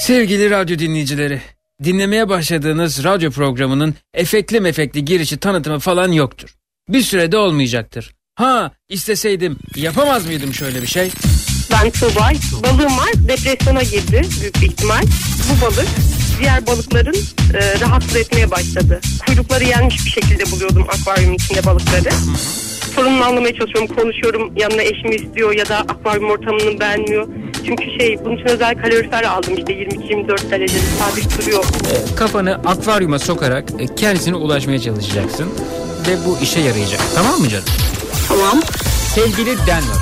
Sevgili radyo dinleyicileri, dinlemeye başladığınız radyo programının efektli mefekli girişi tanıtımı falan yoktur. Bir sürede olmayacaktır. Ha isteseydim yapamaz mıydım şöyle bir şey? Ben Tuğba. Balığım var. Depresyona girdi büyük bir ihtimal. Bu balık diğer balıkların e, rahatsız etmeye başladı. Kuyrukları yenmiş bir şekilde buluyordum akvaryumun içinde balıkları. Sorununu anlamaya çalışıyorum. Konuşuyorum. Yanına eşimi istiyor ya da akvaryum ortamını beğenmiyor. Çünkü şey bunun için özel kalorifer aldım işte 22-24 derecede sabit duruyor. E, kafanı akvaryuma sokarak e, kendisine ulaşmaya çalışacaksın. Ve bu işe yarayacak. Tamam mı canım? Tamam. Sevgili Denver.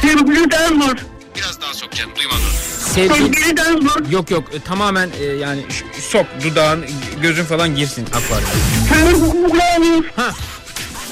Sevgili Denver. Biraz daha sok canım duymadım. Sevgili... Sevgili Denver. Yok yok e, tamamen e, yani sok dudağın gözün falan girsin akvaryuma. Sevgili Denver. Ha.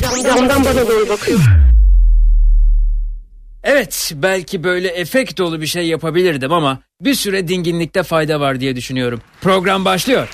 Camdan bana doğru bakıyor. Evet, belki böyle efekt dolu bir şey yapabilirdim ama bir süre dinginlikte fayda var diye düşünüyorum. Program başlıyor.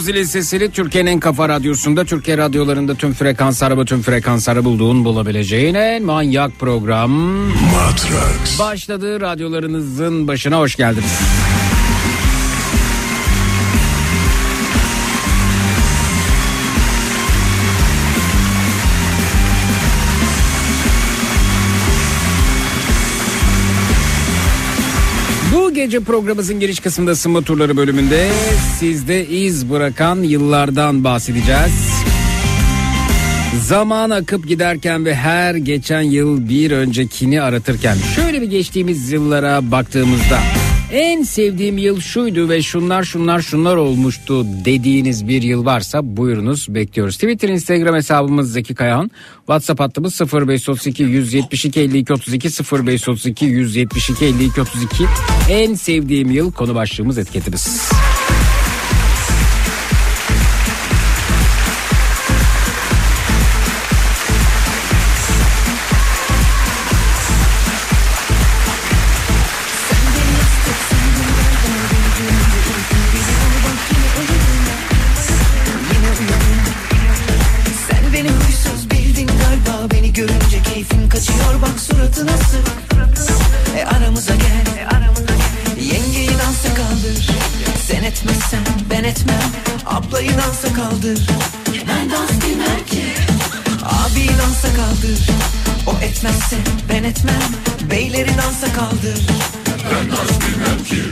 Zilin sesini Türkiye'nin en kafa radyosunda Türkiye radyolarında tüm frekansları bu tüm frekansları bulduğun bulabileceğin en manyak program Matrax. başladı radyolarınızın başına hoş geldiniz. Bu gece programımızın giriş kısmında ısınma turları bölümünde sizde iz bırakan yıllardan bahsedeceğiz. Zaman akıp giderken ve her geçen yıl bir öncekini aratırken şöyle bir geçtiğimiz yıllara baktığımızda en sevdiğim yıl şuydu ve şunlar şunlar şunlar olmuştu dediğiniz bir yıl varsa buyurunuz bekliyoruz. Twitter Instagram hesabımız Zeki Kayahan. WhatsApp hattımız 0532 172 52 32 0532 172 52 32 en sevdiğim yıl konu başlığımız etiketimiz. Ablayı dansa kaldır. Ben dans bilmem ki. Abi dansa kaldır. O etmezse ben etmem. Beyleri dansa kaldır. Ben dans bilmem ki.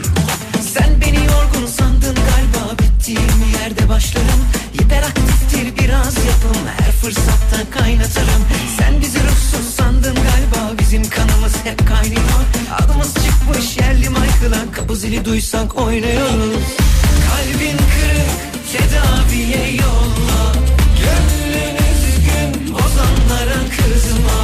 Sen beni yorgun sandın galiba. Bittiğim yerde başlarım. Hiperaktiftir biraz yapım. Her fırsatta kaynatırım. Sen bizi ruhsuz sandın galiba. Bizim kanımız hep kaynıyor. Adımız çıkmış yerli Michael'a. Zili duysak oynuyoruz Kalbin kırık tedaviye yolla. Gönlün üzgün ozanlara kızma.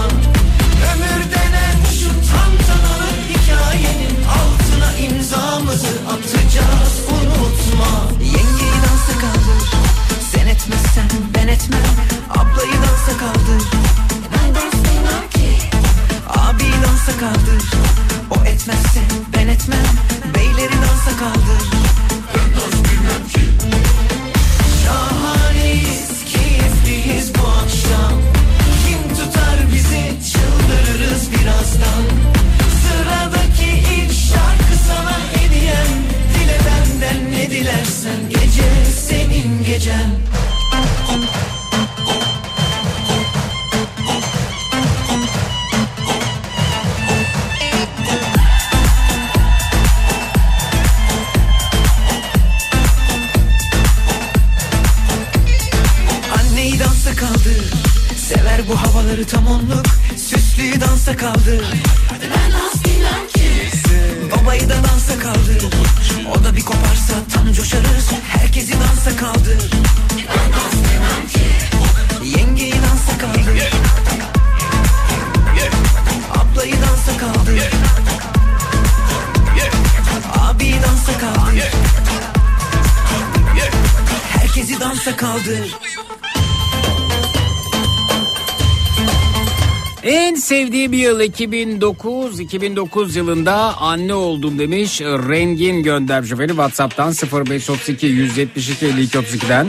Ömür denen şu tantanalı hikayenin altına imzamızı atacağız unutma. Yengeyi dansa kaldır Sen etmezsen ben etmem. Ablayı dansa kaldır Ben dans ki. Abi dansa kaldır O etmezse ben etmem. Beyleri dansa kaldır Dilersen gece senin gecen bu havaları tam onluk Süslüyü dansa kaldır Ben dans bilmem ki. Babayı da dansa kaldır O da bir koparsa tam coşarız. Herkesi dansa kaldır Ben dans bilmem ki Yengeyi dansa kaldır Ablayı dansa kaldır Abi dansa kaldır Herkesi dansa kaldır En sevdiğim yıl 2009. 2009 yılında anne oldum demiş Rengin göndermiş efendim. Whatsapp'tan 0532 172 52 32'den.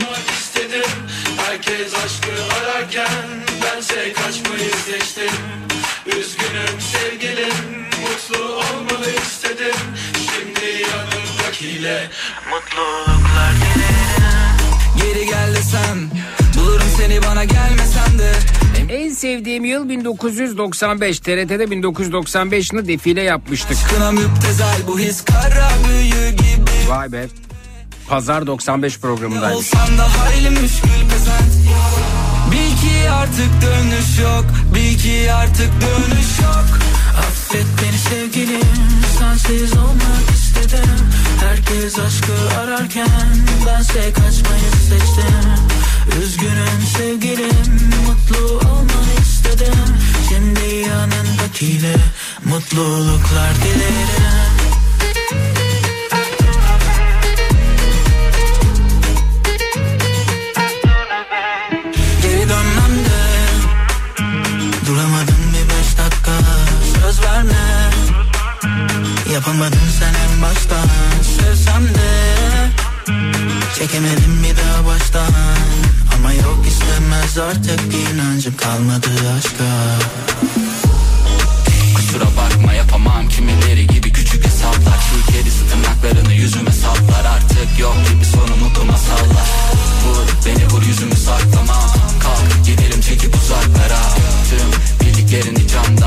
Sevdiğim yıl 1995. TRT'de 1995 yılında defile yapmıştık. Vay be. Pazar 95 programındaymış. Bil ki artık dönüş yok Bil ki artık dönüş yok Affet beni sevgilim Sensiz olmak istedim Herkes aşkı ararken Bense kaçmayı seçtim Üzgünüm sevgilim Mutlu olmanı istedim. Şimdi yanındakiyle Mutluluklar dilerim. Geri dönmem de Duramadın bir beş dakika. Söz verme Yapamadın Çekemedim bir daha baştan. Ama yok istemez artık inancım kalmadı aşka. Kusura bakma yapamam. Kimileri gibi küçük hesaplar. Şu kedisi tırnaklarını yüzüme saplar Artık yok gibi sonu mutlu masallar Vur beni vur yüzümü saklamam Kalk gidelim çekip uzaklara. Tüm bildiklerini camdan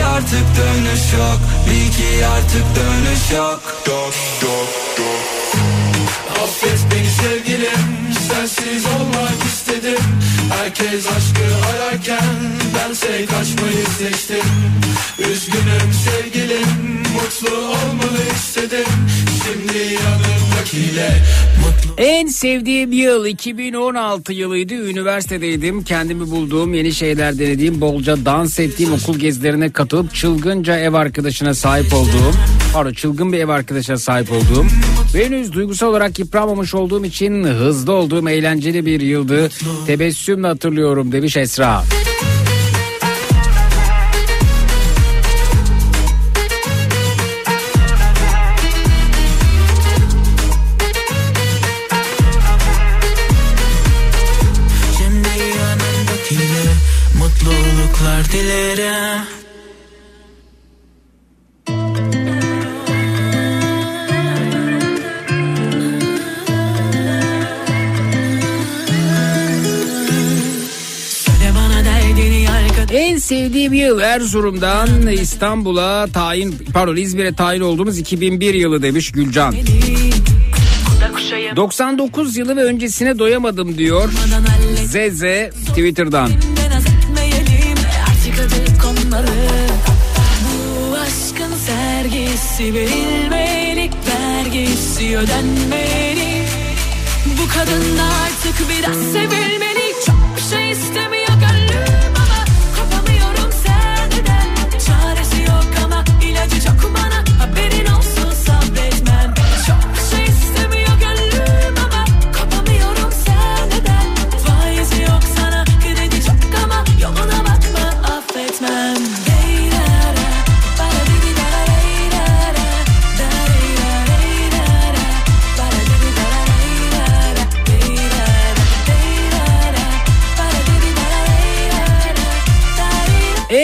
ki artık dönüş yok. Bil ki artık dönüş yok. Dok dok dok. Affet beni sevgilim Sensiz olmak istedim Herkes aşkı ararken Bense kaçmayı seçtim Üzgünüm sevgilim Mutlu olmalı istedim Şimdi yanımdakiyle En sevdiğim yıl 2016 yılıydı. Üniversitedeydim. Kendimi bulduğum, yeni şeyler denediğim, bolca dans ettiğim okul gezilerine katılıp çılgınca ev arkadaşına sahip olduğum, pardon çılgın bir ev arkadaşına sahip olduğum ve henüz duygusal olarak yıpranmamış olduğum için hızlı olduğum eğlenceli bir yıldı. Tebessümle hatırlıyorum demiş Esra. Şimdi sevdiğim yıl Erzurum'dan İstanbul'a tayin pardon İzmir'e tayin olduğumuz 2001 yılı demiş Gülcan. 99 yılı ve öncesine doyamadım diyor Zeze Twitter'dan. Bu kadın artık biraz sevilmeli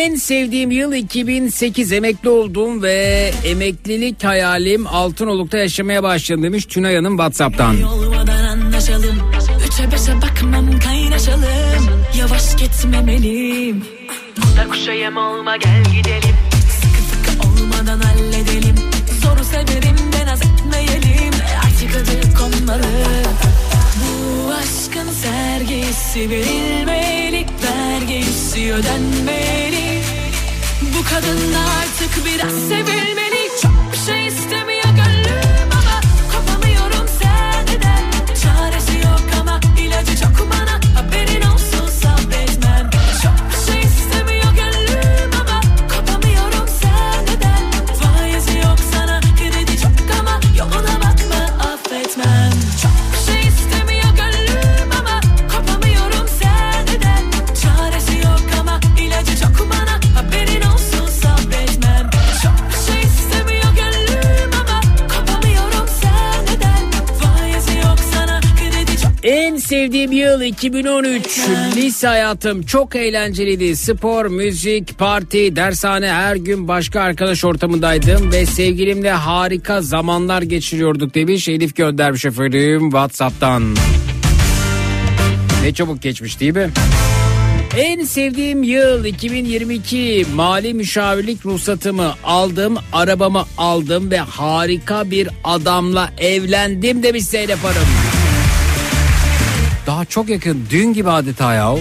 En sevdiğim yıl 2008 emekli oldum ve emeklilik hayalim Altınoluk'ta yaşamaya başladım demiş Tünay Hanım Whatsapp'tan. Beşe bakmam kaynaşalım. Yavaş gitmemeliyim. Da kuşa yem olma gel gidelim. Sıkı sıkı olmadan halledelim. Zoru severim de naz etmeyelim Artık adı konmalı Bu aşkın sergisi verilmeli Vergisi ödenmeli. Bu kadın artık biraz sevilmeli sevdiğim yıl 2013. Lise hayatım çok eğlenceliydi. Spor, müzik, parti, dershane her gün başka arkadaş ortamındaydım ve sevgilimle harika zamanlar geçiriyorduk demiş Elif göndermiş efendim Whatsapp'tan. Ne çabuk geçmiş değil mi? En sevdiğim yıl 2022 mali müşavirlik ruhsatımı aldım, arabamı aldım ve harika bir adamla evlendim demiş Zeynep Hanım. Daha çok yakın dün gibi adeta ya.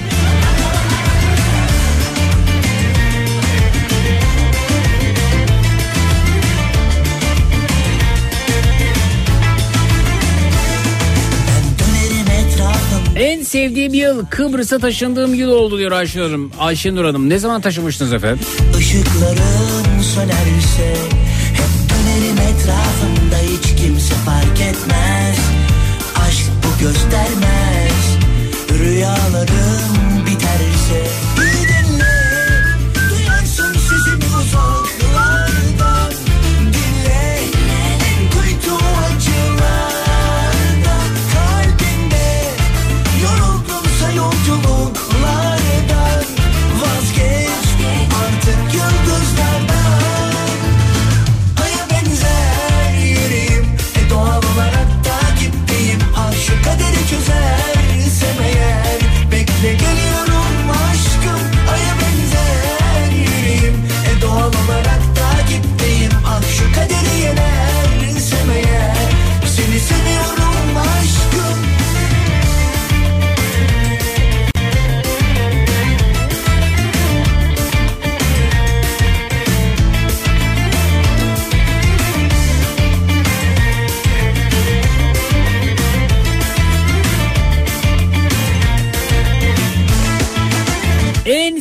En sevdiğim yıl Kıbrıs'a taşındığım yıl oldu diyor Ayşenur Hanım. Hanım ne zaman taşımıştınız efendim? Işıkların sönerse Hep dönerim etrafımda hiç kimse fark etmez Aşk bu göstermez Rüyalarım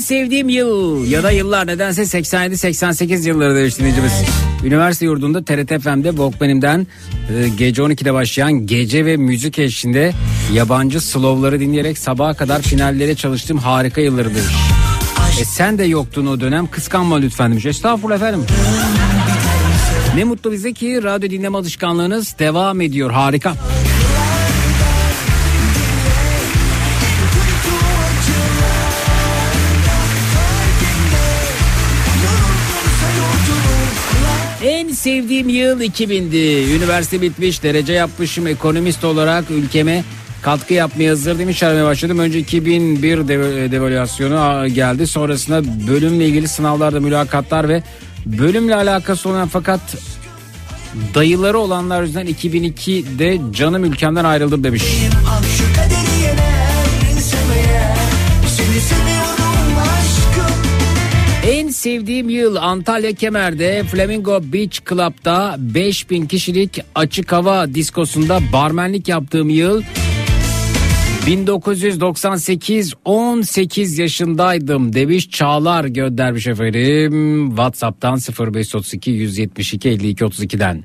sevdiğim yıl ya da yıllar nedense 87-88 yılları demiş dinleyicimiz. Üniversite yurdunda TRT FM'de Walkman'imden e, gece 12'de başlayan gece ve müzik eşliğinde yabancı slowları dinleyerek sabaha kadar finallere çalıştığım harika yılları demiş. E sen de yoktun o dönem kıskanma lütfen demiş. Estağfurullah efendim. Ne mutlu bize ki radyo dinleme alışkanlığınız devam ediyor harika. En sevdiğim yıl 2000'di. Üniversite bitmiş, derece yapmışım ekonomist olarak ülkeme katkı yapmaya hazır demiş aramaya başladım. Önce 2001 dev- devalüasyonu geldi. Sonrasında bölümle ilgili sınavlarda mülakatlar ve bölümle alakası olan fakat dayıları olanlar yüzünden 2002'de canım ülkemden ayrıldım demiş. Al sevdiğim yıl Antalya Kemer'de Flamingo Beach Club'da 5000 kişilik açık hava diskosunda barmenlik yaptığım yıl 1998 18 yaşındaydım demiş Çağlar göndermiş efendim WhatsApp'tan 0532 172 52 32'den.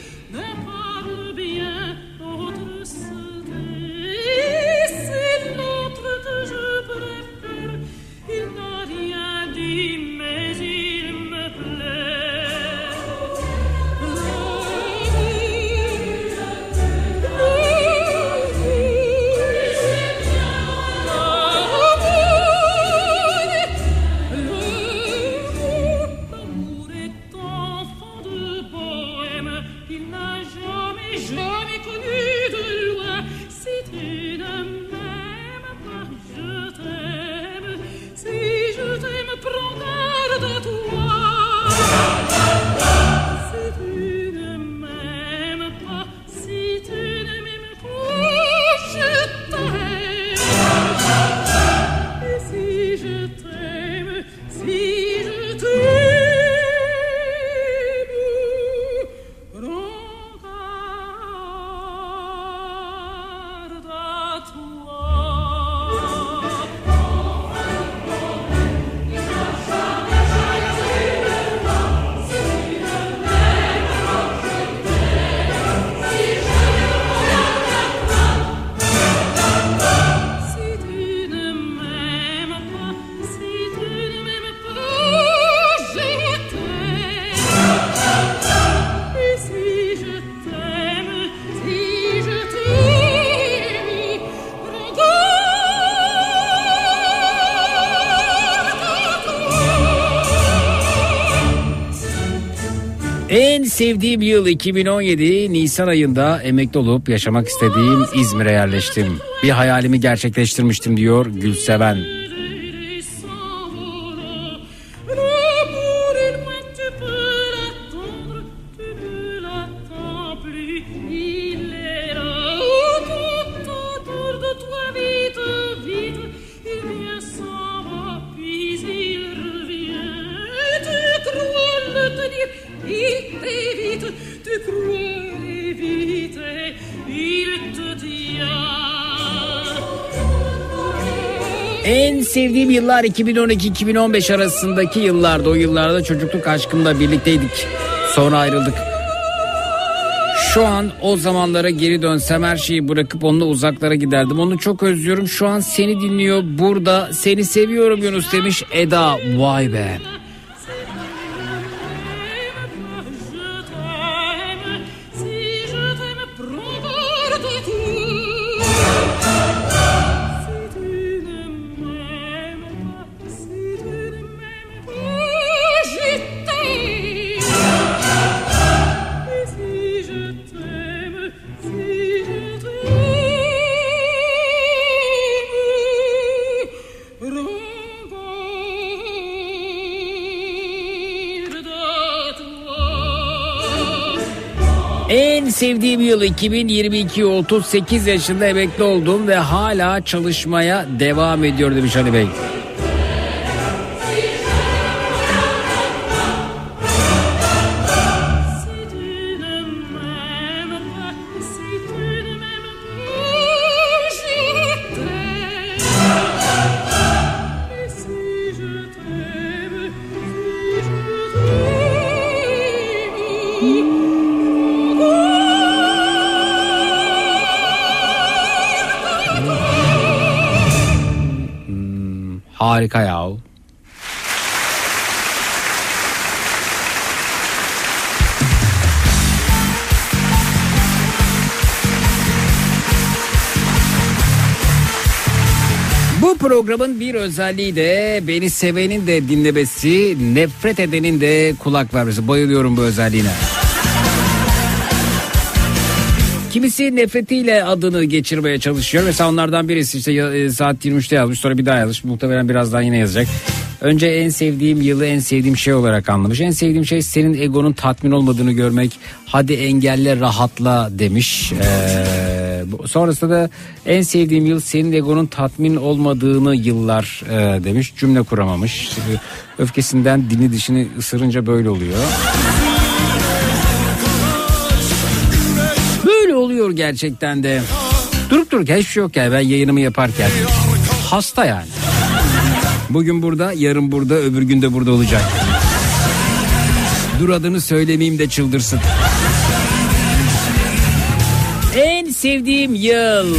yıl 2017 Nisan ayında emekli olup yaşamak istediğim İzmir'e yerleştim. Bir hayalimi gerçekleştirmiştim diyor Gülseven. Sevdiğim yıllar 2012-2015 arasındaki yıllardı. O yıllarda çocukluk aşkımla birlikteydik. Sonra ayrıldık. Şu an o zamanlara geri dönsem her şeyi bırakıp onunla uzaklara giderdim. Onu çok özlüyorum. Şu an seni dinliyor burada. Seni seviyorum Yunus demiş Eda. Vay be. 2022 38 yaşında emekli oldum ve hala çalışmaya devam ediyor demiş Ali Bey. Programın bir özelliği de beni sevenin de dinlemesi, nefret edenin de kulak vermesi. Bayılıyorum bu özelliğine. Kimisi nefretiyle adını geçirmeye çalışıyor. Mesela onlardan birisi işte e, saat 23'te yazmış sonra bir daha yazmış. Muhtemelen birazdan yine yazacak. Önce en sevdiğim yılı en sevdiğim şey olarak anlamış. En sevdiğim şey senin egonun tatmin olmadığını görmek. Hadi engelle rahatla demiş. Ee, bu- sonrasında da en sevdiğim yıl senin egonun tatmin olmadığını yıllar e, demiş. Cümle kuramamış. Öfkesinden dini dişini ısırınca böyle oluyor. Böyle oluyor gerçekten de. Durup dururken hiçbir şey yok yani ben yayınımı yaparken. Hasta yani. Bugün burada, yarın burada, öbür gün de burada olacak. Dur adını söylemeyeyim de çıldırsın. Sevdiğim yıl.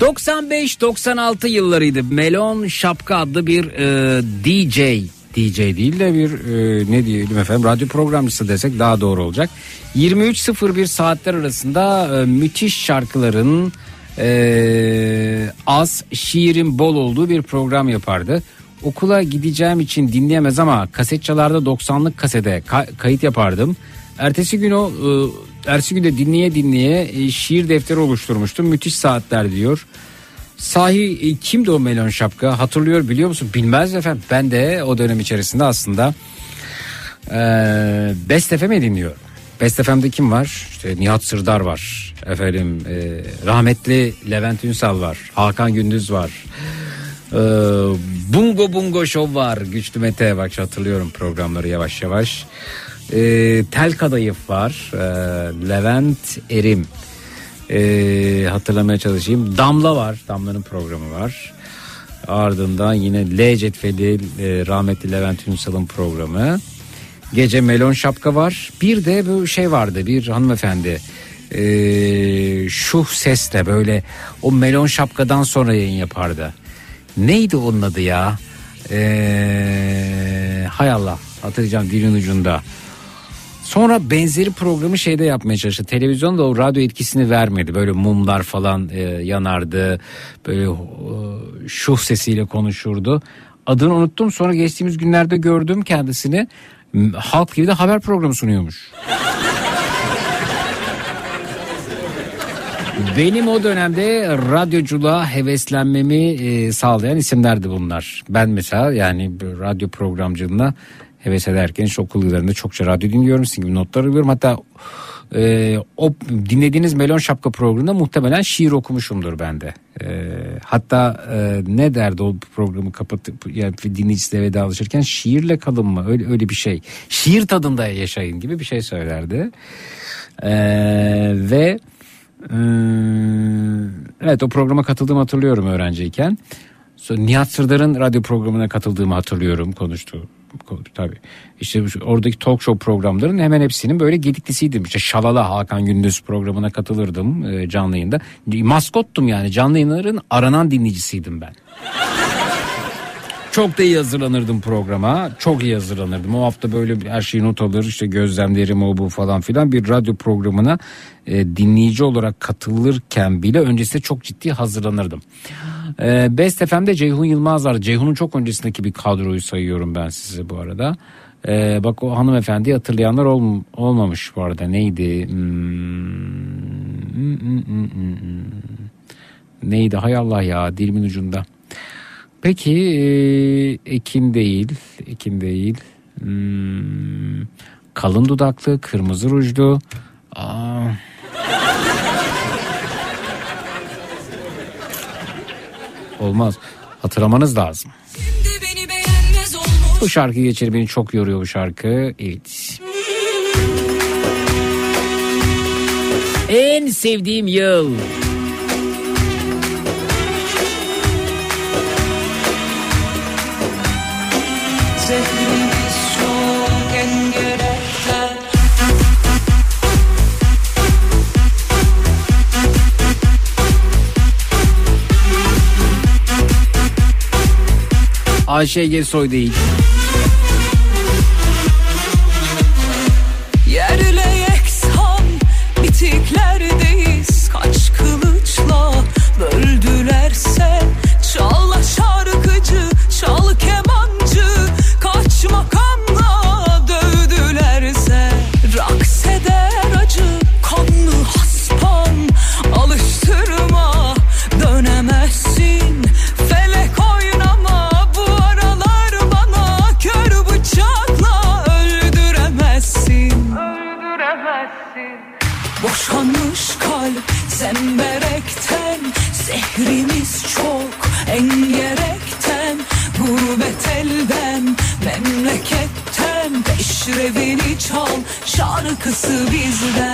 95-96 yıllarıydı. Melon Şapka adlı bir e, DJ. DJ değil de bir e, ne diyelim efendim radyo programcısı desek daha doğru olacak. 23.01 saatler arasında e, müthiş şarkıların e, az şiirin bol olduğu bir program yapardı. Okula gideceğim için dinleyemez ama kaset çalarda 90'lık kasede ka- kayıt yapardım. Ertesi gün o e, ertesi günde dinleye dinleye e, şiir defteri oluşturmuştum. Müthiş saatler diyor. Sahi e, kimdi o melon şapka hatırlıyor biliyor musun? Bilmez efendim. Ben de o dönem içerisinde aslında e, Best FM'i dinliyorum. Best FM'de kim var? İşte Nihat Sırdar var. Efendim e, rahmetli Levent Ünsal var. Hakan Gündüz var. E, Bungo Bungo Show var. Güçlü Mete bak hatırlıyorum programları yavaş yavaş. E, Tel Kadayıf var. E, Levent Erim. E, hatırlamaya çalışayım. Damla var. Damla'nın programı var. Ardından yine L cetveli e, rahmetli Levent Ünsal'ın programı. Gece melon şapka var. Bir de bu şey vardı bir hanımefendi. E, şu sesle böyle o melon şapkadan sonra yayın yapardı. Neydi onun adı ya? E, hay Allah hatırlayacağım dilin ucunda. Sonra benzeri programı şeyde yapmaya çalıştı. Televizyonda o radyo etkisini vermedi. Böyle mumlar falan e, yanardı. Böyle e, şuh sesiyle konuşurdu. Adını unuttum. Sonra geçtiğimiz günlerde gördüm kendisini. Halk TV'de haber programı sunuyormuş. Benim o dönemde radyoculuğa heveslenmemi e, sağlayan isimlerdi bunlar. Ben mesela yani radyo programcılığına heves ederken işte okul yıllarında çokça radyo dinliyorum. Sizin notlar alıyorum. Hatta e, o dinlediğiniz Melon Şapka programında muhtemelen şiir okumuşumdur ben de. E, hatta e, ne derdi o programı kapatıp yani dinleyicisiyle vedalaşırken şiirle kalın mı öyle, öyle bir şey. Şiir tadında yaşayın gibi bir şey söylerdi. E, ve ee, evet o programa katıldığımı hatırlıyorum öğrenciyken. Nihat Sırdar'ın radyo programına katıldığımı hatırlıyorum konuştu. Tabii. İşte oradaki talk show programların hemen hepsinin böyle gediklisiydim. İşte Şalala Hakan Gündüz programına katılırdım e, canlı yayında. Maskottum yani canlı yayınların aranan dinleyicisiydim ben. Çok da iyi hazırlanırdım programa. Çok iyi hazırlanırdım. O hafta böyle her şeyi not alır işte gözlemlerim o bu falan filan bir radyo programına e, dinleyici olarak katılırken bile öncesinde çok ciddi hazırlanırdım. E, Best FM'de Ceyhun Yılmaz var. Ceyhun'un çok öncesindeki bir kadroyu sayıyorum ben size bu arada. E, bak o hanımefendi hatırlayanlar ol, olmamış bu arada. Neydi? Hmm, hmm, hmm. Neydi? Hay Allah ya dilimin ucunda. Peki e, Ekin değil. Ekin değil. Hmm, kalın dudaklı, kırmızı rujlu. Aa. Olmaz. Hatırlamanız lazım. Bu şarkı geçeri beni çok yoruyor bu şarkı. Evet. En sevdiğim yıl. Zehrimiz Ayşe Soy değil. Şarkısı bizden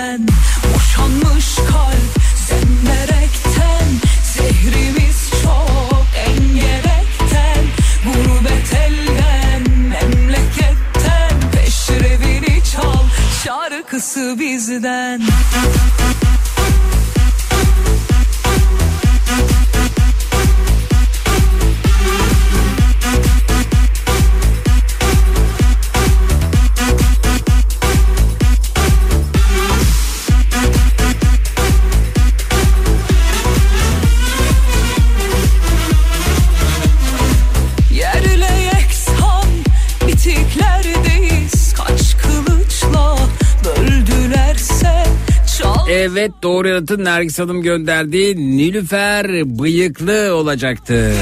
yanıtın Nergis Hanım gönderdiği Nilüfer bıyıklı olacaktı.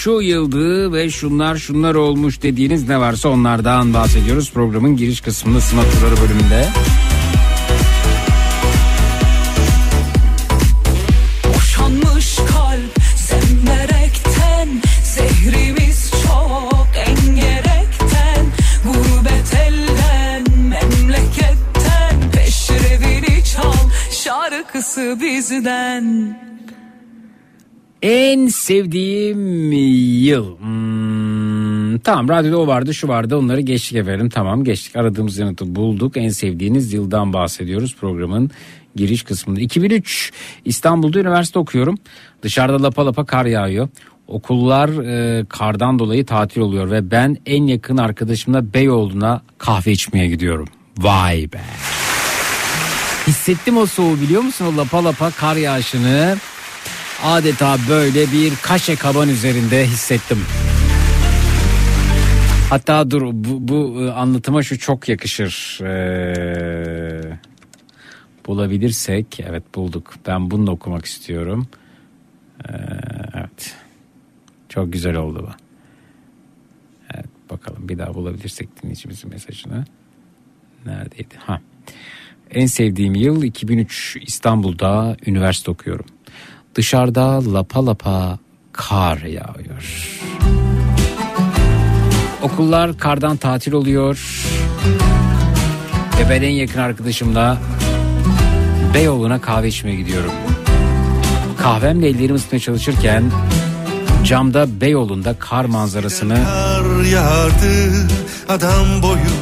Şu yıldı ve şunlar şunlar olmuş dediğiniz ne varsa onlardan bahsediyoruz. Programın giriş kısmında sınav turları bölümünde. Boşanmış En sevdiğim yıl. Hmm, tamam radyoda o vardı şu vardı onları geçtik efendim. Tamam geçtik aradığımız yanıtı bulduk. En sevdiğiniz yıldan bahsediyoruz programın giriş kısmında. 2003 İstanbul'da üniversite okuyorum. Dışarıda lapa lapa kar yağıyor. Okullar e, kardan dolayı tatil oluyor ve ben en yakın arkadaşımla Beyoğlu'na kahve içmeye gidiyorum. Vay be. Hissettim o soğuğu biliyor musun o lapa lapa kar yağışını. Adeta böyle bir kaşe kaban üzerinde hissettim. Hatta dur bu, bu e, anlatıma şu çok yakışır. Ee, bulabilirsek evet bulduk. Ben bunu da okumak istiyorum. Ee, evet. Çok güzel oldu bu. Evet bakalım bir daha bulabilirsek dinleyicimizin mesajını. Neredeydi? Ha. En sevdiğim yıl 2003 İstanbul'da üniversite okuyorum. Dışarıda lapa lapa kar yağıyor. Okullar kardan tatil oluyor. Ve ben en yakın arkadaşımla Beyoğlu'na kahve içmeye gidiyorum. Kahvemle ellerimi ısıtmaya çalışırken camda Beyoğlu'nda kar manzarasını Kar yağardı adam boyu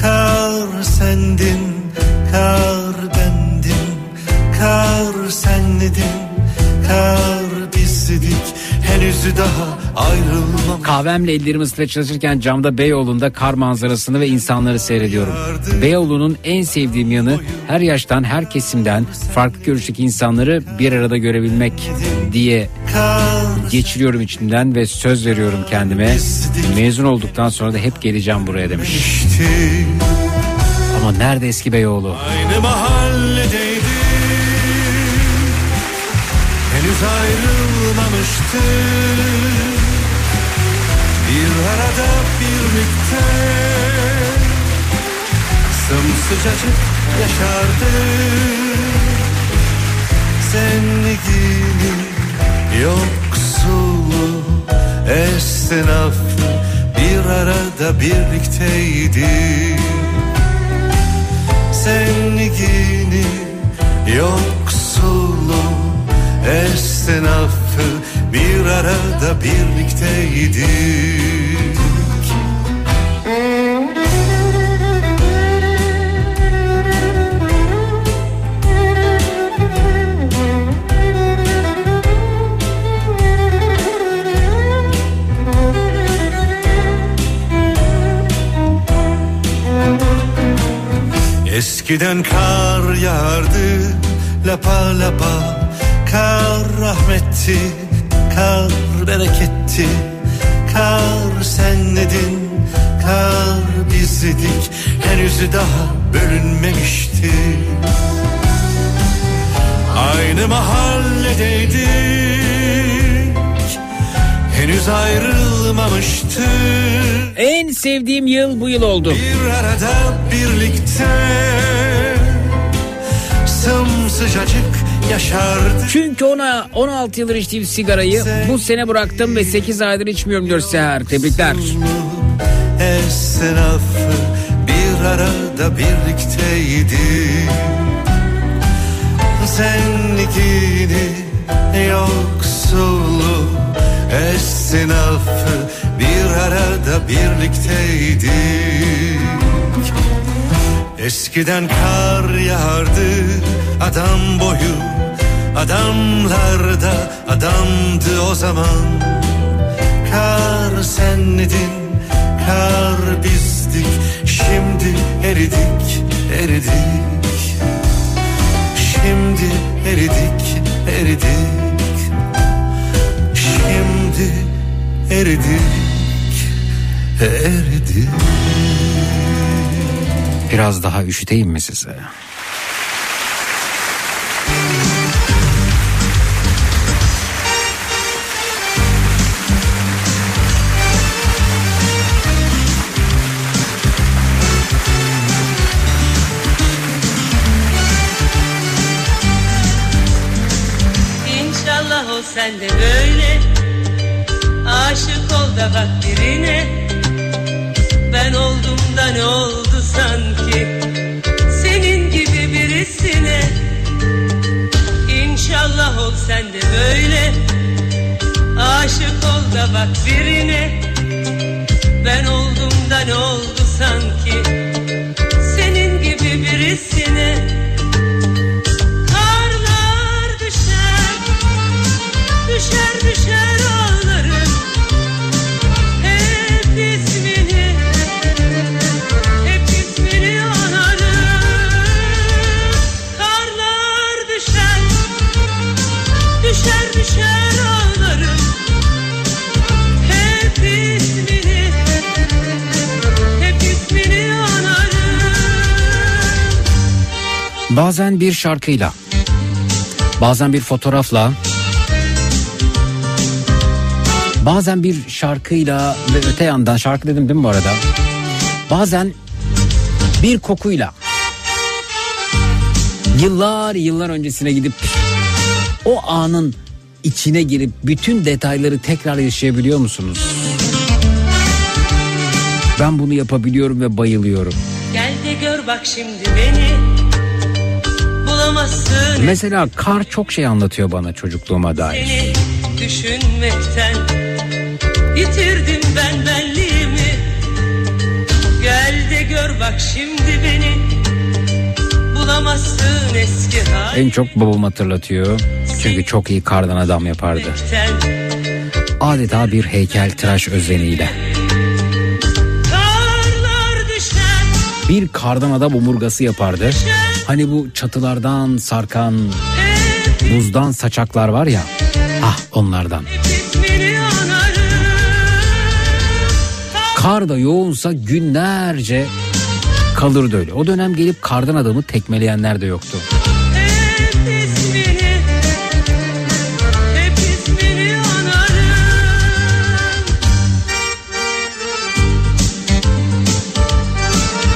Kar sendin, kar bendim Kar senledin, kar bizdik Henüz daha ayrılmam Kahvemle ellerimi ısıtmaya çalışırken camda Beyoğlu'nda kar manzarasını ve insanları seyrediyorum. Beyoğlu'nun en sevdiğim yanı her yaştan her kesimden farklı görüşteki insanları bir arada görebilmek diye geçiriyorum içimden ve söz veriyorum kendime. Mezun olduktan sonra da hep geleceğim buraya demiş. Ama nerede eski Beyoğlu? Aynı mahalledeydi Henüz ayrılmamıştı. Bir arada birlikte Sımsıcacık yaşardı. Zengini yoksulu esnafı Bir arada birlikteydi. Zengini yoksulu esnafı bir arada birlikteydik. Eskiden kar yağardı lapa lapa Kar rahmetti, kar bereketti Kar senledin, kar bizdik Henüz daha bölünmemişti. Aynı mahalledeydik Henüz ayrılmamıştık En sevdiğim yıl bu yıl oldu. bir arada birlikte Sımsıcacık yaşardı Çünkü ona 16 yıldır içtiğim sigarayı bu sene bıraktım ve 8 aydır içmiyorum diyor Seher. Tebrikler. Esnafı bir arada birlikteydi Zengini yoksulu esnafı bir arada birlikteydik Eskiden kar yağardı adam boyu Adamlar da adamdı o zaman. Kar senledin, kar bizdik Şimdi eridik, eridik. Şimdi eridik, eridik. Şimdi eridik, eridik Biraz daha üşüteyim mi size? Sen de böyle. Aşık ol da bak birine. Ben oldum da ne oldu sen de böyle. Aşık ol da bak birine. Ben oldum da ne oldu sanki? Senin gibi birisine. Karlar düşer, düşer düşer Bazen bir şarkıyla, bazen bir fotoğrafla, bazen bir şarkıyla ve öte yandan şarkı dedim değil mi bu arada? Bazen bir kokuyla yıllar yıllar öncesine gidip o anın içine girip bütün detayları tekrar yaşayabiliyor musunuz? Ben bunu yapabiliyorum ve bayılıyorum. Gel de gör bak şimdi beni Bulamazsın Mesela kar çok şey anlatıyor bana çocukluğuma dair. seni düşünmekten Yitirdim ben benliğimi Gel de gör bak şimdi beni Bulamazsın eski halimden En çok babam hatırlatıyor. Çünkü çok iyi kardan adam yapardı. Adeta bir heykel tıraş özeniyle. Düşer Bir kardan adam omurgası yapardı. Hani bu çatılardan sarkan buzdan saçaklar var ya. Ah onlardan. Kar da yoğunsa günlerce kalırdı öyle. O dönem gelip kardan adamı tekmeleyenler de yoktu.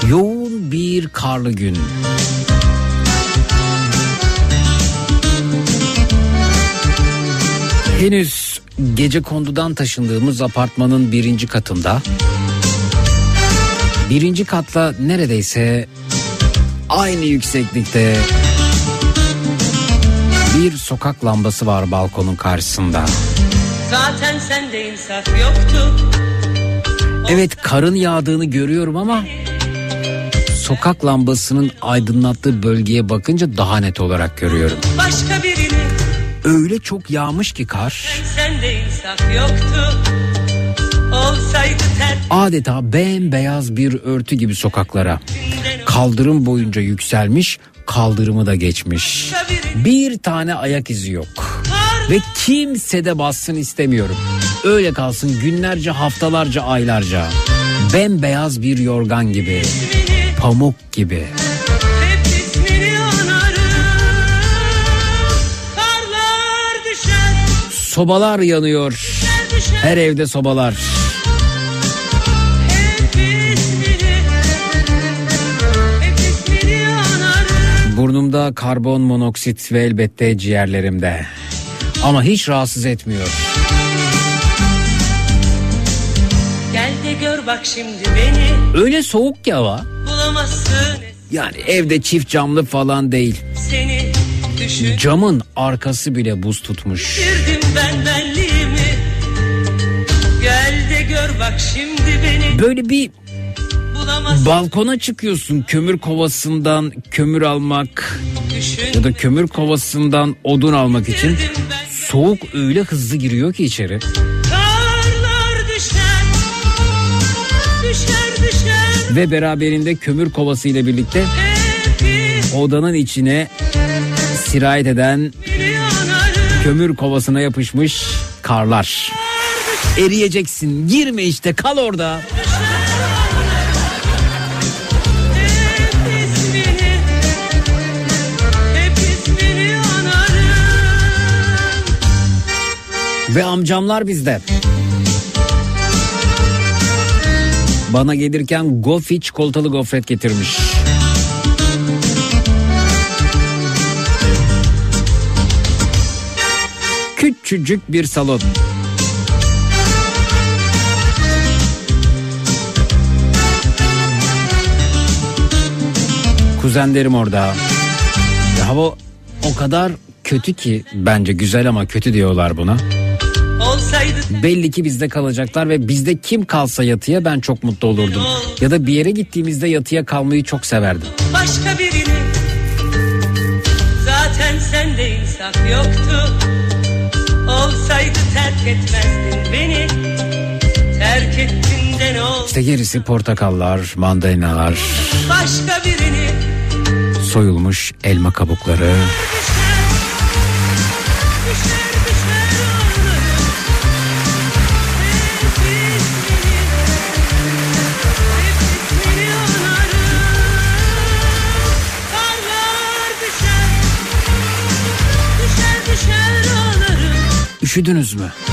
Yoğun bir karlı gün. Henüz gece kondudan taşındığımız apartmanın birinci katında birinci katla neredeyse aynı yükseklikte bir sokak lambası var balkonun karşısında. Zaten sende insaf yoktu Evet karın yağdığını görüyorum ama sokak lambasının aydınlattığı bölgeye bakınca daha net olarak görüyorum. Başka birini Öyle çok yağmış ki kar adeta bembeyaz bir örtü gibi sokaklara. Kaldırım boyunca yükselmiş, kaldırımı da geçmiş. Bir tane ayak izi yok. Ve kimse de bassın istemiyorum. Öyle kalsın günlerce, haftalarca, aylarca. Bembeyaz bir yorgan gibi. Pamuk gibi. Hep Sobalar yanıyor. Her evde sobalar. Burnumda karbon monoksit ve elbette ciğerlerimde. Ama hiç rahatsız etmiyor. Gel de gör bak şimdi beni Öyle soğuk ki hava. Bulamazsın Yani evde çift camlı falan değil. seni Düşün Camın arkası bile buz tutmuş. Böyle bir balkona çıkıyorsun kömür kovasından kömür almak ya da kömür kovasından odun almak için. Soğuk öyle hızlı giriyor ki içeri. Ve beraberinde kömür kovası ile birlikte odanın içine sirayet eden kömür kovasına yapışmış karlar. Eriyeceksin girme işte kal orada. Ve amcamlar bizde. Bana gelirken Gofi çikolatalı gofret getirmiş. Küçücük bir salon. Kuzenlerim orada. Ya hava o kadar kötü ki bence güzel ama kötü diyorlar buna. Olsaydı Belli ki bizde kalacaklar ve bizde kim kalsa yatıya ben çok mutlu olurdum. Ya da bir yere gittiğimizde yatıya kalmayı çok severdim. başka birini Zaten sende insaf yoktu Olsaydı terk etmezdin beni Terk ettin de ne oldu İşte gerisi portakallar, mandalinalar, Başka birini soyulmuş elma kabukları. Düşer düşer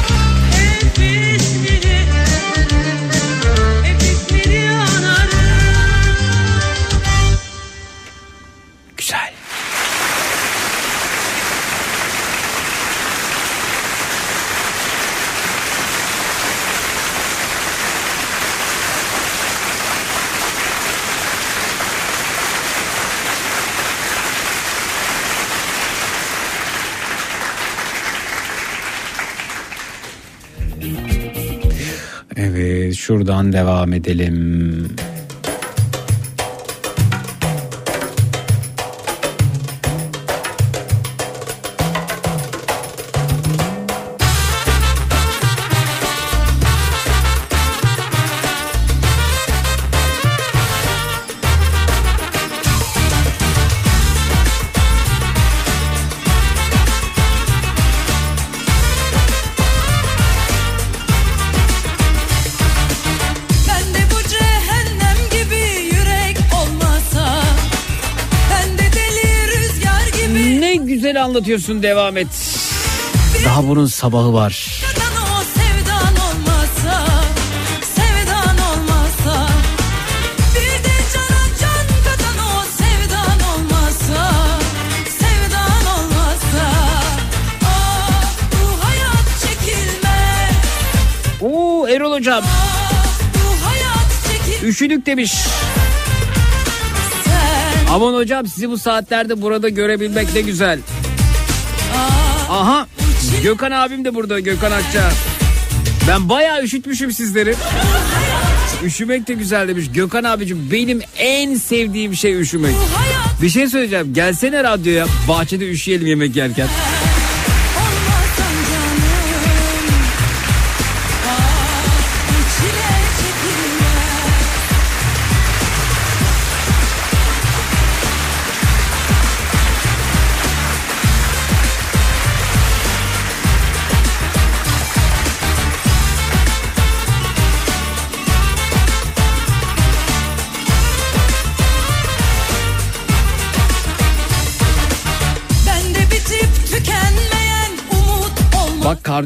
şuradan devam edelim. Anlatıyorsun devam et. Daha bunun sabahı var. Kadın o sevdan olmasa Sevdan olmasa Bir de cana can katan o sevdan olmasa Sevdan olmasa Ah Oo Erol hocam çekilmez üşüdük demiş. Aman hocam sizi bu saatlerde burada görebilmek ne güzel. Aha Gökhan abim de burada Gökhan Akça. Ben bayağı üşütmüşüm sizleri. Üşümek de güzel demiş. Gökhan abicim benim en sevdiğim şey üşümek. Bir şey söyleyeceğim. Gelsene radyoya. Bahçede üşüyelim yemek yerken.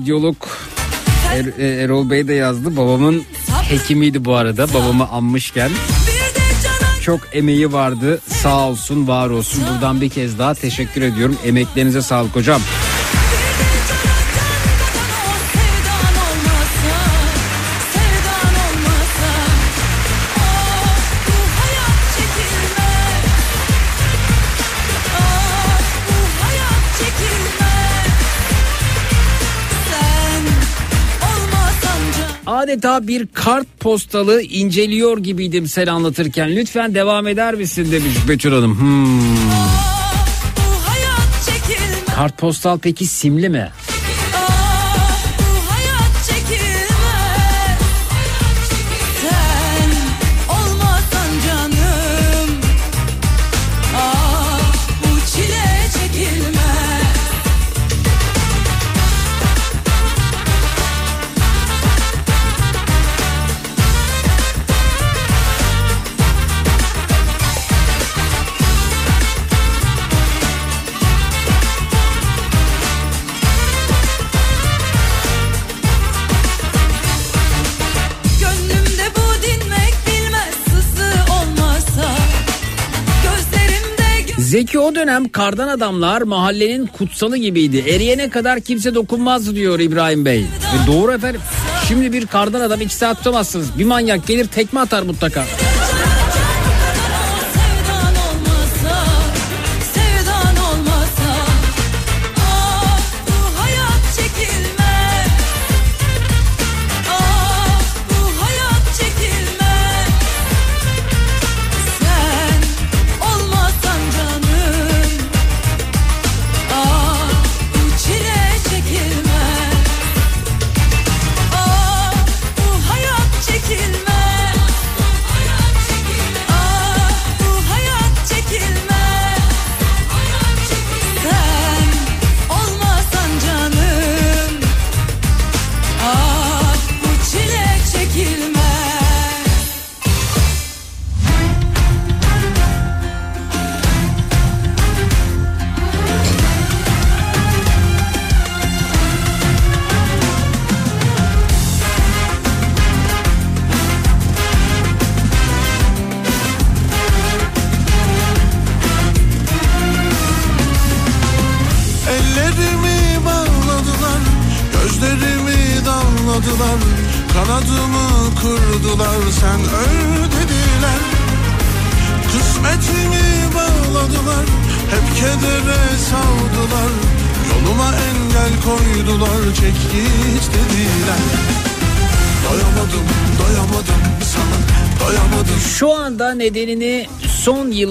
Kardiyolog Er- e, Erol Bey de yazdı. Babamın hekimiydi bu arada. Babamı anmışken. Çok emeği vardı. Sağ olsun, var olsun. Buradan bir kez daha teşekkür ediyorum. Emeklerinize sağlık hocam. Adeta bir kart postalı inceliyor gibiydim sen anlatırken. Lütfen devam eder misin demiş Betül Hanım. Hmm. Çekilmez Kart postal peki simli mi? Zeki o dönem kardan adamlar mahallenin kutsalı gibiydi. Eriyene kadar kimse dokunmazdı diyor İbrahim Bey. Ve doğru efendim. Şimdi bir kardan adam iki saat tutamazsınız. Bir manyak gelir tekme atar mutlaka.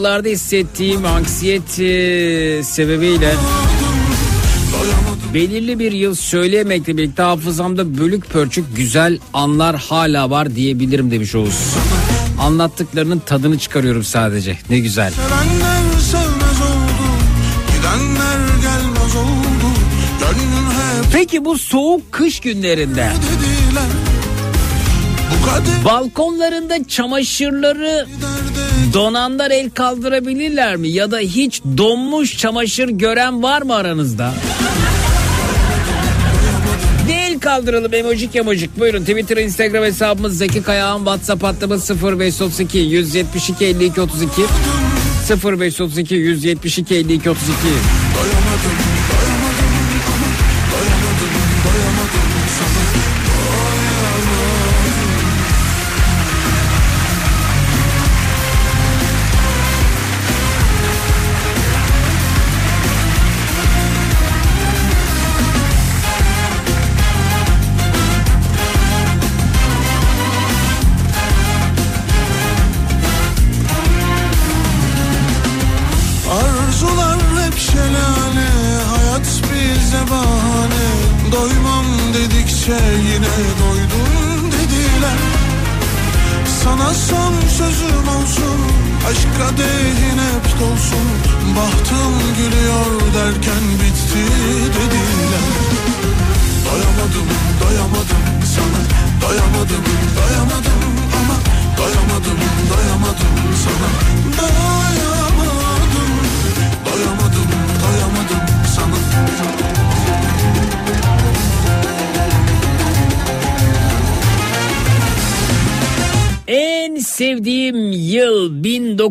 Yıllarda hissettiğim anksiyete sebebiyle belirli bir yıl söyleyemekle birlikte hafızamda bölük pörçük güzel anlar hala var diyebilirim demiş Oğuz. Anlattıklarının tadını çıkarıyorum sadece. Ne güzel. Sevenler sevmez oldu Gidenler gelmez oldu Gönlün hep Peki bu soğuk kış günlerinde kader balkonlarında çamaşırları donanlar el kaldırabilirler mi? Ya da hiç donmuş çamaşır gören var mı aranızda? El kaldıralım emojik emojik. Buyurun Twitter, Instagram hesabımız Zeki Kayağan, WhatsApp hattımız 0532 172 52 32 0532 172 52 32 Arzular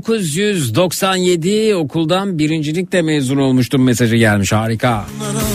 1997 okuldan birincilikle mezun olmuştum mesajı gelmiş harika. Onlara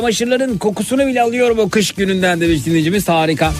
çamaşırların kokusunu bile alıyorum o kış gününden demiş dinleyicimiz harika.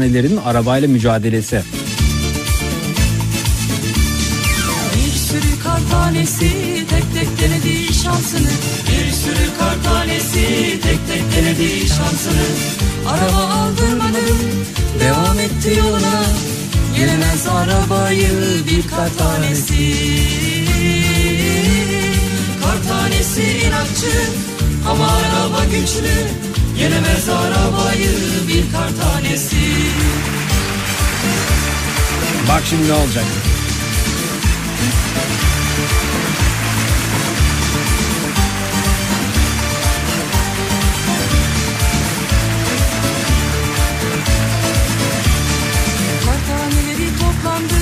Kar tanelerinin arabayla mücadelesi. Bir sürü kar tanesi tek tek denedi şansını. Bir sürü kar tanesi tek tek denedi şansını. Araba aldırmadı devam etti yoluna. Yenemez arabayı bir kar tanesi. Kar tanesi inatçı ama araba güçlü. Yenemez arabayı bir kar tanesi Bak şimdi ne olacak. Kar taneleri toplandı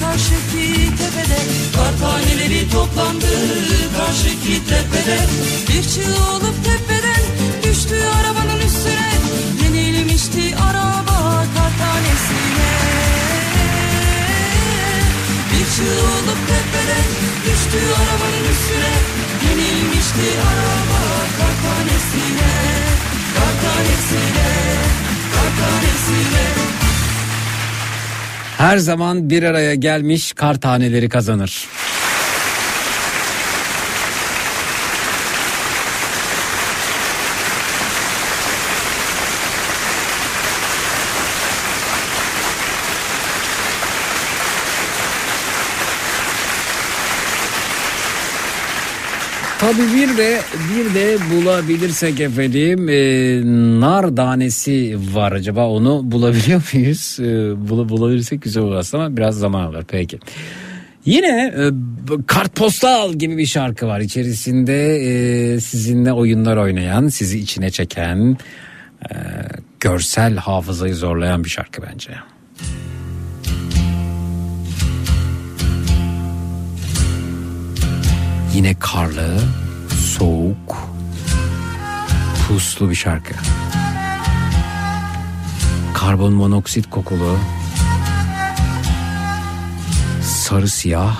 karşıki tepede Kar taneleri toplandı karşıki tepede Bir çığ olup tepeden düştü arabanın Çığ olup tepeden düştü arabanın üstüne Yenilmişti araba kar tanesine Kar tanesine Kar tanesine Her zaman bir araya gelmiş kar taneleri kazanır. Tabii bir de bir de bulabilirsek efendim e, nar tanesi var acaba onu bulabiliyor muyuz? E, bula, bulabilirsek güzel olur aslında ama biraz zaman alır peki. Yine e, kartpostal gibi bir şarkı var içerisinde e, sizinle oyunlar oynayan sizi içine çeken e, görsel hafızayı zorlayan bir şarkı bence. Yine karlı, soğuk, puslu bir şarkı. Karbon monoksit kokulu, sarı siyah,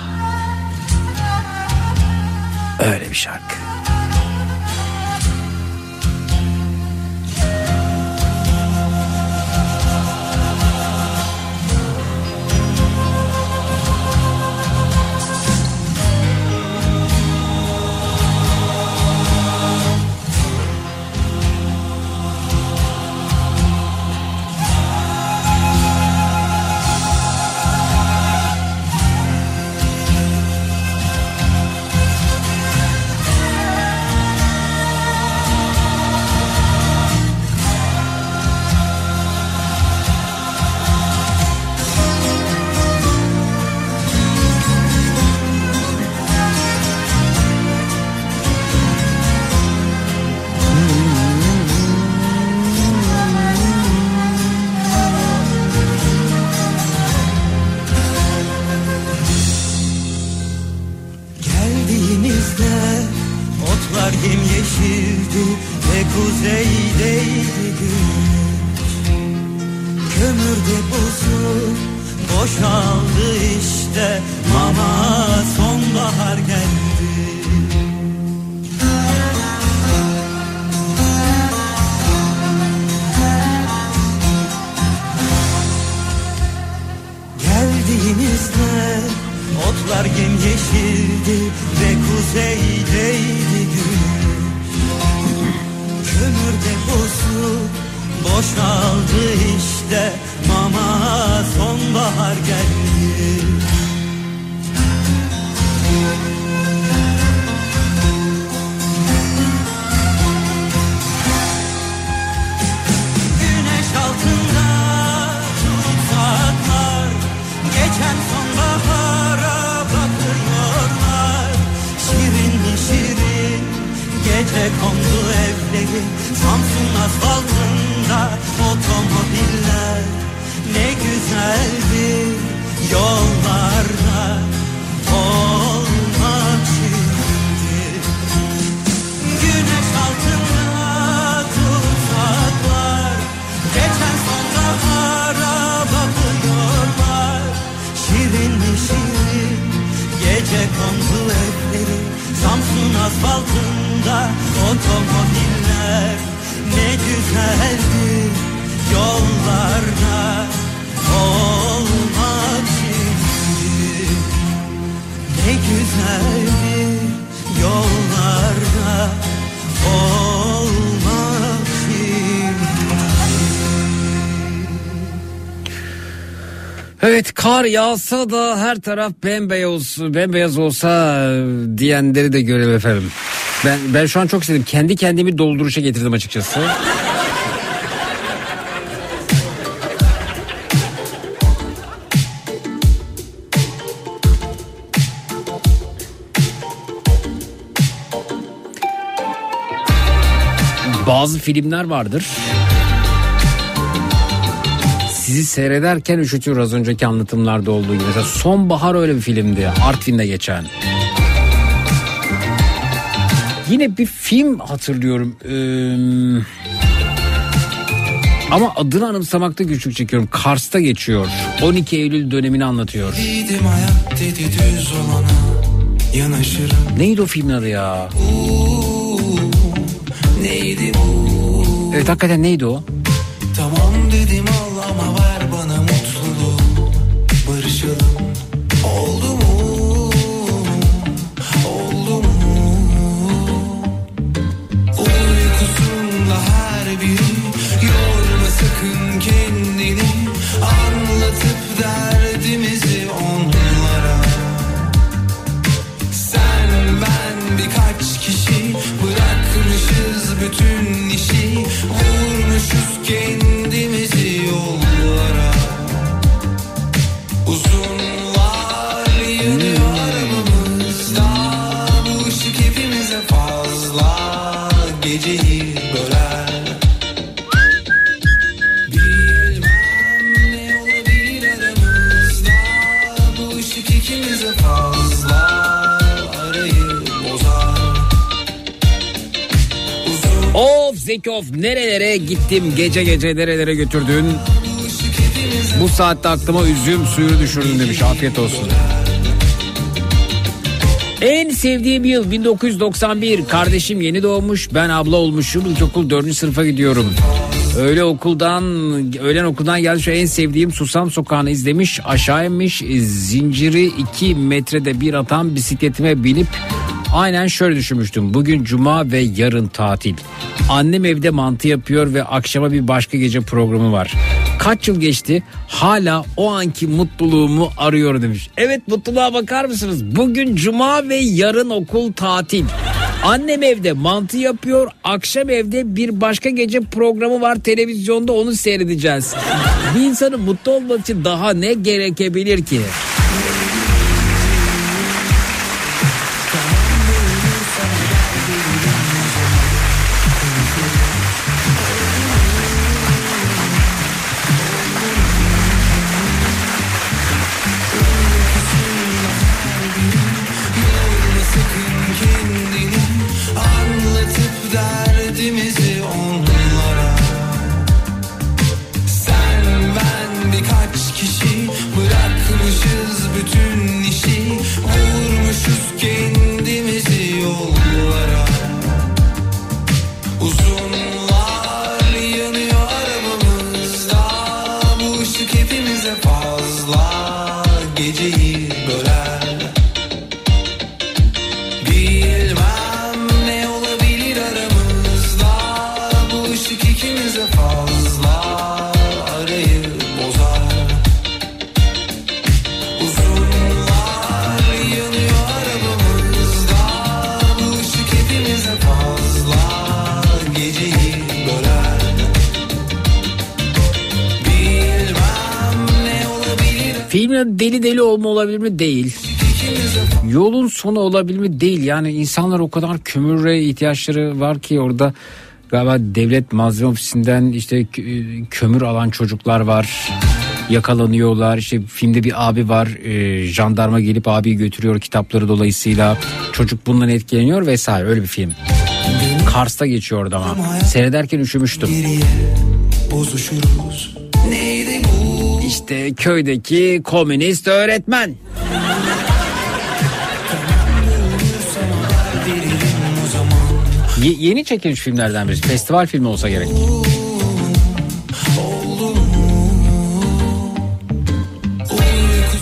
öyle bir şarkı. Kar yağsa da her taraf bembeyaz, bembeyaz olsa e, diyenleri de görelim efendim. Ben, ben şu an çok istedim. Kendi kendimi dolduruşa getirdim açıkçası. Bazı filmler vardır. Sizi seyrederken üşütüyor az önceki anlatımlarda olduğu gibi. Mesela Sonbahar öyle bir filmdi. Artvin'de geçen. Yine bir film hatırlıyorum. Ee, ama adını anımsamakta güçlük çekiyorum. Kars'ta geçiyor. 12 Eylül dönemini anlatıyor. Hayat dedi olana Neydi o filmin adı ya? Neydi bu Evet hakikaten neydi o? Tamam dedim ama Of Zeki of nerelere gittim gece gece nerelere götürdün. Bu saatte aklıma üzüm suyu düşürdün demiş afiyet olsun. En sevdiğim yıl 1991. Kardeşim yeni doğmuş. Ben abla olmuşum. İlkokul 4. sınıfa gidiyorum. Öyle okuldan, öğlen okuldan geldi. Şu en sevdiğim Susam Sokağı'nı izlemiş. Aşağı inmiş. Zinciri 2 metrede bir atan bisikletime binip aynen şöyle düşünmüştüm. Bugün cuma ve yarın tatil. Annem evde mantı yapıyor ve akşama bir başka gece programı var. Kaç yıl geçti hala o anki mutluluğumu arıyor demiş. Evet mutluluğa bakar mısınız? Bugün cuma ve yarın okul tatil. Annem evde mantı yapıyor. Akşam evde bir başka gece programı var televizyonda onu seyredeceğiz. Bir insanın mutlu olması için daha ne gerekebilir ki? Mi? Değil. Yani insanlar o kadar kömüre ihtiyaçları var ki orada Galiba devlet malzeme ofisinden işte kö- kömür alan çocuklar var. Yakalanıyorlar. İşte filmde bir abi var. e, jandarma gelip abiyi götürüyor kitapları dolayısıyla. Çocuk bundan etkileniyor vesaire. Öyle bir film. Kars'ta geçiyor orada ama. Seyrederken üşümüştüm. İşte köydeki komünist öğretmen. Ye- yeni çekilmiş filmlerden birisi. Festival filmi olsa gerek.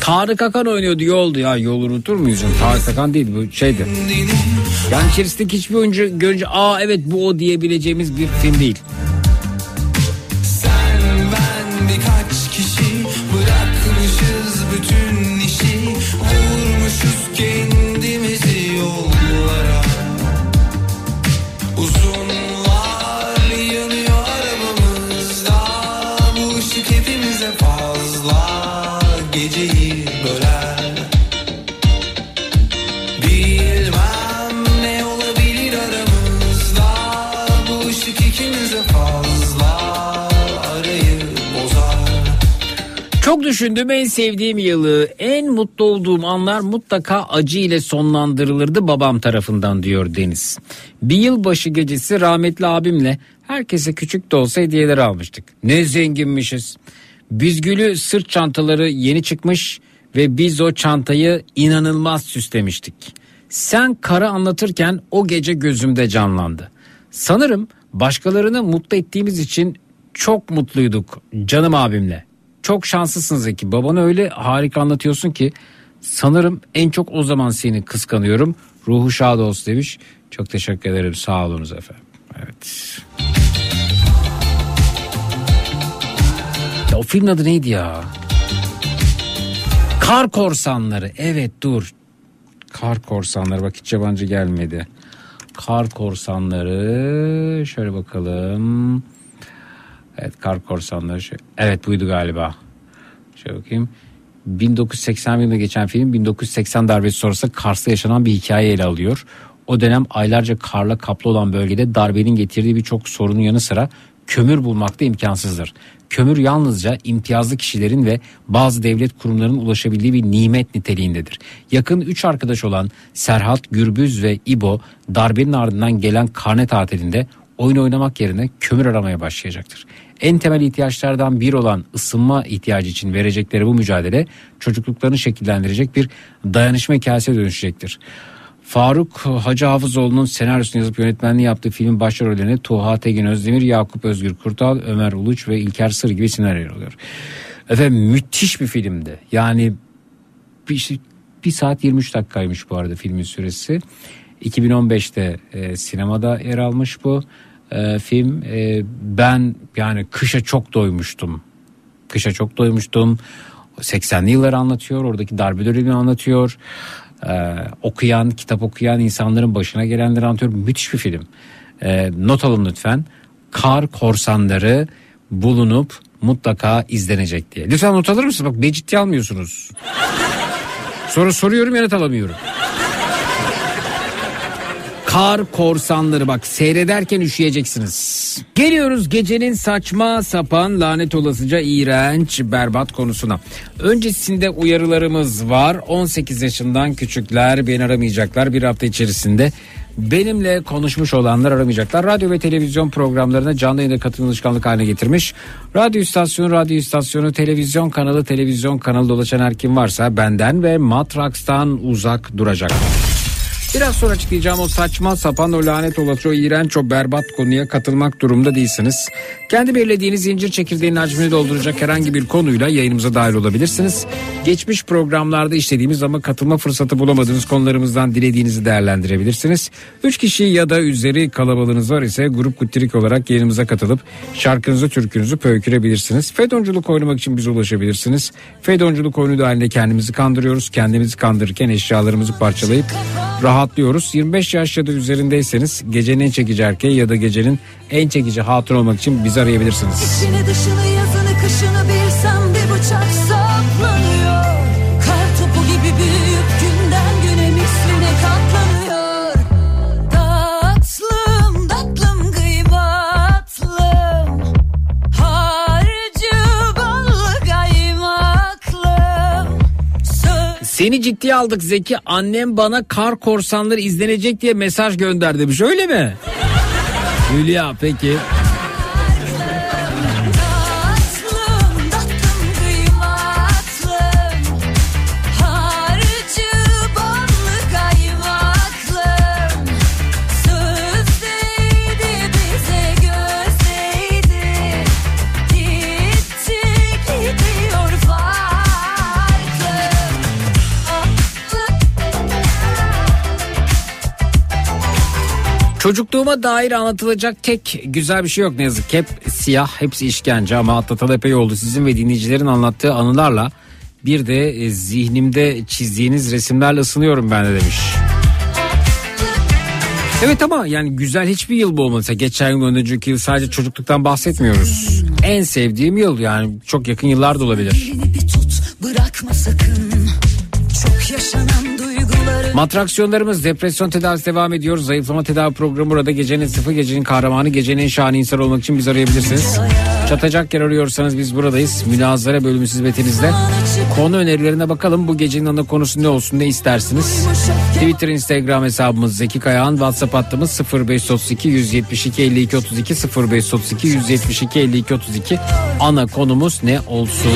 Tarık Akan oynuyordu yoldu ya yol unutur muyuz? Tarık Akan değil bu şeydi. Yani içerisindeki hiçbir oyuncu görünce aa evet bu o diyebileceğimiz bir film değil. Çok düşündüğüm en sevdiğim yılı, en mutlu olduğum anlar mutlaka acı ile sonlandırılırdı babam tarafından diyor Deniz. Bir yılbaşı gecesi rahmetli abimle herkese küçük de olsa hediyeler almıştık. Ne zenginmişiz. Bizgülü sırt çantaları yeni çıkmış ve biz o çantayı inanılmaz süslemiştik. Sen kara anlatırken o gece gözümde canlandı. Sanırım başkalarını mutlu ettiğimiz için çok mutluyduk canım abimle. Çok şanslısın Zeki. Babanı öyle harika anlatıyorsun ki sanırım en çok o zaman seni kıskanıyorum. Ruhu şad olsun demiş. Çok teşekkür ederim. Sağ olunuz efendim. Evet. Ya o filmin adı neydi ya? Kar Korsanları. Evet dur. Kar Korsanları. Bak hiç yabancı gelmedi. Kar Korsanları. Şöyle bakalım. Evet Kar Korsanları. Şöyle. Evet buydu galiba. Şöyle bakayım. 1980 yılında geçen film 1980 darbesi sonrası Kars'ta yaşanan bir hikaye ele alıyor. O dönem aylarca karla kaplı olan bölgede darbenin getirdiği birçok sorunun yanı sıra kömür bulmak da imkansızdır. Kömür yalnızca imtiyazlı kişilerin ve bazı devlet kurumlarının ulaşabildiği bir nimet niteliğindedir. Yakın 3 arkadaş olan Serhat, Gürbüz ve İbo darbenin ardından gelen karne tatilinde oyun oynamak yerine kömür aramaya başlayacaktır. En temel ihtiyaçlardan bir olan ısınma ihtiyacı için verecekleri bu mücadele çocukluklarını şekillendirecek bir dayanışma hikayesine dönüşecektir. Faruk Hacı Hafızoğlu'nun senaryosunu yazıp yönetmenliği yaptığı filmin başrollerine Tuğha Tegin Özdemir, Yakup Özgür Kurtal, Ömer Uluç ve İlker Sır gibi isimler yer alıyor. Efendim müthiş bir filmdi. Yani bir, bir saat 23 dakikaymış bu arada filmin süresi. 2015'te e, sinemada yer almış bu e, film. E, ben yani kışa çok doymuştum. Kışa çok doymuştum. 80'li yılları anlatıyor. Oradaki darbe dönemini anlatıyor. Ee, okuyan, kitap okuyan insanların başına gelenleri anlatıyor. Müthiş bir film. Ee, not alın lütfen. Kar korsanları bulunup mutlaka izlenecek diye. Lütfen not alır mısınız? Bak beni ciddiye almıyorsunuz. Sonra soruyorum yanıt alamıyorum. Kar korsanları bak seyrederken üşüyeceksiniz. Geliyoruz gecenin saçma sapan lanet olasıca iğrenç berbat konusuna. Öncesinde uyarılarımız var. 18 yaşından küçükler beni aramayacaklar bir hafta içerisinde. Benimle konuşmuş olanlar aramayacaklar. Radyo ve televizyon programlarına canlı yayına katılım alışkanlık haline getirmiş. Radyo istasyonu, radyo istasyonu, televizyon kanalı, televizyon kanalı dolaşan her kim varsa benden ve Matrax'tan uzak duracak. Biraz sonra açıklayacağım o saçma sapan o lanet olası o iğrenç o berbat konuya katılmak durumda değilsiniz. Kendi belirlediğiniz zincir çekirdeğinin hacmini dolduracak herhangi bir konuyla yayınımıza dahil olabilirsiniz. Geçmiş programlarda işlediğimiz ama katılma fırsatı bulamadığınız konularımızdan dilediğinizi değerlendirebilirsiniz. Üç kişi ya da üzeri kalabalığınız var ise grup kuttirik olarak yayınımıza katılıp şarkınızı türkünüzü pöykürebilirsiniz. Fedonculuk oynamak için bize ulaşabilirsiniz. Fedonculuk oyunu da halinde kendimizi kandırıyoruz. Kendimizi kandırırken eşyalarımızı parçalayıp rahatlıyoruz. 25 yaş ya da üzerindeyseniz gecenin en çekici erkeği ya da gecenin en çekici hatun olmak için bizi arayabilirsiniz. İçini dışını yazını kışını bilsem bir bıçak Seni ciddiye aldık Zeki. Annem bana kar korsanları izlenecek diye mesaj gönder demiş. Öyle mi? Hülya peki. Çocukluğuma dair anlatılacak tek güzel bir şey yok ne yazık. Hep siyah, hepsi işkence ama atlatalı epey oldu. Sizin ve dinleyicilerin anlattığı anılarla bir de e, zihnimde çizdiğiniz resimlerle ısınıyorum ben de demiş. Evet ama yani güzel hiçbir yıl bu olmasa geçen yıl önceki yıl sadece çocukluktan bahsetmiyoruz. En sevdiğim yıl yani çok yakın yıllar da olabilir. Tut bırakma sakın Matraksiyonlarımız depresyon tedavisi devam ediyor. Zayıflama tedavi programı burada gecenin sıfır gecenin kahramanı gecenin en şahane insan olmak için bizi arayabilirsiniz. Çatacak yer arıyorsanız biz buradayız. Münazara bölümü hizmetinizde. Konu önerilerine bakalım. Bu gecenin ana konusu ne olsun ne istersiniz? Twitter, Instagram hesabımız Zeki Kayağan. WhatsApp hattımız 0532 172 52 32 0532 172 52 32. Ana konumuz ne olsun?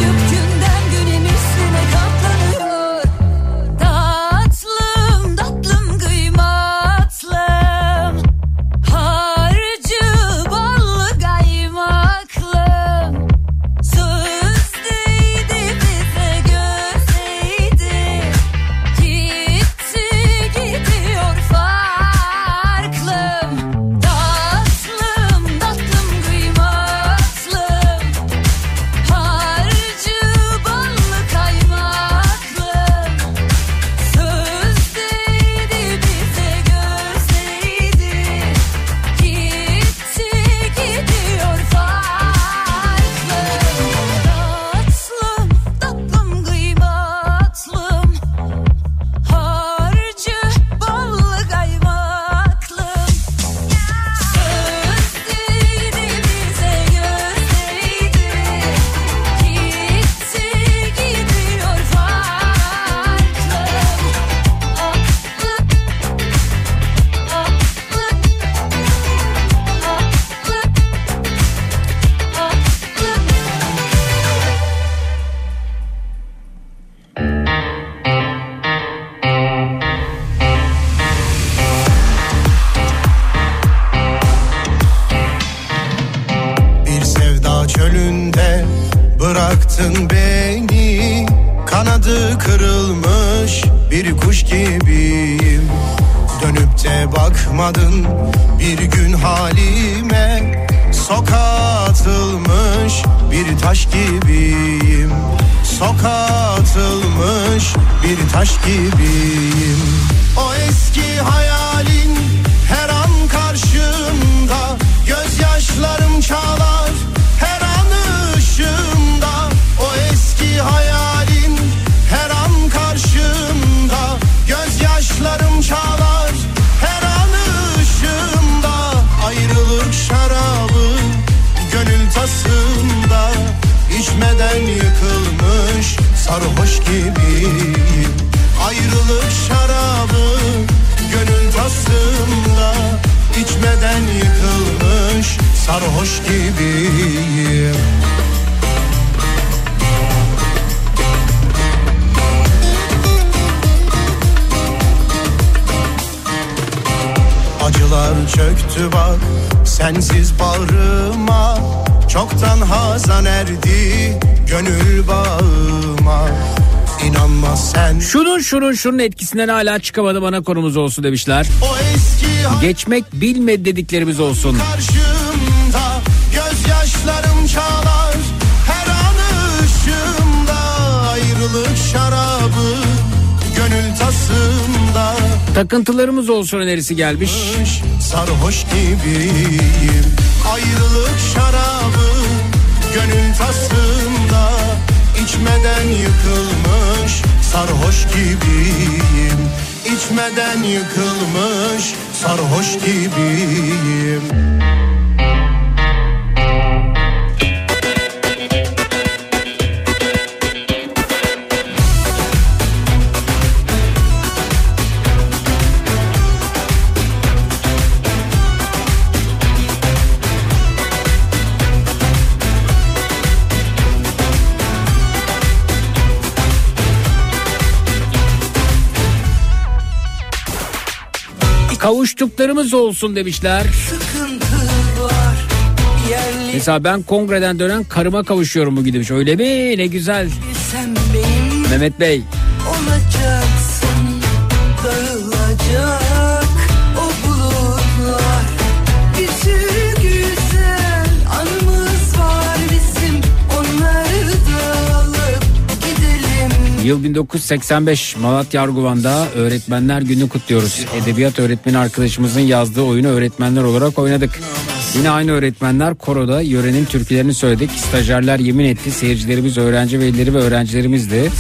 Şunun etkisinden hala çıkamadı bana konumuz olsun demişler. Geçmek bilmedi dediklerimiz olsun. karşımda Gözyaşlarım çalar her an ışığımda Ayrılık şarabı gönül tasımda Takıntılarımız olsun önerisi gelmiş. Sarhoş gibiyim Ayrılık şarabı gönül tasımda içmeden yıkılmış sarhoş gibiyim. İçmeden yıkılmış sarhoş gibiyim Kavuştuklarımız olsun demişler. Mesela ben kongreden dönen karıma kavuşuyorum bugün demiş. Öyle mi? Ne güzel. Mehmet Bey. Yıl 1985 Malatya Arguvan'da Öğretmenler Günü kutluyoruz. Edebiyat öğretmeni arkadaşımızın yazdığı oyunu öğretmenler olarak oynadık. Yine aynı öğretmenler koroda yörenin türkülerini söyledik. Stajyerler yemin etti. Seyircilerimiz öğrenci velileri ve öğrencilerimizdi.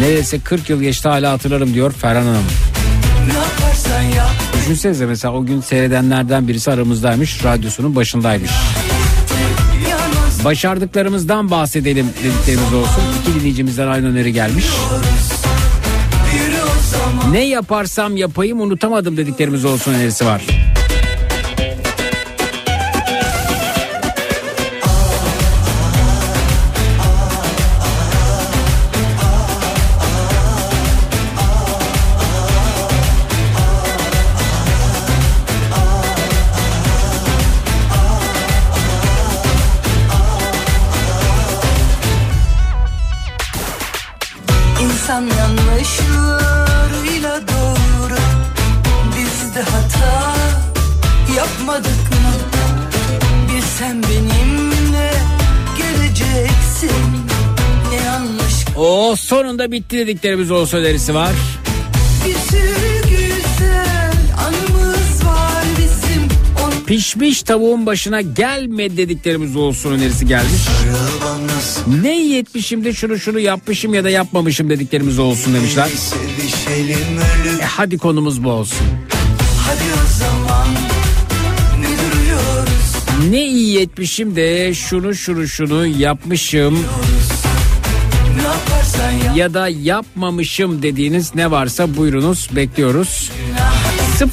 Neredeyse 40 yıl geçti hala hatırlarım diyor Ferhan Hanım. Düşünsenize mesela o gün seyredenlerden birisi aramızdaymış. Radyosunun başındaymış. Başardıklarımızdan bahsedelim dediklerimiz olsun. İki dinleyicimizden aynı öneri gelmiş. Ne yaparsam yapayım unutamadım dediklerimiz olsun önerisi var. Sonunda bitti dediklerimiz olsun önerisi var. Pişmiş tavuğun başına gelme dediklerimiz olsun önerisi gelmiş. Ne iyi etmişim şunu şunu yapmışım ya da yapmamışım dediklerimiz olsun demişler. E hadi konumuz bu olsun. Ne iyi etmişim de şunu şunu şunu yapmışım ya da yapmamışım dediğiniz ne varsa buyurunuz bekliyoruz.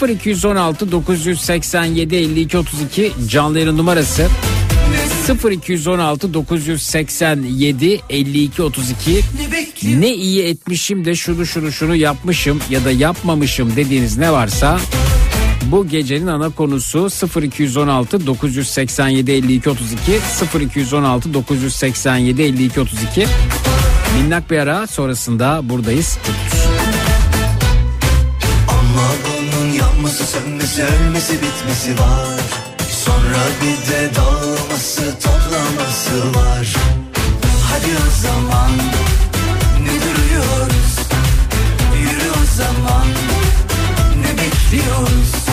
0216 987 52 32 canlı yayın numarası. 0216 987 52 32 ne iyi etmişim de şunu şunu şunu yapmışım ya da yapmamışım dediğiniz ne varsa bu gecenin ana konusu 0216 987 52 32 0216 987 52 32 minnak bir ara sonrasında buradayız. Ama bunun yanması sönmesi ölmesi bitmesi var. Sonra bir de dağılması toplaması var. Hadi o zaman ne duruyoruz? Yürü o zaman ne bekliyoruz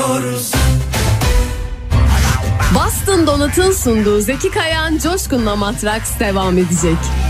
bekliyoruz Boston Donat'ın sunduğu Zeki Kayan Coşkun'la Matraks devam edecek.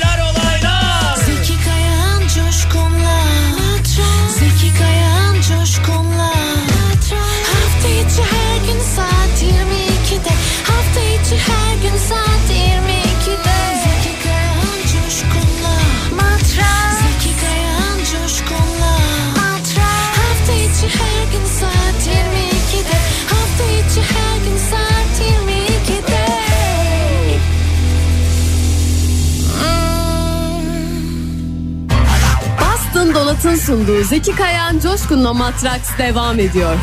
Hafta içi her gün saat 22'de Zeki Kayan Coşkun'la. Zeki Kayan Coşkun'la. Hafta içi her gün saat 22'de Hafta içi her gün saat 22'de Bastın Dolat'ın sunduğu Zeki Kayan Coşkun'la Matraks devam ediyor.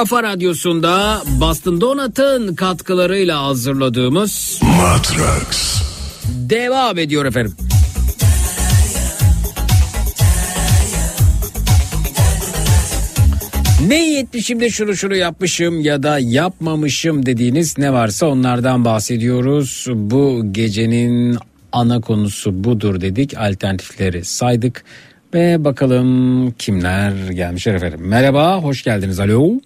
Kafa Radyosu'nda Boston Donut'ın katkılarıyla hazırladığımız Matrax. devam ediyor efendim. Ne iyi etmişim şunu şunu yapmışım ya da yapmamışım dediğiniz ne varsa onlardan bahsediyoruz. Bu gecenin ana konusu budur dedik. Alternatifleri saydık ve bakalım kimler gelmişler efendim. Merhaba, hoş geldiniz. Alo.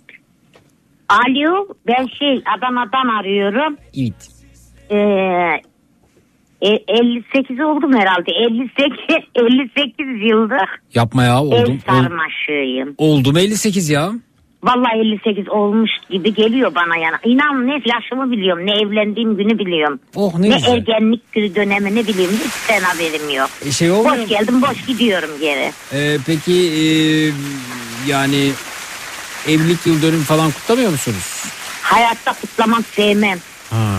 Alo ben şey Adana'dan arıyorum. Evet. Ee, e, 58 oldum herhalde. 58 58 yıldır Yapma ya oldum. ev Ol, sarmaşığıyım. oldum 58 ya. Vallahi 58 olmuş gibi geliyor bana yani. İnan ne yaşımı biliyorum ne evlendiğim günü biliyorum. Oh ne ne güzel. ergenlik dönemini biliyorum. Hiç sen haberim yok. E, şey olmuyor boş geldim boş gidiyorum geri. Ee, peki e, yani evlilik yıl dönümü falan kutlamıyor musunuz? Hayatta kutlamak sevmem. Ha.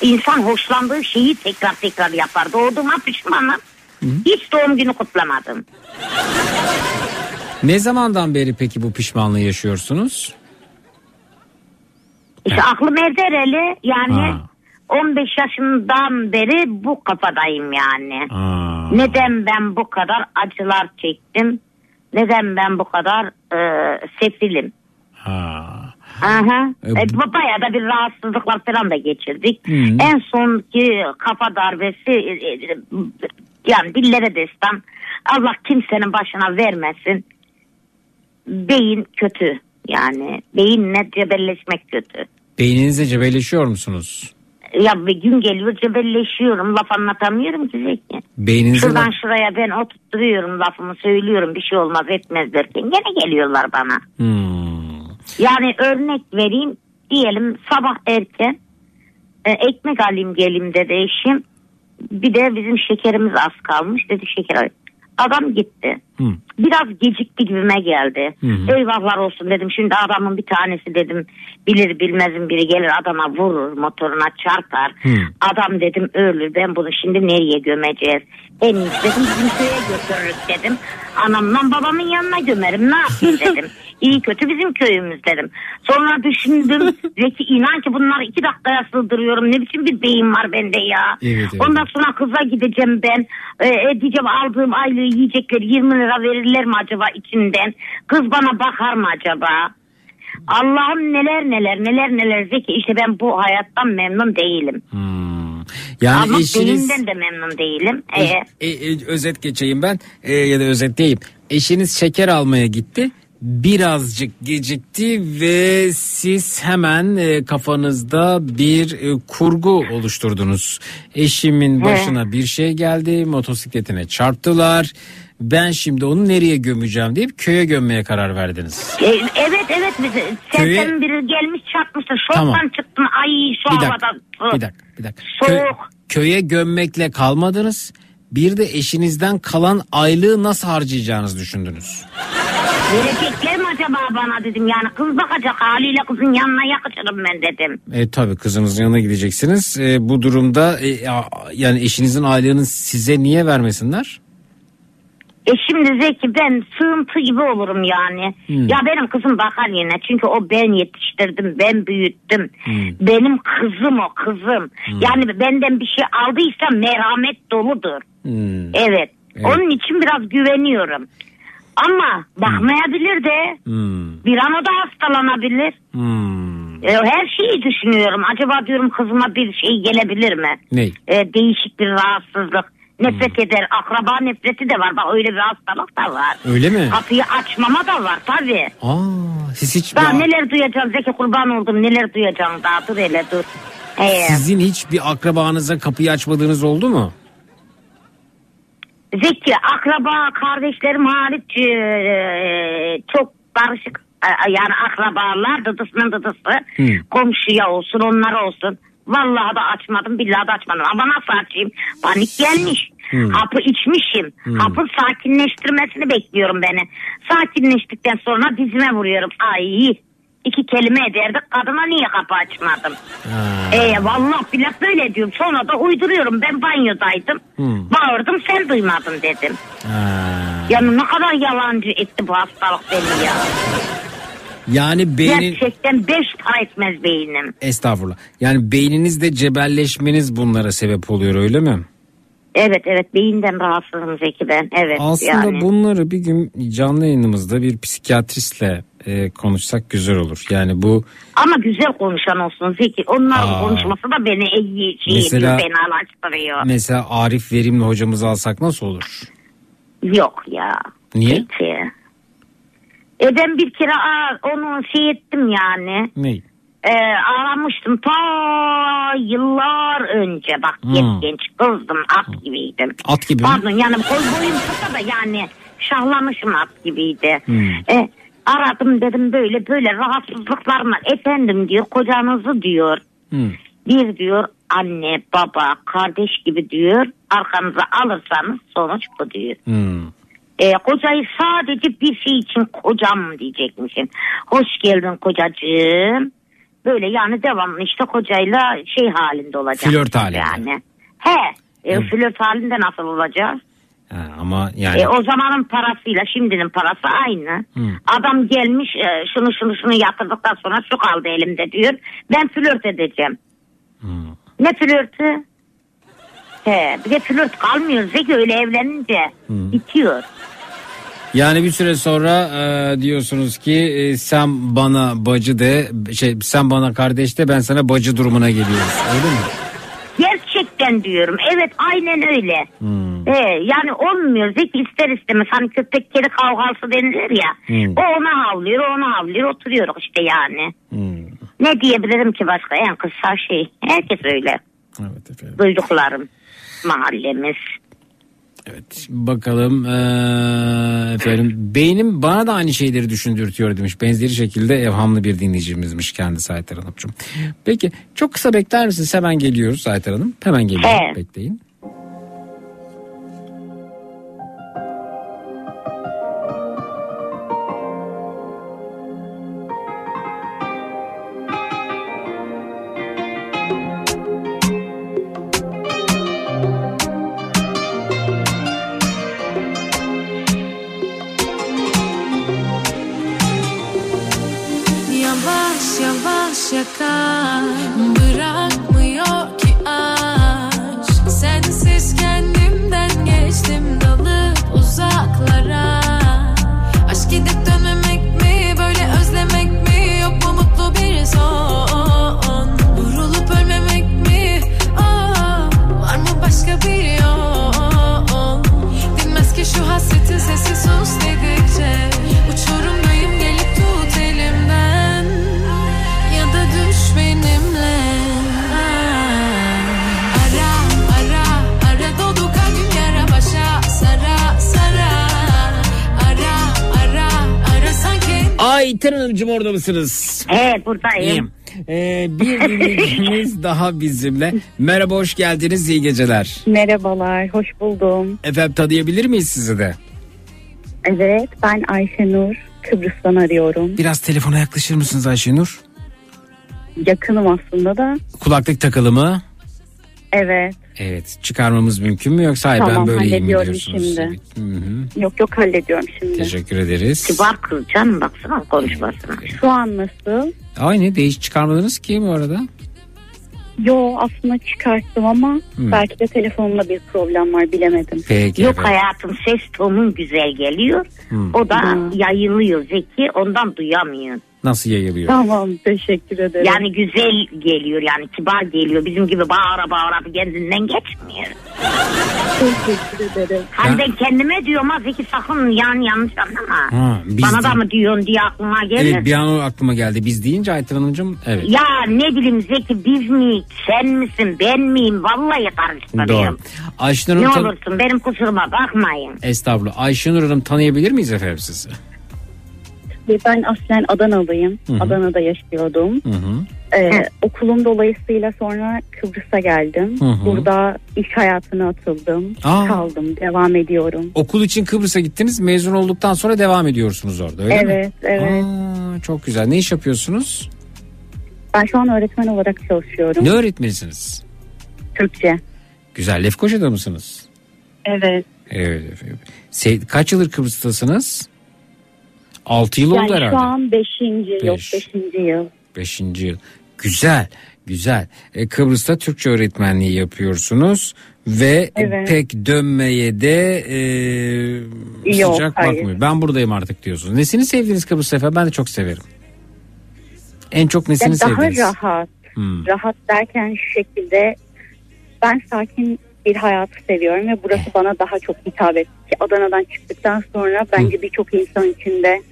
İnsan hoşlandığı şeyi tekrar tekrar yapar. Doğduğuma pişmanım. Hiç doğum günü kutlamadım. Ne zamandan beri peki bu pişmanlığı yaşıyorsunuz? İşte aklım erdereli yani Ha. 15 yaşından beri bu kafadayım yani. Ha. Neden ben bu kadar acılar çektim? Neden ben bu kadar e, sefilim? Ha. Aha. E, E, bayağı da bir rahatsızlıklar falan da geçirdik. Hı. En sonki kafa darbesi e, e, yani dillere destan. Allah kimsenin başına vermesin. Beyin kötü. Yani beyinle cebelleşmek kötü. Beyninizle cebelleşiyor musunuz? Ya bir gün geliyor cebelleşiyorum. Laf anlatamıyorum ki Zeki. Beyninize Şuradan şuraya ben oturtturuyorum lafımı söylüyorum bir şey olmaz etmez derken gene geliyorlar bana. Hmm. Yani örnek vereyim diyelim sabah erken e, ekmek alayım gelim dedi eşim. Bir de bizim şekerimiz az kalmış dedi şeker. Adam gitti. Hı. Biraz gecikti gibime geldi. Hı hı. Eyvahlar olsun dedim. Şimdi adamın bir tanesi dedim bilir bilmezin biri gelir adama vurur motoruna çarpar. Hı. Adam dedim ölür ben bunu şimdi nereye gömeceğiz? En iyisi dedim bizim köye götürürüz dedim. Anamla babamın yanına gömerim ne yapayım dedim. İyi kötü bizim köyümüz dedim. Sonra düşündüm Zeki inan ki bunları iki dakikaya sığdırıyorum. Ne biçim bir beyin var bende ya. Evet, evet. Ondan sonra kıza gideceğim ben. Ee, diyeceğim aldığım aylığı yiyecekleri 20 lira verirler mi acaba içinden? Kız bana bakar mı acaba? Allah'ım neler neler neler neler Zeki işte ben bu hayattan memnun değilim. Yani Ama eşiniz... beyimden de memnun değilim. Ee, E, e, özet geçeyim ben e, ya da özetleyeyim. Eşiniz şeker almaya gitti. Birazcık gecikti ve siz hemen e, kafanızda bir e, kurgu oluşturdunuz. Eşimin başına bir şey geldi, motosikletine çarptılar. Ben şimdi onu nereye gömeceğim deyip köye gömmeye karar verdiniz. e, evet evet Köye- serserin biri gelmiş çarpmıştı. Şoktan Tamam. çıktın ay şu Bir havada. dakika, bir dakika, bir dakika. Kö- Soğuk. köye gömmekle kalmadınız. Bir de eşinizden kalan aylığı nasıl harcayacağınızı düşündünüz. Verecekler mi acaba bana dedim yani kız bakacak haliyle kızın yanına yakışırım ben dedim. E tabii kızınızın yanına gideceksiniz. E, bu durumda e, yani eşinizin aylığını size niye vermesinler? E şimdi Zeki ben sığıntı gibi olurum yani. Hmm. Ya benim kızım bakar yine çünkü o ben yetiştirdim ben büyüttüm. Hmm. Benim kızım o kızım. Yani benden bir şey aldıysa merhamet doludur. Hmm. Evet. Evet. Onun için biraz güveniyorum. Ama bakmayabilir de Hmm. bir an o da hastalanabilir. Hmm. E, her şeyi düşünüyorum. Acaba diyorum kızıma bir şey gelebilir mi? Ne? E, değişik bir rahatsızlık. Nefret eder. Akraba nefreti de var. Bak öyle bir hastalık da var. Öyle mi? Kapıyı açmama da var tabii. Aa, siz hiç Daha Ya, neler duyacağım Zeki kurban oldum neler duyacağım daha dur hele dur. Ee, sizin hiç bir akrabanıza kapıyı açmadığınız oldu mu? Zeki akraba kardeşlerim hariç e, çok karışık e, yani akrabalar dıdısının dıdısı Hı. komşuya olsun onlar olsun. Vallahi da açmadım billahi da açmadım ama nasıl açayım panik gelmiş. Hı. Hapı içmişim. Hı. Hapın sakinleştirmesini bekliyorum beni. Sakinleştikten sonra dizime vuruyorum. Ay iki kelime ederdik kadına niye kapı açmadım? Ee, vallahi billahi böyle diyorum. Sonra da uyduruyorum. Ben banyodaydım. Hmm. Bağırdım sen duymadın dedim. Yani ne kadar yalancı etti bu hastalık beni ya. Yani beynin Gerçekten beş para etmez beynim. estağfurullah. Yani beyninizde cebelleşmeniz bunlara sebep oluyor öyle mi? Evet evet beyinden rahatsızım Zeki ben. Evet Aslında yani. bunları bir gün canlı yayınımızda bir psikiyatristle e, konuşsak güzel olur. Yani bu Ama güzel konuşan olsun Zeki. Onların Aa. konuşması da beni iyi şey Mesela- ediyor, fenalaştırıyor. mesela Arif Verimli hocamızı alsak nasıl olur? Yok ya. Niye? Peki. E ben bir kere onu şey ettim yani. Ne? E, aramıştım ta yıllar önce. Bak Hmm. genç kızdım at gibiydim. At gibi mi? Pardon yani boy boyum kısa da yani şahlamışım at gibiydi. Hmm. E, aradım dedim böyle böyle rahatsızlıklarım var. Efendim diyor kocanızı diyor. Hmm. Bir diyor anne baba kardeş gibi diyor arkanıza alırsanız sonuç bu diyor. Hmm. E, kocayı sadece bir şey için kocam diyecekmişim. Hoş geldin kocacığım. Böyle yani devamlı işte kocayla şey halinde olacak. Flört halinde. Yani. He. E, flört halinde nasıl olacağız? Ha, ama yani E, o zamanın parasıyla şimdinin parası aynı. Hmm. Adam gelmiş e, şunu şunu şunu yatırdıktan sonra şu kaldı elimde diyor. Ben flört edeceğim. Hmm. Ne flörtü? He, bir de flört kalmıyor Zeki öyle evlenince Hmm. bitiyor. Yani bir süre sonra e, diyorsunuz ki e, sen bana bacı de şey sen bana kardeş de ben sana bacı durumuna geliyoruz öyle mi? Gerçekten diyorum. Evet aynen öyle. Hmm. Ee, yani olmuyor. Zeki ister istemez. Hani köpek kedi kavgası denilir ya. Hmm. O ona havlıyor, o ona havlıyor. Oturuyoruz işte yani. Hmm. Ne diyebilirim ki başka? En kısa şey. Herkes öyle. Evet efendim. Duyduklarım. Mahallemiz. Evet bakalım e, efendim beynim bana da aynı şeyleri düşündürtüyor demiş. Benzeri şekilde evhamlı bir dinleyicimizmiş kendisi Aytar Hanımcığım. Peki çok kısa bekler misiniz? Hemen geliyoruz Aytar Hanım. Hemen geliyoruz He. bekleyin. Başka bir yol? Dinmez ki şu hasretin sesi sus dedikçe Aytar Hanımcığım orada mısınız? Evet buradayım. İyiyim. Ee, bir dinleyicimiz daha bizimle. Merhaba hoş geldiniz iyi geceler. Merhabalar, hoş buldum. Efendim tanıyabilir miyiz sizi de? Evet, ben Ayşenur. Kıbrıs'tan arıyorum. Biraz telefona yaklaşır mısınız Ayşenur? Yakınım aslında da. Kulaklık takılı mı? Evet, Evet çıkarmamız mümkün mü yoksa hayır ben Tamam, böyleyim mi diyorsunuz? şimdi. Evet. Hı hı. yok yok hallediyorum şimdi. Teşekkür ederiz. Kibar kız canım baksana konuşmasına. Şu an nasıl? Aynı değiş çıkarmadınız ki bu arada. Yo aslında çıkarttım ama Hmm. belki de telefonumda bir problem var bilemedim. Peki Yok efendim. hayatım ses tonun güzel geliyor. Hmm. O da yayılıyor Zeki ondan duyamıyor. Nasıl yayılıyor? Tamam, teşekkür ederim. Yani güzel geliyor yani kibar geliyor. Bizim gibi bağıra bağıra kendinden geçmiyor. Teşekkür ederim. Hani ben kendime diyorum ha Zeki sakın yani yanlış anlama. Ha, biz Bana da de- mı diyorsun diye aklıma gelir. Evet bir an o aklıma geldi. Biz deyince Aytar Hanımcığım evet. Ya ne bileyim Zeki biz mi sen misin ben miyim vallahi karıştırıyorum. Doğru. Ayşenur Ne Hanım olursun benim kusuruma bakmayın. Estağfurullah. Ayşenur Hanım tanıyabilir miyiz efendim sizi? Ve Ben aslen Adanalıyım. Hı hı. Adana'da yaşıyordum. Hı hı. Ee, okulum dolayısıyla sonra Kıbrıs'a geldim. Hı hı. Burada iş hayatına atıldım. Aa. Kaldım, devam ediyorum. Okul için Kıbrıs'a gittiniz. Mezun olduktan sonra devam ediyorsunuz orada öyle mi? evet, evet. Aa, çok güzel. Ne iş yapıyorsunuz? Ben şu an öğretmen olarak çalışıyorum. Ne öğretmenisiniz? Türkçe. Güzel. Lefkoşa'da mısınız? Evet. Evet kaç yıldır Kıbrıs'tasınız? 6 yıl oldu yani herhalde. şu an 5. yok Beş. 5. yıl. Beşinci yıl. Güzel, güzel. E, Kıbrıs'ta Türkçe öğretmenliği yapıyorsunuz ve Evet. pek dönmeye de e, Yok, sıcak hayır. bakmıyor. Ben buradayım artık diyorsunuz. Nesini sevdiniz Kıbrıs Efe? Ben de çok severim. En çok nesini Yani daha sevdiniz? rahat. Hmm. Rahat derken şu şekilde ben sakin bir hayatı seviyorum ve burası bana daha çok hitap etti. Adana'dan çıktıktan sonra bence birçok insan için de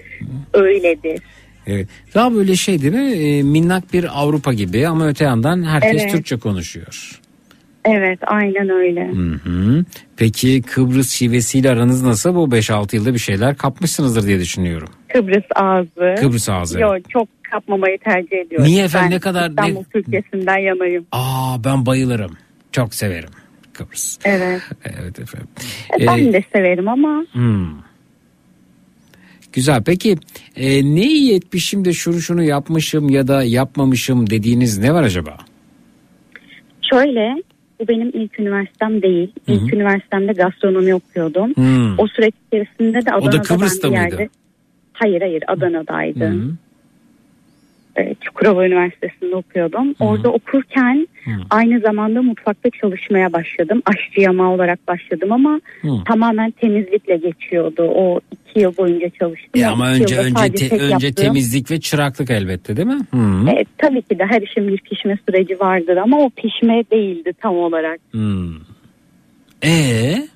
öyledir. Evet. Daha böyle şey değil mi? E, minnak bir Avrupa gibi ama öte yandan herkes Evet. Türkçe konuşuyor. Evet aynen öyle. Hı hı. Peki Kıbrıs şivesiyle aranız nasıl? Bu 5-6 yılda bir şeyler kapmışsınızdır diye düşünüyorum. Kıbrıs ağzı. Kıbrıs ağzı. Yok çok kapmamayı tercih ediyorum. Niye efendim? Ben Ne kadar- İstanbul ne- Türkçesinden yanayım. Aa ben bayılırım. Çok severim Kıbrıs. Evet. Evet efendim. E, ben Ee, de severim ama hmm. Güzel. Peki e, ne iyi etmişim de şunu şunu yapmışım ya da yapmamışım dediğiniz ne var acaba? şöyle bu benim ilk üniversitem değil. İlk üniversitemde gastronomi okuyordum. Hmm. O süreç içerisinde de Adana'da Kıbrıs'ta ben bir mıydı? yerde... Hayır hayır Adana'daydı. Hı. E, Çukurova Üniversitesi'nde okuyordum. Orada okurken aynı zamanda mutfakta çalışmaya başladım. Aşçı yama olarak başladım ama Hı. tamamen temizlikle geçiyordu. O iki yıl boyunca çalıştım. E ama önce önce te- önce yaptığım- temizlik ve çıraklık elbette değil mi? Hı. E, tabii ki de her işin bir pişme süreci vardır ama o pişme değildi tam olarak. Hmm. Ee?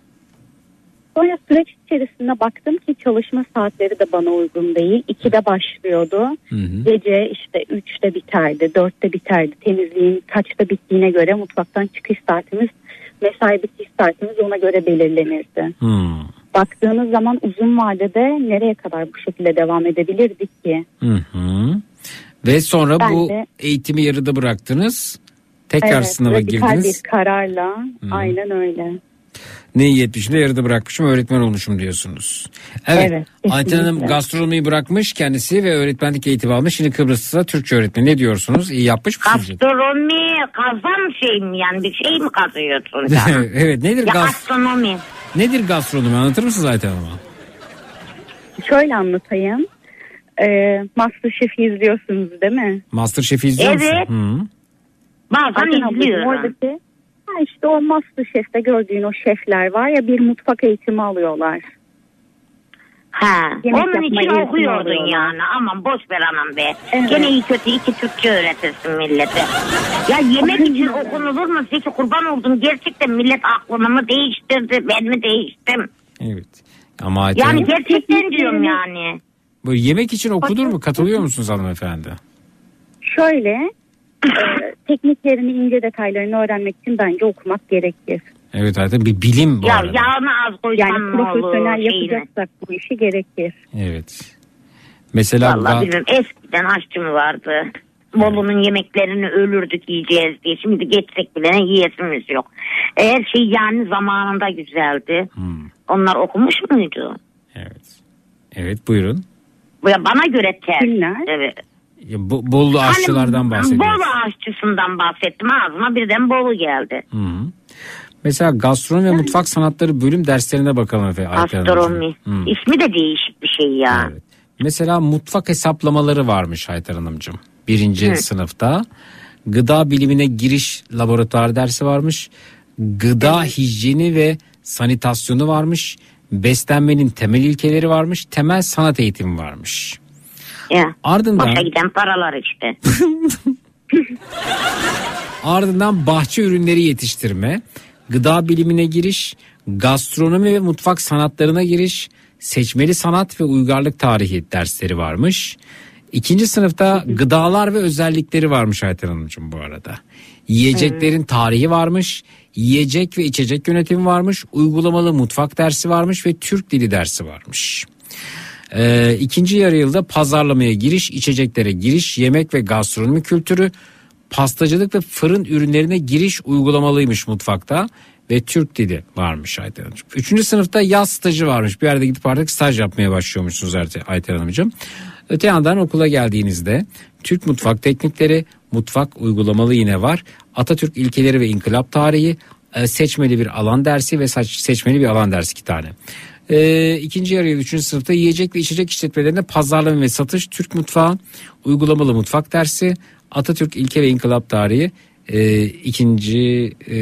Sonra süreç içerisinde baktım ki çalışma saatleri de bana uygun değil. İkide başlıyordu. Hı hı. Gece işte üçte biterdi, dörtte biterdi. Temizliğin kaçta bittiğine göre mutfaktan çıkış saatimiz, mesai bitiş saatimiz ona göre belirlenirdi. Hmm. Baktığınız zaman uzun vadede nereye kadar bu şekilde devam edebilirdik ki? Hı hı. Ve sonra Ben bu de- eğitimi yarıda bıraktınız. Tekrar evet, sınava girdiniz. bir kararla aynen öyle. Ne iyi etmişim de yarıda bırakmışım öğretmen olmuşum diyorsunuz. Evet. Evet, Ayten Hanım gastronomiyi bırakmış kendisi ve öğretmenlik eğitimi almış. Şimdi Kıbrıs'ta Türkçe öğretmeni. Ne diyorsunuz? İyi yapmış mı sizce? Gastronomi kazan şey mi yani bir şey mi kazıyorsun evet nedir ya gas gastronomi. nedir gastronomi anlatır mısınız Ayten Hanım'a? Şöyle anlatayım. Ee, Masterchef'i izliyorsunuz değil mi? Masterchef'i izliyor musun? Evet. Bazen ablacığım izliyorum. Oradaki ha işte o Masterchef'te gördüğün o şefler var ya bir mutfak eğitimi alıyorlar. Ha, Yemek onun için okuyordun alıyorlar. yani. Aman boş ver anam be. Evet. Gene iyi kötü iki Türkçe öğretirsin millete. Ya yemek için okunulur mu? Peki kurban oldum. Gerçekten millet aklını mı değiştirdi? Ben mi değiştim? Evet. Ama Yani gerçekten diyorum yani. böyle yemek için okudur mu? Katılıyor musunuz hanımefendi? Şöyle e, tekniklerini ince detaylarını öğrenmek için bence okumak gerekir. Evet Ayten bir bilim bu Ya arada. yağını az koysan Yani ne olur profesyonel şeyine. yapacaksak bu işi gerekir. Evet. Mesela Vallahi ga- bilmiyorum eskiden aşçı mı vardı? Bolu'nun yemeklerini ölürdük yiyeceğiz diye. Şimdi geçsek bile ne yiyesimiz yok. Her şey yani zamanında güzeldi. Hmm. Onlar okumuş muydu? Evet buyurun. Bu ya bana göre ters. Kimler? Evet. Ya, Bo- Bolu aşçılardan Hani bahsediyoruz. Bolu aşçısından bahsettim. Ağzıma birden Bolu geldi. Hı hı. Mesela gastronomi ve mutfak sanatları bölüm derslerine bakalım efendim. Ayten Astronomi. Hanımcığım. Hı. İsmi de değişik bir şey ya. Evet. Mesela mutfak hesaplamaları varmış Ayten Hanımcığım. Birinci Hı. sınıfta. Gıda bilimine giriş laboratuvar dersi varmış. Gıda hijyeni ve sanitasyonu varmış. Beslenmenin temel ilkeleri varmış. Temel sanat eğitimi varmış. Ya. Ardından- Boşa giden paralar işte. Ardından bahçe ürünleri yetiştirme, gıda bilimine giriş, gastronomi ve mutfak sanatlarına giriş, seçmeli sanat ve uygarlık tarihi dersleri varmış. İkinci sınıfta gıdalar ve özellikleri varmış Ayten Hanımcığım bu arada. Yiyeceklerin tarihi varmış, yiyecek ve içecek yönetimi varmış, uygulamalı mutfak dersi varmış ve Türk dili dersi varmış. Ee, ikinci yarı yılda pazarlamaya giriş, içeceklere giriş, yemek ve gastronomi kültürü, pastacılık ve fırın ürünlerine giriş uygulamalıymış mutfakta ve Türk dili varmış Ayten Hanımcığım. Üçüncü sınıfta yaz stajı varmış. Bir yerde gidip artık staj yapmaya başlıyormuşsunuz Ayten- Hanımcığım. Öte yandan okula geldiğinizde Türk mutfak teknikleri, mutfak uygulamalı yine var. Atatürk ilkeleri ve inkılap tarihi, e, seçmeli bir alan dersi ve seçmeli bir alan dersi iki tane. Ee, ikinci yarı yıl üçüncü sınıfta yiyecek ve içecek işletmelerinde pazarlama ve satış Türk mutfağı uygulamalı mutfak dersi Atatürk ilke ve inkılap tarihi e, ikinci e,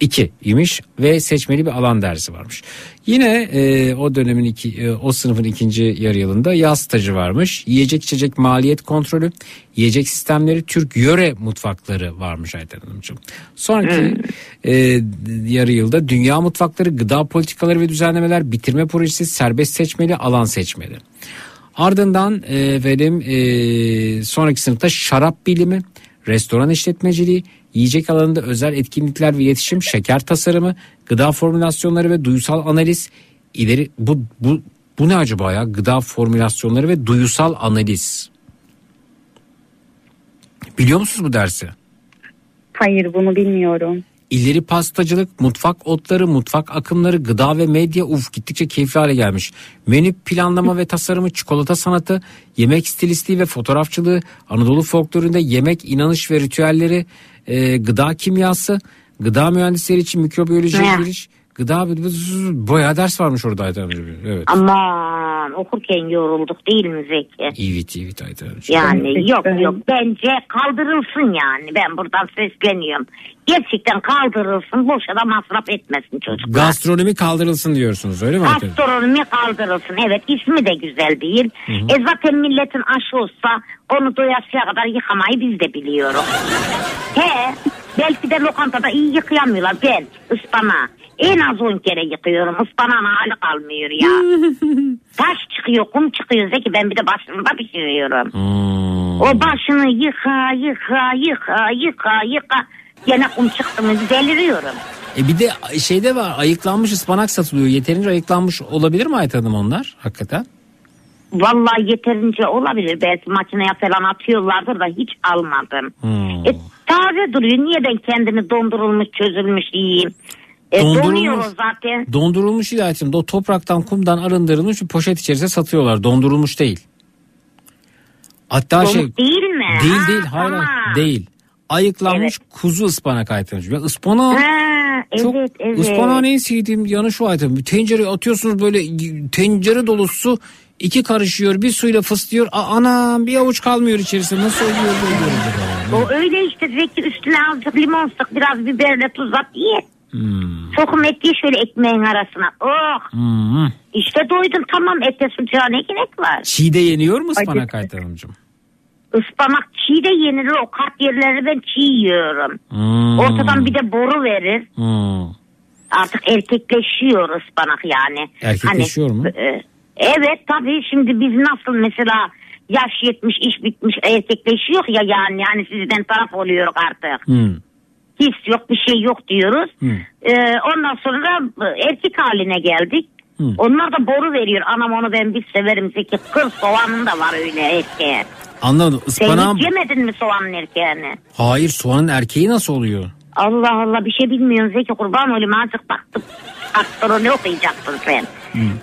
iki imiş ve seçmeli bir alan dersi varmış. Yine e, o dönemin iki, e, o sınıfın ikinci yarı yılında yaz stajı varmış. Yiyecek içecek maliyet kontrolü, yiyecek sistemleri, Türk yöre mutfakları varmış Ayten Hanımcığım. Sonraki e, yarı yılda dünya mutfakları, gıda politikaları ve düzenlemeler, bitirme projesi, serbest seçmeli, alan seçmeli. Ardından e, efendim e, sonraki sınıfta şarap bilimi, restoran işletmeciliği, yiyecek alanında özel etkinlikler ve iletişim, şeker tasarımı, gıda formülasyonları ve duyusal analiz. ileri bu bu bu ne acaba ya? Gıda formülasyonları ve duyusal analiz. Biliyor musunuz bu dersi? Hayır bunu bilmiyorum. İleri pastacılık, mutfak otları, mutfak akımları, gıda ve medya uf gittikçe keyifli hale gelmiş. Menü planlama ve tasarımı, çikolata sanatı, yemek stilistliği ve fotoğrafçılığı, Anadolu folklorunda yemek, inanış ve ritüelleri, e, gıda kimyası, gıda mühendisleri için mikrobiyolojiye Ne? giriş, gıda bayağı ders varmış orada Ayten Hanım. Evet. Aman okurken yorulduk değil mi Zeki? Evet evet Ayten. Yani yok yok bence kaldırılsın yani ben buradan sesleniyorum. Gerçekten kaldırılsın boşa da masraf etmesin çocuklar. Gastronomi kaldırılsın diyorsunuz öyle mi? Gastronomi kaldırılsın evet ismi de güzel değil. Hı hı. E zaten milletin aşı olsa onu doyasıya kadar yıkamayı biz de biliyoruz. He belki de lokantada iyi yıkayamıyorlar ben ıspanağı. En az 10 kere yıkıyorum ıspanağın hali kalmıyor ya. Taş çıkıyor kum çıkıyor Zeki ben bir de başımda pişiriyorum. O başını yıka yıka yıka yıka yıka. Gene kum çıktı mı deliriyorum. E bir de şeyde var ayıklanmış ıspanak satılıyor. Yeterince ayıklanmış olabilir mi Hanım onlar hakikaten? Vallahi yeterince olabilir. Belki makineye falan atıyorlardır da hiç almadım. Hmm. E, taze duruyor. Niye ben kendimi dondurulmuş çözülmüş yiyeyim? E, Dondurulmuş. zaten. Dondurulmuş Ayten. O topraktan kumdan arındırılmış bir poşet içerisinde satıyorlar. Dondurulmuş değil. Hatta Donuk şey değil mi? değil Ha, değil hayır tamam. hayır, değil. Ayıklanmış kuzu ıspanak Ayten. Ya ıspanak Ha, evet çok evet. ıspanağın en sevdiğim yanı şu. Bir tencereye atıyorsunuz böyle tencere dolusu iki karışıyor bir suyla fıslıyor. A, anam bir avuç kalmıyor içerisinde. Nasıl oluyor böyle? O öyle işte Zeki üstüne azıcık limon sık biraz biberle tuz at ye. Sokum et ye şöyle ekmeğin arasına. Oh Hmm. işte doydun tamam ete sucuğa ne gerek var? Çiğde yeniyor mu ıspanak Ayten Hanımcığım? Ispanak çiğ de yenilir o kat yerleri ben çiğ yiyorum. Hmm. Ortadan bir de boru verir. Hmm. Artık erkekleşiyor ıspanak yani. Erkekleşiyor mu? e, evet tabii şimdi biz nasıl mesela yaş yetmiş iş bitmiş erkekleşiyor ya yani yani sizden taraf oluyor artık. Hmm. His yok bir şey yok diyoruz. Hmm. Ee, ondan sonra e, erkek haline geldik. Hmm. Onlar da boru veriyor. Anam onu ben bir severim. Zeki kır soğanın da var öyle erkeğe. Anlamadım. Sen Ispanağın... hiç yemedin mi soğanın erkeğini? Hayır soğanın erkeği nasıl oluyor? Allah Allah bir şey bilmiyorsun Zeki kurban olayım azıcık baktım. Astroloji okuyacaksın sen.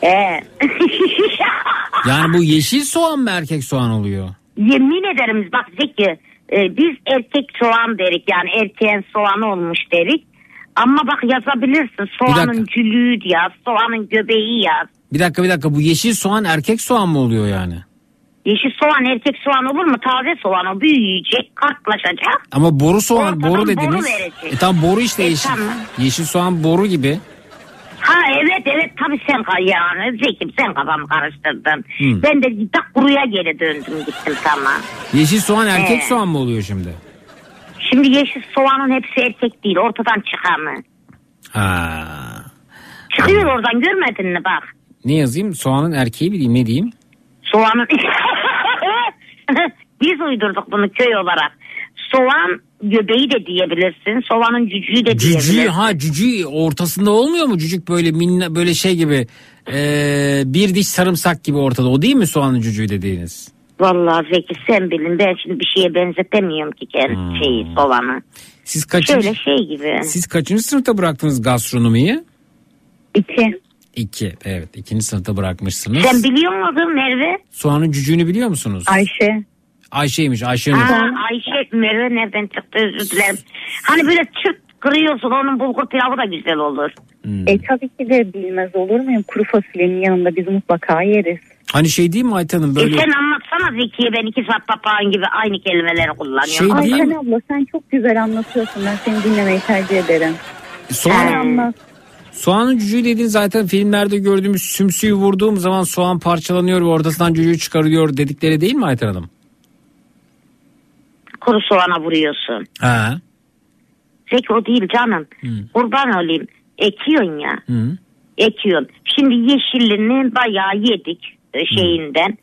Ee, Yani bu yeşil soğan mı erkek soğan oluyor? yemin ederim bak Zeki e, biz erkek soğan derik yani erkeğin soğanı olmuş derik. Ama bak yazabilirsin soğanın cülüğü yaz, soğanın göbeği yaz. Bir dakika bir dakika bu yeşil soğan erkek soğan mı oluyor yani? Yeşil soğan erkek soğan olur mu? Taze soğan o büyüyecek, kartlaşacak. Ama boru soğan Ortadan boru boru dediniz. verecek. e tam boru işte E, yeşil. tamam. Yeşil soğan boru gibi. Ha evet evet tabii sen yani Zekim sen kafamı karıştırdın. Hmm. Ben de tak kuruya geri döndüm gittim tamam. Yeşil soğan erkek Ee. soğan mı oluyor şimdi? Şimdi yeşil soğanın hepsi erkek değil ortadan çıkanı. Ha. Çıkıyor oradan görmedin mi bak. Ne yazayım? Soğanın erkeği bileyim ne diyeyim? Soğanın... Biz uydurduk bunu köy olarak. Soğan göbeği de diyebilirsin. Soğanın cücüğü de Cücüğü diyebilirsin. ha cücüğü ortasında olmuyor mu cücük böyle minna böyle şey gibi ee, bir diş sarımsak gibi ortada o değil mi soğanın cücüğü dediğiniz? Vallahi Zeki sen bilin ben şimdi bir şeye benzetemiyorum ki kendi şeyi soğanı. Hmm. Siz kaçıncı, Şöyle şey gibi. siz kaçıncı sınıfta bıraktınız gastronomiyi? İki. İki evet ikinci sınıfta bırakmışsınız. Sen biliyor musun Merve? Soğanın cücüğünü biliyor musunuz? Ayşe. Ayşe'ymiş Ayşe Hanım. Aa, Ayşe Merve nereden çıktı özür dilerim. Hani böyle çırt kırıyorsun onun bulgur pilavı da güzel olur. Hmm. E tabii ki de bilmez olur muyum? Kuru fasulyenin yanında biz mutlaka yeriz. Hani şey değil mi Ayten Hanım E böyle sen anlatsana Zekiye ben iki saat papağan gibi aynı kelimeleri kullanıyorum. Şey değil Ayten abla sen çok güzel anlatıyorsun. Ben seni dinlemeyi tercih ederim. soğan. Soğanın cücüğü dediğin zaten filmlerde gördüğümüz sümsüyü vurduğum zaman soğan parçalanıyor ve ortasından cücüğü çıkarıyor dedikleri değil mi Ayten Hanım? Kuru soğana vuruyorsun. Ha. Zeki o değil canım. Kurban olayım. Ekiyorsun ya. Hı. Ekiyorsun. Şimdi yeşilini bayağı yedik e, şeyinden.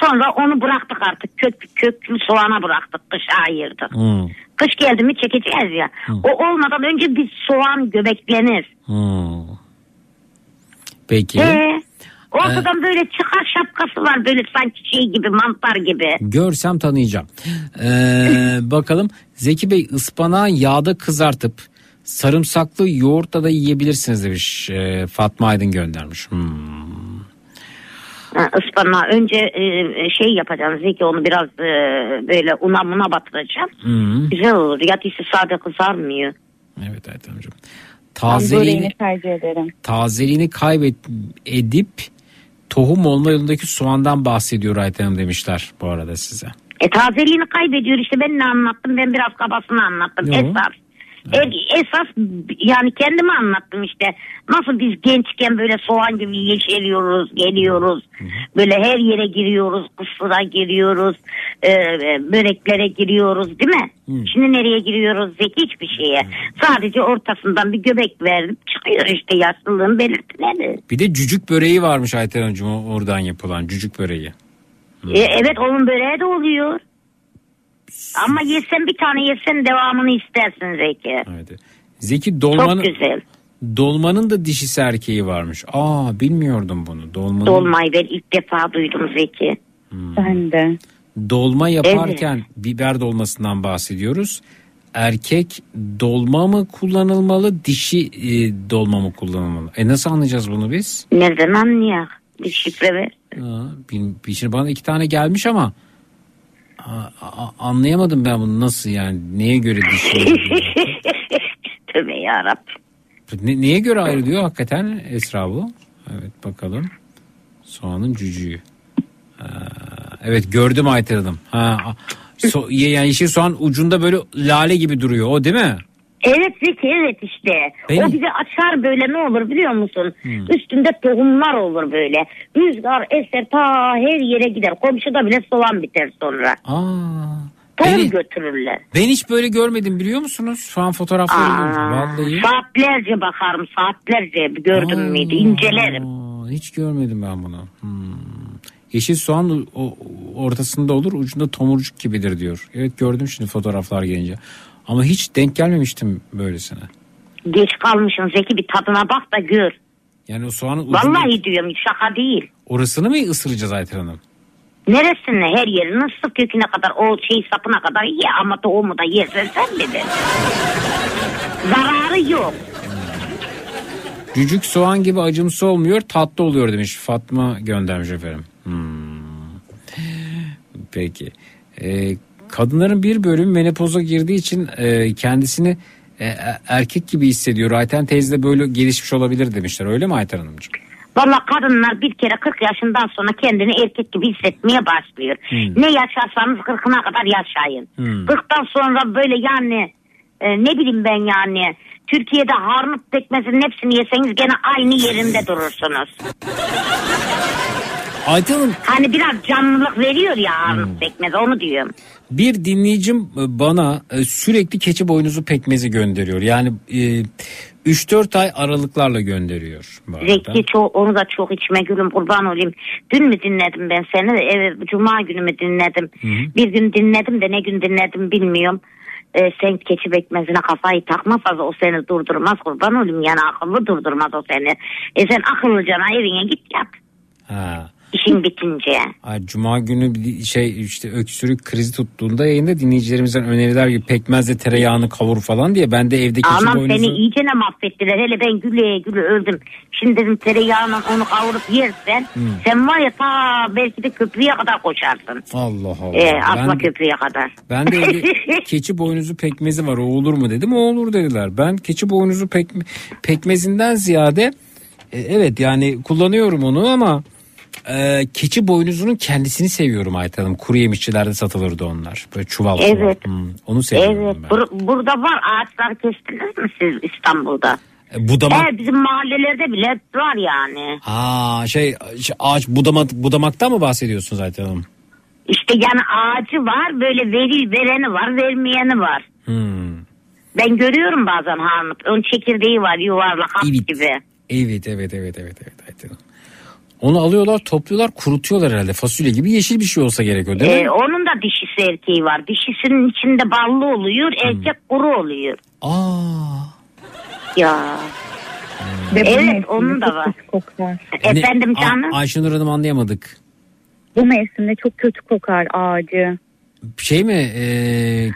Sonra onu bıraktık artık. Kök, köklü soğana bıraktık. Kışa ayırdık. Hı. Kış geldi mi çekeceğiz ya. O olmadan önce bir soğan göbeklenir. Hı. Peki. Ee, ortadan böyle çıkar şapkası var böyle sanki şey gibi mantar gibi. Görsem tanıyacağım. Ee, bakalım Zeki Bey ıspanağı yağda kızartıp sarımsaklı yoğurtla da yiyebilirsiniz demiş. Ee, Fatma Aydın göndermiş. Hmm. Ha, ıspanağı önce e, şey yapacağım Zeki onu biraz e, böyle una muna batıracağım. Hmm. Güzel olur. Ya dişi sade kızarmıyor. Evet Aytemciğim. Ben Tazeliğini, tercih ederim. tazeliğini kaybet edip tohum olma yolundaki soğandan bahsediyor Ayten Hanım demişler bu arada size. E tazeliğini kaybediyor işte ben ne anlattım ben biraz kabasını anlattım. Esas e- esas yani kendime anlattım işte. Nasıl biz gençken böyle soğan gibi yeşeriyoruz, geliyoruz. Böyle her yere giriyoruz, kısıra giriyoruz, e, e, böreklere giriyoruz değil mi? Şimdi nereye giriyoruz? Zeki hiçbir şeye. Sadece ortasından bir göbek verip çıkıyor işte yaşlılığın belirtileri. Bir de cücük böreği varmış Ayten Hanımcığım oradan yapılan cücük böreği. E, evet onun böreği de oluyor. Ama yesen bir tane yesen devamını istersin Zeki. Evet. Zeki dolmanın, Çok güzel. dolmanın da dişisi erkeği varmış. Aa bilmiyordum bunu. Dolmanın, Dolmayı ben ilk defa duydum Zeki. Ben de. Dolma yaparken biber dolmasından bahsediyoruz. Erkek dolma mı kullanılmalı, dişi e, dolma mı kullanılmalı? E nasıl anlayacağız bunu biz? Nereden anlayak? Bir şifre ver. Aa, bil- bil- şimdi bana iki tane gelmiş ama anlayamadım ben bunu. Nasıl yani? Neye göre dişi Tövbe yarabbim. ne, neye göre ayrılıyor hakikaten Esra bu? Evet bakalım. Soğanın cücüğü. Aa, evet gördüm Ayten Hanım. Ha, so, yani yeşil soğan ucunda böyle lale gibi duruyor. O değil mi? Evet Zeki evet işte. Benim- O bize açar böyle ne olur biliyor musun? Hmm. Üstünde tohumlar olur böyle. Rüzgar eser ta her yere gider. Komşuda bile soğan biter sonra. Aa, Tohum beni- götürürler. ben hiç böyle görmedim biliyor musunuz? Şu an fotoğrafları görüyorum. Vallahi. Saatlerce bakarım saatlerce gördüm müydü incelerim. Aa, hiç görmedim ben bunu. Hmm. Yeşil soğan o, ortasında olur ucunda tomurcuk gibidir diyor. Evet gördüm şimdi fotoğraflar gelince. Ama hiç denk gelmemiştim böylesine. Geç kalmışsın Zeki bir tadına bak da gör. Yani o soğanın ucunda Vallahi diyorum şaka değil. orasını mı ısıracağız Ayten Hanım? Neresine her yerini sık köküne kadar o şey sapına kadar ye ama tohumu da yersen sen bilir. Zararı yok. Cücük soğan gibi acımsı olmuyor tatlı oluyor demiş Fatma göndermiş efendim. Hmm. Peki. Ee, kadınların bir bölümü menopoza girdiği için e, kendisini e, erkek gibi hissediyor. Ayten teyze de böyle gelişmiş olabilir demişler. Öyle mi Ayten Hanımcığım? Valla kadınlar bir kere 40 yaşından sonra kendini erkek gibi hissetmeye başlıyor. Hmm. Ne yaşarsanız 40'ına kadar yaşayın. Hmm. 40'tan sonra böyle yani e, ne bileyim ben yani Türkiye'de harnut pekmezinin hepsini yeseniz gene aynı yerinde durursunuz. Ayten Hanım Hani biraz canlılık veriyor ya Hmm. harnut pekmezi onu diyorum. Bir dinleyicim bana e, sürekli keçi boynuzu pekmezi gönderiyor. Yani e, 3-4 ay aralıklarla gönderiyor. Zeki çok, onu da çok içime gülüm kurban olayım. Dün mü dinledim ben seni? Evet, Cuma günü mü dinledim? Bir gün dinledim de ne gün dinledim bilmiyorum. Ee, sen keçi bekmezine kafayı takma fazla o seni durdurmaz kurban olayım yani akıllı durdurmaz o seni. E sen akıllıcana evine git yat. Ha. İşin bitince. Ay, Cuma günü bir şey işte öksürük krizi tuttuğunda yayında dinleyicilerimizden öneriler gibi pekmezle tereyağını kavur falan diye ben de evde keçi Anam boynuzu... seni iyice ne mahvettiler. Hele ben güle güle öldüm. Şimdi dedim tereyağına onu kavurup yersen Hmm. sen var ya ta belki de köprüye kadar koşarsın. Allah Allah. Ee, Asma ben, köprüye kadar. ben de evde keçi boynuzu pekmezi var o olur mu dedim o olur dediler. Ben keçi boynuzu pekme, pekmezinden ziyade e, evet yani kullanıyorum onu ama e, keçi boynuzunun kendisini seviyorum Ayten Hanım. Kuru yemişçilerde satılırdı onlar. Böyle çuval çuval. Evet. Hmm, onu seviyorum Evet. ben. bur- burada var ağaçlar kestiniz mi siz İstanbul'da? E, budamak, Evet bizim mahallelerde bile var yani. Aa, şey, şey, ağaç budamak, budamaktan mı bahsediyorsunuz Ayten Hanım? İşte yani ağacı var böyle veril vereni var vermeyeni var. Hmm. Ben görüyorum bazen Hanım. Onun çekirdeği var yuvarlak Evet. gibi. Evet evet evet evet evet. Ayten Hanım. Onu alıyorlar topluyorlar kurutuyorlar herhalde fasulye gibi yeşil bir şey olsa gerekiyor değil mi? Ee, onun da dişisi erkeği var. Dişisinin içinde ballı oluyor, Hmm. erkek kuru oluyor. Aa. Ya. Bu Evet, onun da var. kokar. Efendim Ne- canım? Ay- Ayşenur Hanım anlayamadık. Bu mevsimde çok kötü kokar ağacı. Şey mi e,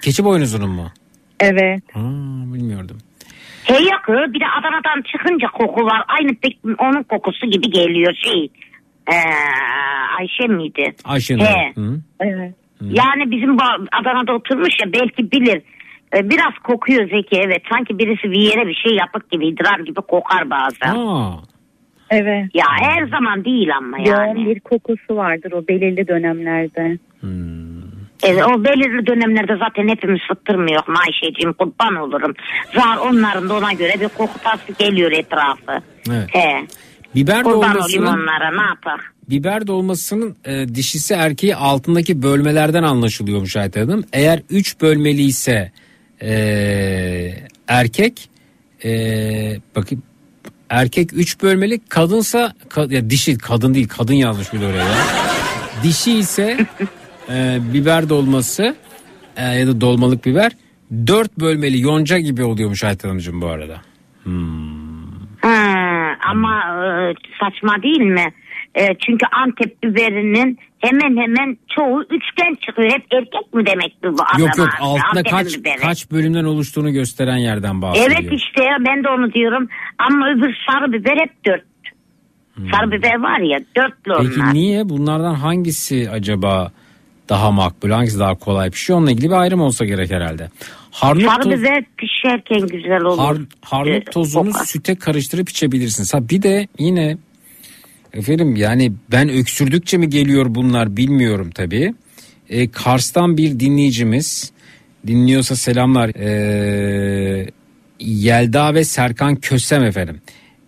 keçi boynuzunun mu? Evet. Ha, bilmiyordum. Hey yakı bir de Adana'dan çıkınca koku var. Aynı pek onun kokusu gibi geliyor şey. Ee, Ayşe miydi? He. Hı. Evet. Yani bizim Adana'da oturmuş ya belki bilir. Ee, Biraz kokuyor Zeki evet. Sanki birisi bir yere bir şey yapıp gibi idrar gibi kokar bazen. Aa. Evet. Ya her zaman değil ama Yoğun yani. bir kokusu vardır o belirli dönemlerde. Evet, o belirli dönemlerde zaten hepimiz fıttırmıyor Ayşe'ciğim kurban olurum. Zar onların da ona göre bir koku tasvir geliyor etrafı. Evet. He. Biber Kurban olayım dolmasının onlara ne yapar? biber dolmasının e, dişisi erkeği altındaki bölmelerden anlaşılıyormuş Ayten Hanım. Eğer 3 bölmeliyse e, erkek e, bakayım erkek 3 bölmeli kadınsa ka- ya dişi kadın değil kadın yazmış bir oraya. ya. Dişi ise e, biber dolması e, ya da dolmalık biber 4 bölmeli yonca gibi oluyormuş Ayten Hanımcığım bu arada. Ha, ama e, saçma değil mi? E, çünkü Antep biberinin hemen hemen çoğu üçgen çıkıyor. Hep erkek mi demek bu adam? Yok yok altında kaç biberi. kaç bölümden oluştuğunu gösteren yerden bahsediyor. Evet işte ben de onu diyorum. Ama öbür sarı biber hep dört. Sarı biber var ya dörtlü onlar. Hmm. Peki niye bunlardan hangisi acaba daha makbul hangisi daha kolay pişiyor onunla ilgili bir ayrım olsa gerek herhalde. Harnut, Sarı toz, pişerken güzel olur. har, harnut Ee, tozunu kokar. süte karıştırıp içebilirsiniz. Ha bir de yine efendim yani ben öksürdükçe mi geliyor bunlar bilmiyorum tabii. Ee, Kars'tan bir dinleyicimiz dinliyorsa selamlar. Ee, Yelda ve Serkan Kösem efendim.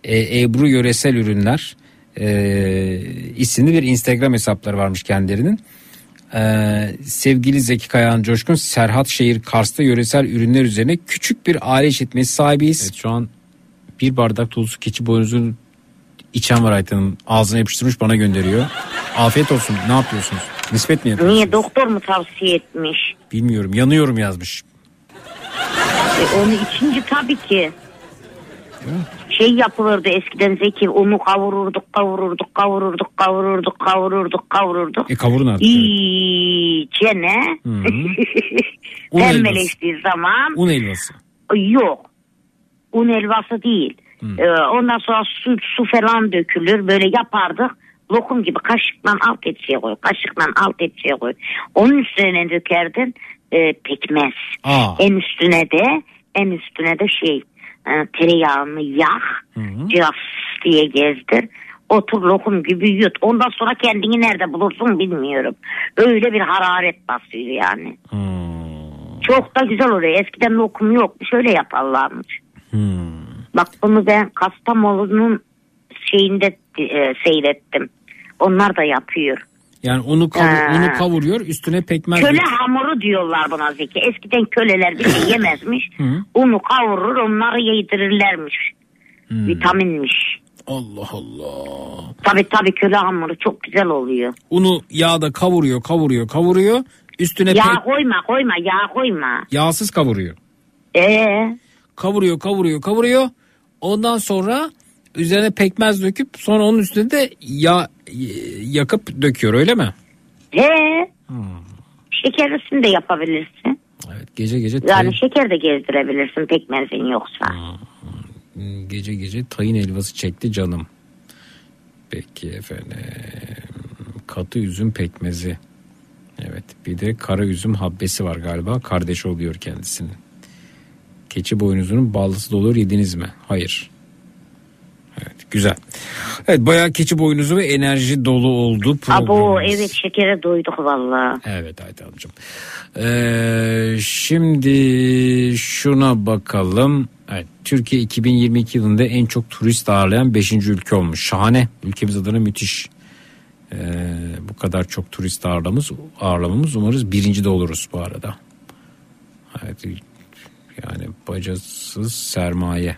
Ee, Ebru Yöresel Ürünler ee, isimli bir Instagram hesapları varmış kendilerinin. Ee, sevgili Zeki Kayahan Coşkun Serhat Şehir Kars'ta yöresel ürünler üzerine küçük bir aile işletmesi sahibiyiz. Evet, şu an bir bardak dolusu keçi boynuzu içen var Ayten Hanım. Ağzına yapıştırmış bana gönderiyor. Afiyet olsun. Ne yapıyorsunuz? Nispet mi yapıyorsunuz? Niye doktor mu tavsiye etmiş? Bilmiyorum. Yanıyorum yazmış. E, onu içince tabii ki. Şey yapılırdı eskiden Zeki unu kavururduk kavururduk kavururduk kavururduk kavururduk kavururduk. E kavurun artık. İyice ne? Pembeleştiği zaman Un helvası. yok. Un helvası değil. Ee, ondan sonra su, su falan dökülür böyle yapardık. Lokum gibi kaşıkla alt etçiye koy. Kaşıkla alt etçiye koy. Onun üstüne dökerdin e, pekmez. Aa. En üstüne de en üstüne de şey e, tereyağını yak. Cıvs diye gezdir. Otur lokum gibi yut. Ondan sonra kendini nerede bulursun bilmiyorum. Öyle bir hararet basıyor yani. Çok da güzel oluyor. Eskiden lokum yokmuş. Öyle yaparlarmış. Bak bunu ben Kastamonu'nun şeyinde e, seyrettim. Onlar da yapıyor. Yani unu, kavur, Ha. unu kavuruyor üstüne pekmez. Köle dök- hamuru diyorlar buna Zeki. Eskiden köleler bir şey yemezmiş. Unu kavurur onları yedirirlermiş. Vitaminmiş. Allah Allah. Tabi tabi köle hamuru çok güzel oluyor. Unu yağda kavuruyor kavuruyor kavuruyor. Üstüne Yağ pek- koyma koyma yağ koyma. yağsız kavuruyor. Ee, Kavuruyor kavuruyor kavuruyor. Ondan sonra üzerine pekmez döküp sonra onun üstüne de yağ yakıp döküyor öyle mi? He. Şeker üstünde yapabilirsin. Evet gece gece Yani tayin, şeker de gezdirebilirsin pekmezin yoksa. gece gece tayin helvası çekti canım. Peki efendim. Katı üzüm pekmezi. Evet bir de kara üzüm habbesi var galiba. Kardeş oluyor kendisinin. Keçi boynuzunun ballısı da olur yediniz mi? Hayır. Güzel. Evet bayağı keçi boynuzu ve enerji dolu oldu Abo programımız. evet şekere doyduk valla. Evet Aytancığım. Ee, şimdi şuna bakalım. Evet, Türkiye 2022 yılında en çok turist ağırlayan 5. ülke olmuş. Şahane. Ülkemiz adına müthiş. Ee, bu kadar çok turist ağırlamamız, ağırlamamız umarız birinci de oluruz bu arada. Evet, yani bacasız sermaye.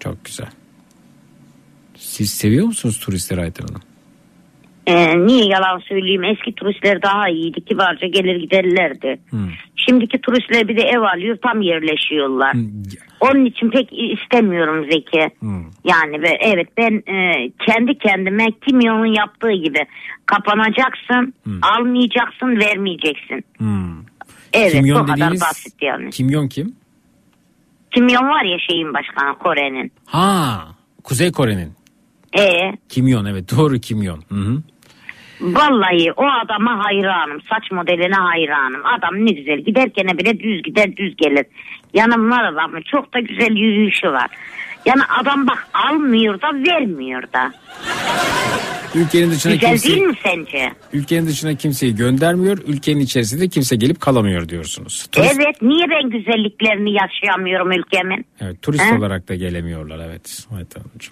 Çok güzel. Siz seviyor musunuz turistleri Ayten Hanım? Ee, niye yalan söyleyeyim eski turistler daha iyiydi kibarca gelir giderlerdi. Şimdiki turistler bir de ev alıyor tam yerleşiyorlar. Onun için pek istemiyorum Zeki. Yani ve evet ben e, kendi kendime kimyonun yaptığı gibi kapanacaksın, almayacaksın, vermeyeceksin. Evet Kimyon bu kadar basit yani. Kimyon kim? Kimyon var ya şeyin başkanı Kore'nin. Ha, Kuzey Kore'nin. E Kimyon evet doğru kimyon. Hı hı. Vallahi o adama hayranım. Saç modeline hayranım. Adam ne güzel. Giderken bile düz gider düz gelir. Yanımlar adamı. Çok da güzel yürüyüşü var. Yani adam bak almıyor da vermiyor da. Ülkenin dışına Güzel kimse, değil mi sence? ülkenin dışına kimseyi göndermiyor. Ülkenin içerisinde kimse gelip kalamıyor diyorsunuz. Turist, Evet niye ben güzelliklerini yaşayamıyorum ülkemin? evet, turist He? olarak da gelemiyorlar evet.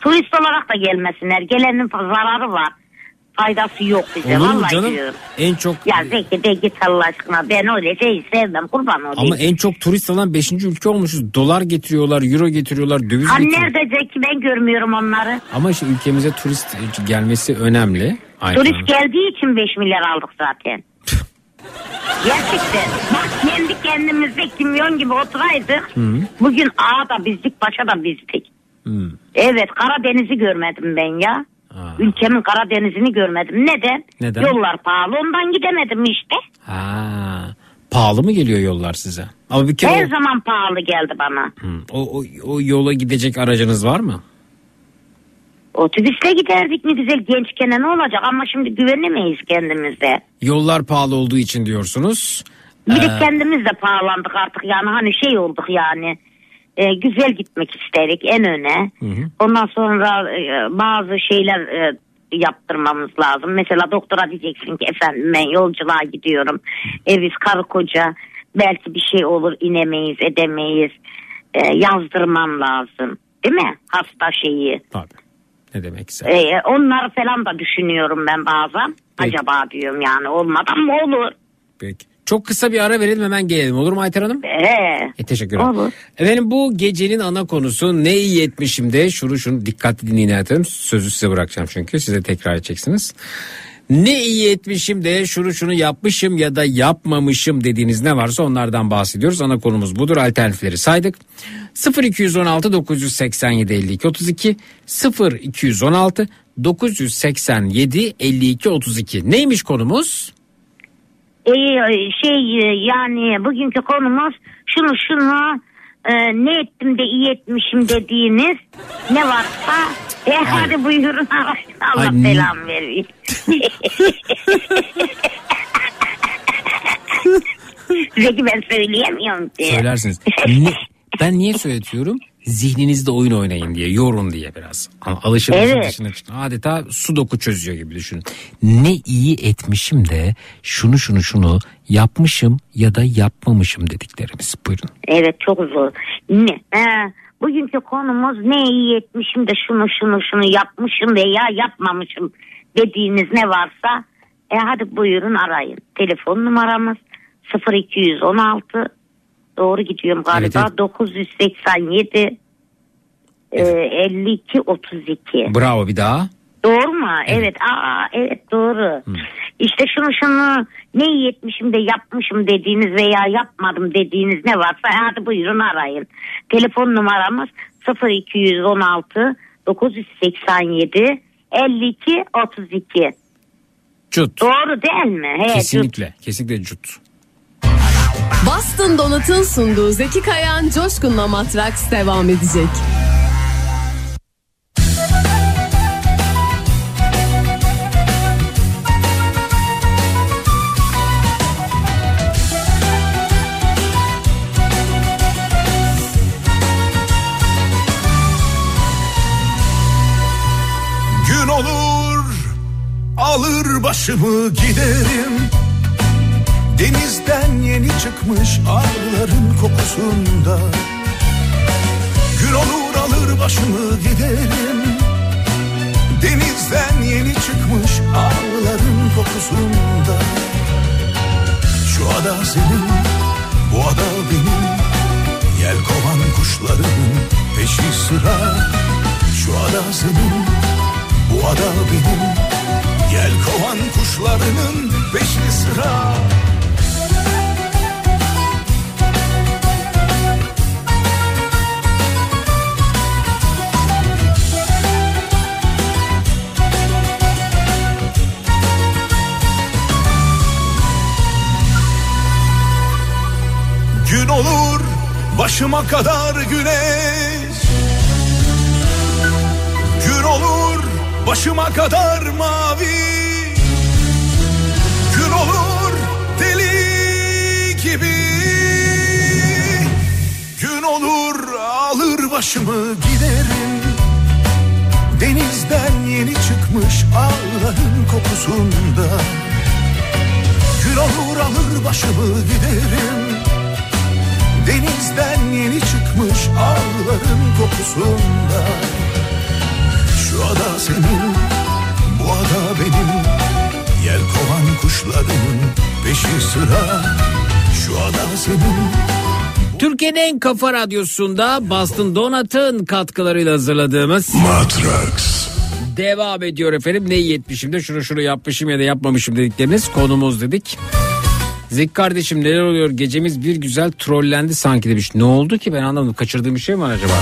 Turist olarak da gelmesinler. Gelenin zararı var. Faydası yok bize. Olur mu Vallahi canım? diyorum. En çok Ya Zeki de git Allah aşkına. Ben öyle şey sevmem. Kurban olayım. ama en çok turist alan 5. ülke olmuşuz. Dolar getiriyorlar, euro getiriyorlar, döviz Ha getiriyorlar. nerede Zeki ben görmüyorum onları. Ama işte ülkemize turist gelmesi önemli. Aynen. Turist geldiği için 5 milyar aldık zaten. Gerçekten. Bak kendi kendimizde kimyon gibi oturaydık. Bugün ağa da bizdik, başa da bizdik. Evet Karadeniz'i görmedim ben ya. Ülkemin Karadeniz'ini görmedim. Neden? Neden? Yollar pahalı ondan gidemedim işte. Ha, pahalı mı geliyor yollar size? Ama bir kere Her o, zaman pahalı geldi bana. o, o, o yola gidecek aracınız var mı? Otobüsle giderdik mi güzel gençken ne olacak ama şimdi güvenemeyiz kendimize. Yollar pahalı olduğu için diyorsunuz. Bir de Ee, kendimiz de pahalandık artık yani hani şey olduk yani. E, güzel gitmek isterik en öne. Ondan sonra e, bazı şeyler e, yaptırmamız lazım. Mesela doktora diyeceksin ki efendim ben yolculuğa gidiyorum. Eviz karı koca belki bir şey olur inemeyiz edemeyiz. E, yazdırmam lazım. Değil mi? Hasta şeyi. ne demekse. E, onları falan da düşünüyorum ben bazen. Acaba diyorum yani olmadan mı olur? Peki. Çok kısa bir ara verelim hemen gelelim olur mu Ayten Hanım? Ee, E, teşekkür ederim. Olur. Efendim bu gecenin ana konusu ne iyi etmişim de şunu şunu dikkatli dinleyin hayatım. Sözü size bırakacağım çünkü size tekrar edeceksiniz. Ne iyi etmişim de şunu şunu yapmışım ya da yapmamışım dediğiniz ne varsa onlardan bahsediyoruz. Ana konumuz budur. Alternatifleri saydık. 0216 987 52 32 0216 987 52 32 neymiş konumuz? E, şey e, yani bugünkü konumuz şunu şunu e, ne ettim de iyi etmişim dediğiniz ne varsa e, hadi buyurun Allah Ay, belamı vereyim. Zeki ben söyleyemiyorum ki. Söylersiniz. Ne- ben niye söyletiyorum? Zihninizde oyun oynayın diye, yorun diye biraz. Ama alışılmışın Evet. dışına çıkın. Adeta sudoku çözüyor gibi düşünün. Ne iyi etmişim de şunu şunu şunu yapmışım ya da yapmamışım dediklerimiz. Buyurun. Evet çok zor. Ne? Ee, bugünkü konumuz ne iyi etmişim de şunu şunu şunu yapmışım veya yapmamışım dediğiniz ne varsa e hadi buyurun arayın. Telefon numaramız 0216 doğru gidiyorum galiba Evet, evet. 987 e, 52 32. Bravo bir daha. Doğru mu? Evet. Aa evet doğru. İşte şunu şunu ne iyi etmişim de yapmışım dediğiniz veya yapmadım dediğiniz ne varsa hadi buyurun arayın. Telefon numaramız 0216 987 52 32. Cut. Doğru değil mi? He, Kesinlikle. Kesinlikle cut. Boston Donut'un sunduğu Zeki Kayan Coşkun'la Matraks devam edecek. Gün olur alır başımı giderim Denizden yeni çıkmış arıların kokusunda. Gün olur alır başımı giderim. Denizden yeni çıkmış arıların kokusunda. Şu ada senin, bu ada benim. Yel kovan kuşlarının peşi sıra. Şu ada senin, bu ada benim. Yel kovan kuşlarının peşi sıra başıma kadar güneş. Gün olur başıma kadar mavi. Gün olur deli gibi. Gün olur alır başımı giderim. Denizden yeni çıkmış ağların kokusunda. Gün olur alır başımı giderim Denizden yeni çıkmış ağların kokusunda. Şu ada senin, bu ada benim. Yel kovan kuşlarının peşi sıra. Şu ada senin, Türkiye'nin en kafa radyosunda Boston Donut'ın katkılarıyla hazırladığımız Matrax. Devam ediyor efendim. Ne iyi etmişim de şunu şunu yapmışım ya da yapmamışım dedikleriniz. Konumuz dedik. Zik kardeşim neler oluyor gecemiz bir güzel trollendi sanki demiş. Ne oldu ki ben anlamadım kaçırdığım bir şey mi var acaba?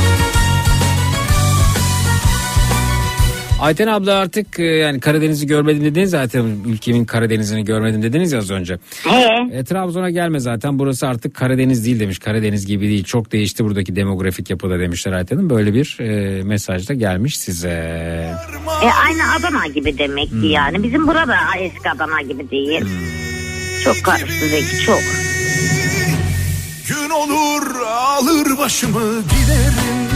Ayten abla artık e, yani Karadeniz'i görmedim dediniz zaten ülkemin Karadeniz'ini görmedim dediniz ya az önce. E, Trabzon'a gelme zaten burası artık Karadeniz değil demiş. Karadeniz gibi değil çok değişti buradaki demografik yapıda demişler Ayten Hanım. Böyle bir e, mesaj da gelmiş size. E, aynı Adana gibi demek ki yani. Bizim burada eski Adana gibi değil. Çok karıştı Zeki çok. gün olur alır başımı giderim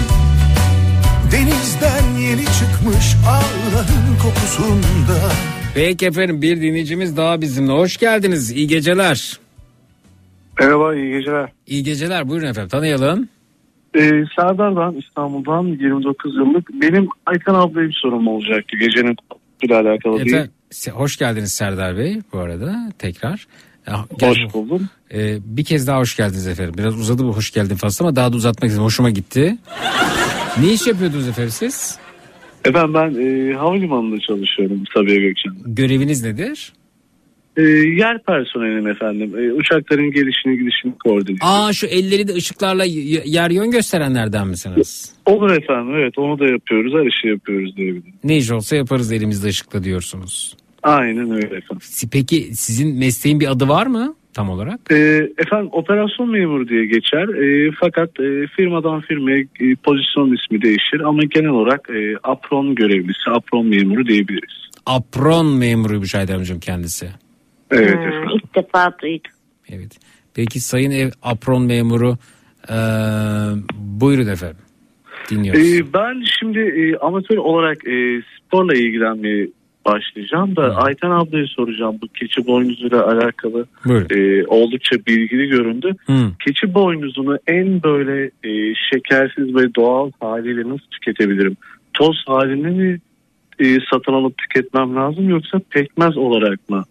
Denizden yeni çıkmış ağların kokusunda Peki efendim bir dinleyicimiz daha bizimle. Hoş geldiniz. İyi geceler. Merhaba iyi geceler. İyi geceler. Buyurun efendim tanıyalım. Ee, Serdar ben İstanbul'dan 29 yıllık. Benim Aykan ablaya bir sorum olacaktı gecenin ile alakalı değil. Hoş geldiniz Serdar Bey bu arada tekrar. Ya, Hoş buldum. Ee, bir kez daha hoş geldiniz efendim. Biraz uzadı bu hoş geldin faslı ama daha da uzatmak istedim. Hoşuma gitti. ne iş yapıyordunuz efendim siz? Efendim ben e, havalimanında çalışıyorum Sabiha Gökçen. Göreviniz nedir? E, yer personelim efendim. E, uçakların gelişini gidişini koordine. Aa şu elleri de ışıklarla y- yer yön gösterenlerden misiniz? Olur efendim evet onu da yapıyoruz her işi yapıyoruz diyebilirim. Ne iş olsa yaparız elimizde ışıkla diyorsunuz. Aynen öyle efendim. Peki sizin mesleğin bir adı var mı tam olarak? E, efendim operasyon memuru diye geçer. E, fakat e, firmadan firmaya e, pozisyon ismi değişir ama genel olarak e, apron görevlisi, apron memuru diyebiliriz. Apron memuruymuş Aydan Hocam kendisi. Evet Hmm, efendim. ilk defa duydum. Evet. Peki sayın ev apron memuru eee, buyurun efendim. Dinliyoruz. Ee, ben şimdi e, amatör olarak e, sporla ilgilenmeye başlayacağım da Ayten ablaya soracağım bu keçi boynuzuyla alakalı Buyurun. e, oldukça bilgili göründü. Hı. Keçi boynuzunu en böyle e, şekersiz ve doğal haliyle nasıl tüketebilirim? Toz halini mi e, satın alıp tüketmem lazım yoksa pekmez olarak mı?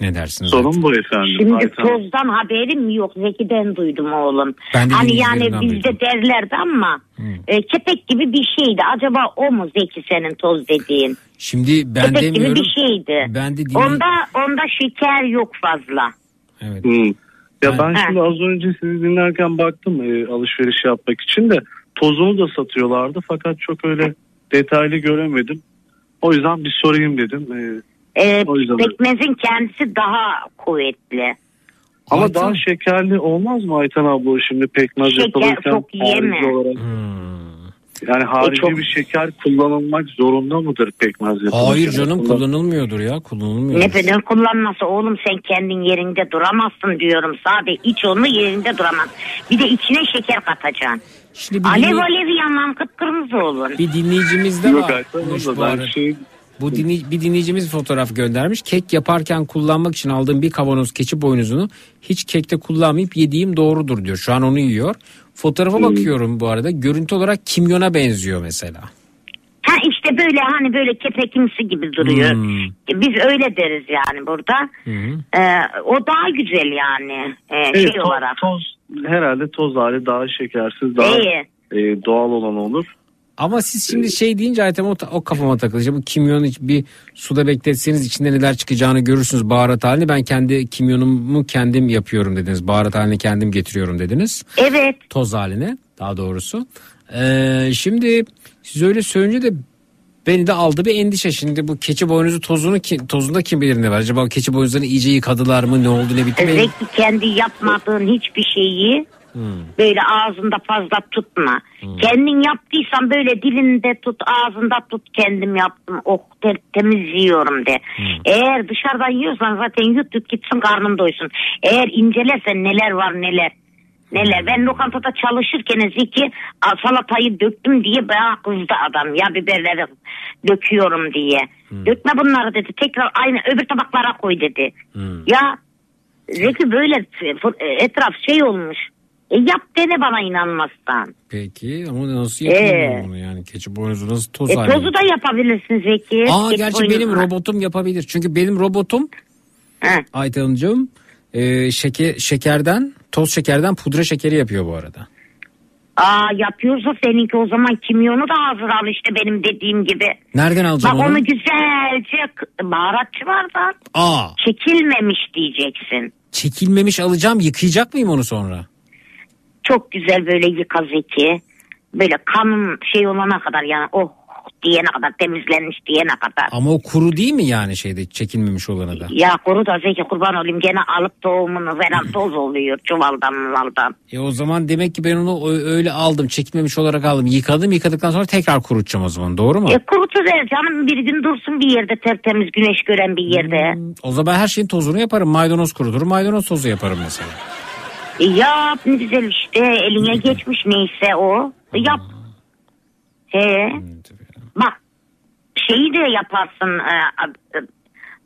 Ne dersiniz? Sorun bu efendim. Şimdi Ayten. tozdan haberim yok. Zeki'den duydum oğlum. Ben de hani yani bizde duydum. derlerdi ama e, kepek gibi bir şeydi. Acaba o mu Zeki senin toz dediğin? Şimdi ben kepek gibi demiyorum. bir şeydi. Ben de dinle- Onda onda şeker yok fazla. Evet. Hmm. Ya ben Ha. şimdi az önce sizi dinlerken baktım e, alışveriş yapmak için de tozunu da satıyorlardı fakat çok öyle detaylı göremedim. O yüzden bir sorayım dedim. Ee, Ee, yüzden- pekmezin kendisi daha kuvvetli. ama Ayten- daha şekerli olmaz mı Ayten abla şimdi pekmez Şeker yapılırken çok yeme. olarak? Yani harici çok- bir şeker kullanılmak zorunda mıdır pekmez yapılırken? Hayır canım Kullan- kullanılmıyordur ya kullanılmıyor. Ne bedel kullanması oğlum sen kendin yerinde duramazsın diyorum. Sade iç onu yerinde duramaz. Bir de içine şeker katacaksın. Şimdi bir, Alev dinley- alev yanan kıpkırmızı olur. bir dinleyicimiz de Yok var. Bu ben şey Bu dinley- bir dinleyicimiz fotoğraf göndermiş. Kek yaparken kullanmak için aldığım bir kavanoz keçi boynuzunu hiç kekte kullanmayıp yediğim doğrudur diyor. Şu an onu yiyor. Fotoğrafa Hmm. bakıyorum bu arada. Görüntü olarak kimyona benziyor mesela. Ha işte böyle hani böyle kepekimsi gibi duruyor. Hmm. Biz öyle deriz yani burada. Ee, o daha güzel yani e, Evet, şey toz, olarak. toz herhalde toz hali daha şekersiz daha İyi. e, doğal olan olur. Ama siz şimdi şey deyince Aytem o, o kafama takılacak. Bu kimyonu bir suda bekletseniz içinde neler çıkacağını görürsünüz baharat halini. Ben kendi kimyonumu kendim yapıyorum dediniz. Baharat halini kendim getiriyorum dediniz. Evet. Toz haline daha doğrusu. Ee, şimdi siz öyle söyleyince de beni de aldı bir endişe. Şimdi bu keçi boynuzu tozunu ki, tozunda kim bilir ne var? Acaba keçi boynuzlarını iyice yıkadılar mı? Ne oldu ne bitti? Zeki kendi yapmadığın hiçbir şeyi Hmm. böyle ağzında fazla tutma. Kendin yaptıysan böyle dilinde tut, ağzında tut kendim yaptım. Oh temiz yiyorum de. Eğer dışarıdan yiyorsan zaten yut yut gitsin karnın doysun. Eğer incelersen neler var neler. Neler. Ben lokantada çalışırken Zeki salatayı döktüm diye bayağı kızdı adam. Ya biberleri döküyorum diye. Dökme bunları dedi. Tekrar aynı öbür tabaklara koy dedi. Ya Zeki böyle etraf şey olmuş. E yap dene bana inanmazsan. Peki ama nasıl yapıyorum Ee. bunu yani? Keçi boynuzu nasıl toz E haline? tozu da yapabilirsin Zeki. Aa Geç gerçi boynuzuna. benim robotum yapabilir. Çünkü benim robotum He. Aytan'cığım e, şeker, şekerden toz şekerden pudra şekeri yapıyor bu arada. Aa yapıyorsa seninki o zaman kimyonu da hazır al işte benim dediğim gibi. Nereden alacağım Bak onu? onu güzelce baharatçılardan Aa çekilmemiş diyeceksin. çekilmemiş alacağım yıkayacak mıyım onu sonra? Çok güzel böyle yıka Zeki. Böyle kanın şey olana kadar yani oh diyene kadar temizlenmiş diyene kadar. Ama o kuru değil mi yani şeyde çekilmemiş olana da? Ya kuru da Zeki kurban olayım gene alıp tohumunu veren toz oluyor çuvaldan muvaldan. E o zaman demek ki ben onu öyle aldım çekilmemiş olarak aldım yıkadım yıkadıktan sonra tekrar kurutacağım o zaman doğru mu? E kurutu ver canım bir gün dursun bir yerde tertemiz güneş gören bir yerde. O zaman her şeyin tozunu yaparım maydanoz kuruturum maydanoz tozu yaparım mesela. Yap ne güzel işte eline geçmiş neyse o. Yap. He. Bak şeyi de yaparsın. e, e,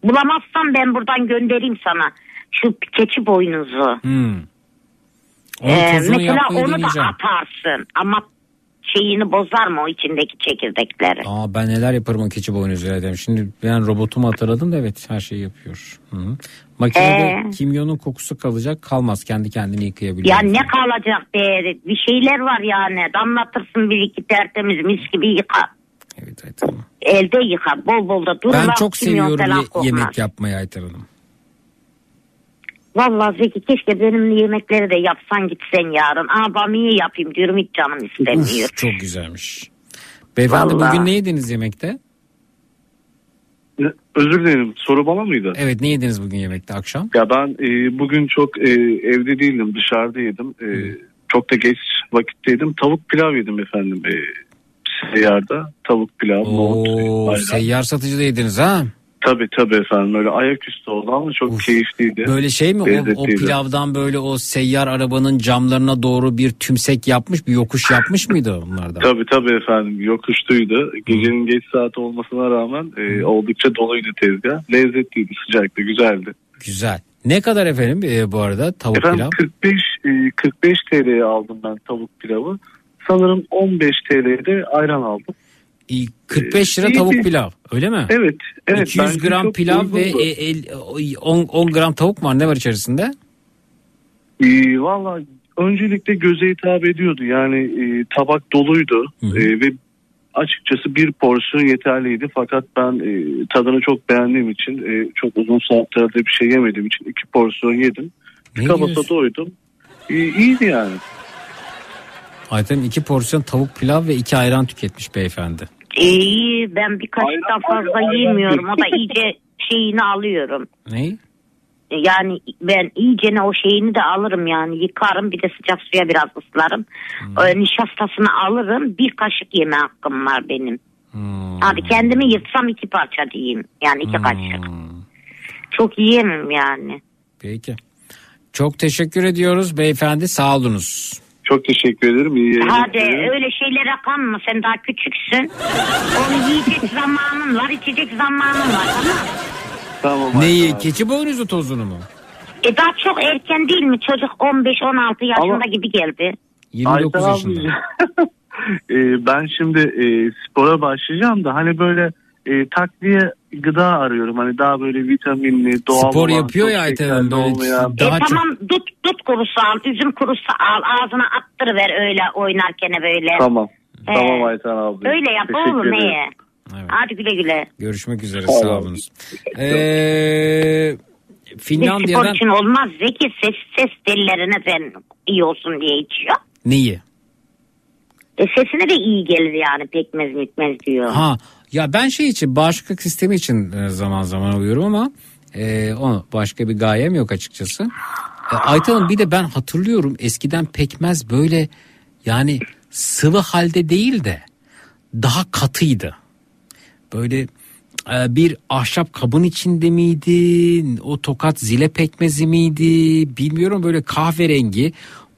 bulamazsan ben buradan göndereyim sana. Şu keçi boynuzu. Hmm. Onun Ee, mesela onu da atarsın ama şeyini bozar mı o içindeki çekirdekleri? Aa ben neler yaparım o keçi boynuzuyla dedim. Şimdi ben robotumu hatırladım da evet her şeyi yapıyor. Hı. Makinede Ee? kimyonun kokusu kalacak kalmaz kendi kendini yıkayabiliyor. Ya ne kalacak be bir şeyler var yani damlatırsın bir iki tertemiz mis gibi yıka. Evet, evet tamam. Elde yıka bol bol da dur. Ben çok seviyorum ye- yemek yapmayı Aytar Hanım. Vallahi Zeki keşke benim yemekleri de yapsan gitsen yarın. Aa bamiye yapayım diyorum hiç canım istemiyor. Uf, çok güzelmiş. Beyefendi Vallahi. bugün ne yediniz yemekte? Ne- Özür dilerim soru bana mıydı? Evet ne yediniz bugün yemekte akşam? Ya ben e, bugün çok e, evde değildim dışarıda yedim. E, çok da geç vakitteydim. Tavuk pilav yedim efendim. E, seyyarda tavuk pilav, Oo, seyyar satıcı da yediniz ha? Tabii tabii efendim öyle ayaküstü oldu ama çok keyifliydi. Böyle şey mi o, o pilavdan böyle o seyyar arabanın camlarına doğru bir tümsek yapmış bir yokuş yapmış mıydı onlardan? Tabii tabii efendim yokuştuydu. Gecenin geç saati olmasına rağmen e, oldukça doluydu tezgah. Lezzetliydi, sıcaktı, güzeldi. Güzel. Ne kadar efendim e, bu arada tavuk efendim pilav? 45 e, 45 TL'ye aldım ben tavuk pilavı. Sanırım 15 TL'ye de ayran aldım. 45 lira iyi tavuk bir- pilav öyle mi? Evet. evet 200 bence gram çok pilav ve uygundu. e, el- 10, 10 gram tavuk var ne var içerisinde? E, Valla öncelikle göze hitap ediyordu. Yani e, tabak doluydu E, ve açıkçası bir porsiyon yeterliydi. Fakat ben e, tadını çok beğendiğim için e, çok uzun saatlerde bir şey yemediğim için iki porsiyon yedim. Tıka basa diyorsun? doydum. E, iyiydi yani. Ayten iki porsiyon tavuk pilav ve iki ayran tüketmiş beyefendi. İyi ben bir kaşıktan fazla yiyemiyorum. O da iyice şeyini alıyorum. Ne? Yani ben iyicene o şeyini de alırım yani yıkarım bir de sıcak suya biraz ıslarım. Ee, nişastasını alırım bir kaşık yeme hakkım var benim. Hadi kendimi yırtsam iki parça diyeyim yani iki kaşık. Çok yiyemem yani. Peki. Çok teşekkür ediyoruz beyefendi sağ olunuz. Çok teşekkür ederim. İyi Hadi dilerim. öyle şeylere kanma sen daha küçüksün. Onu yiyecek zamanın var içecek zamanın var tamam Tamam. Neyi? Keçi boynuzu tozunu mu? E daha çok erken değil mi çocuk 15-16 yaşında gibi geldi. 29 Ayten yaşında. abi, e, ben şimdi e, spora başlayacağım da hani böyle e, takviye gıda arıyorum. Hani daha böyle vitaminli, doğal Spor olan, yapıyor ya Ayten böyle olmayan. daha e çok- tamam dut, dut kurusu al üzüm kurusu al ağzına attırıver öyle oynarken böyle. Tamam. Ee, Tamam Ayten abi. Öyle yap ederim. neye? Hadi güle güle. Görüşmek üzere Sağ sağ olun. olunuz. Ee, Bir spor Finlandiya'dan için olmaz Zeki ses, ses tellerine sen iyi olsun diye içiyor. neyi? E sesine de iyi gelir yani pekmez mükmez diyor. Ha ya ben şey için bağışıklık sistemi için e, zaman zaman alıyorum ama e, onu başka bir gayem yok açıkçası. E, Ayten Hanım bir de ben hatırlıyorum eskiden pekmez böyle yani sıvı halde değil de daha katıydı. Böyle e, bir ahşap kabın içinde miydi? O tokat zile pekmezi miydi? Bilmiyorum böyle kahverengi.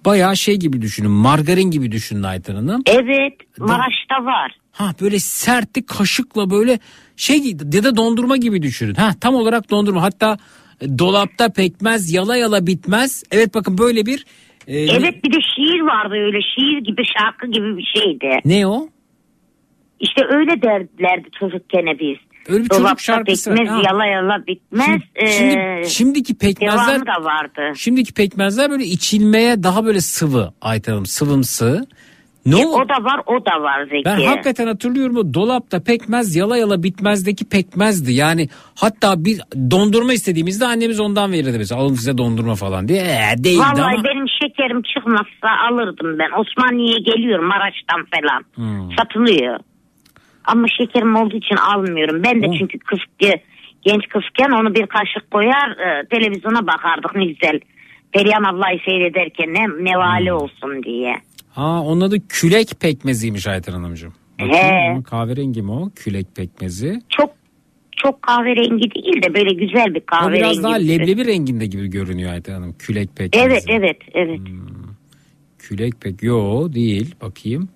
Bayağı şey gibi düşünün. Margarin gibi düşünün Ayten Hanım. Evet Maraş'ta var. Ha böyle sertti kaşıkla böyle şey ya da dondurma gibi düşünün. Ha tam olarak dondurma. Hatta e, dolapta pekmez yala yala bitmez. Evet bakın böyle bir e, Evet bir de şiir vardı öyle şiir gibi şarkı gibi bir şeydi. ne o? İşte öyle derlerdi çocukken biz. Öyle bir çocuk Dolapta şarkısı var. pekmez Ha. yala yala bitmez. Şimdi, şimdi- Ee, şimdiki pekmezler da vardı. şimdiki pekmezler böyle içilmeye daha böyle sıvı Ayten Hanım sıvımsı. Ne E, o? da var o da var Zeki. Ben hakikaten hatırlıyorum o dolapta pekmez yala yala bitmezdeki pekmezdi. Yani hatta bir dondurma istediğimizde annemiz ondan verirdi bize. Alın size dondurma falan diye. Ee, değildi Vallahi ama. benim şekerim çıkmazsa alırdım ben. Osmaniye'ye geliyorum Maraş'tan falan. Hmm. Satılıyor. Ama şekerim olduğu için almıyorum. Ben de çünkü kız, genç kızken onu bir kaşık koyar e, televizyona bakardık ne güzel. Perihan ablayı seyrederken ne Hmm. nevale olsun diye. Ha onun adı külek pekmeziymiş Ayten Hanımcığım. Bakayım kahverengi mi o? Külek pekmezi. Çok çok kahverengi değil de böyle güzel bir O kahverengi. biraz daha gibi. leblebi renginde gibi görünüyor Ayten Hanım. Külek pekmezi. Evet evet evet. Külek pek yo değil bakayım.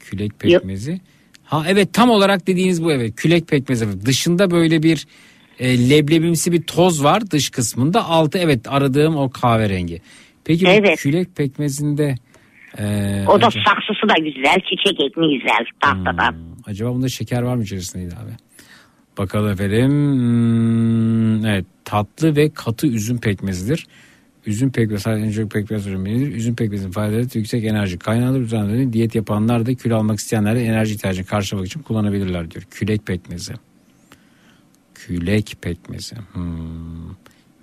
Külek pekmezi. Ha evet tam olarak dediğiniz bu evet. Külek pekmezi. Dışında böyle bir e, leblebimsi bir toz var dış kısmında. Altı evet aradığım o kahverengi. Peki bu Evet. külek pekmezinde e, O da acaba, saksısı da güzel, çiçek ekmeği güzel tahtadan. acaba bunda şeker var mı içerisinde abi? Bakalım efendim. Hmm, evet tatlı ve katı üzüm pekmezidir. Üzüm pekmezi sadece en çok pekmez ürünüdür. Üzüm pekmezinin faydaları yüksek enerji kaynağıdır. Üzerinde diyet yapanlar da kilo almak isteyenler de enerji ihtiyacını karşılamak için kullanabilirler diyor. Külek pekmezi. Külek pekmezi. Hmm.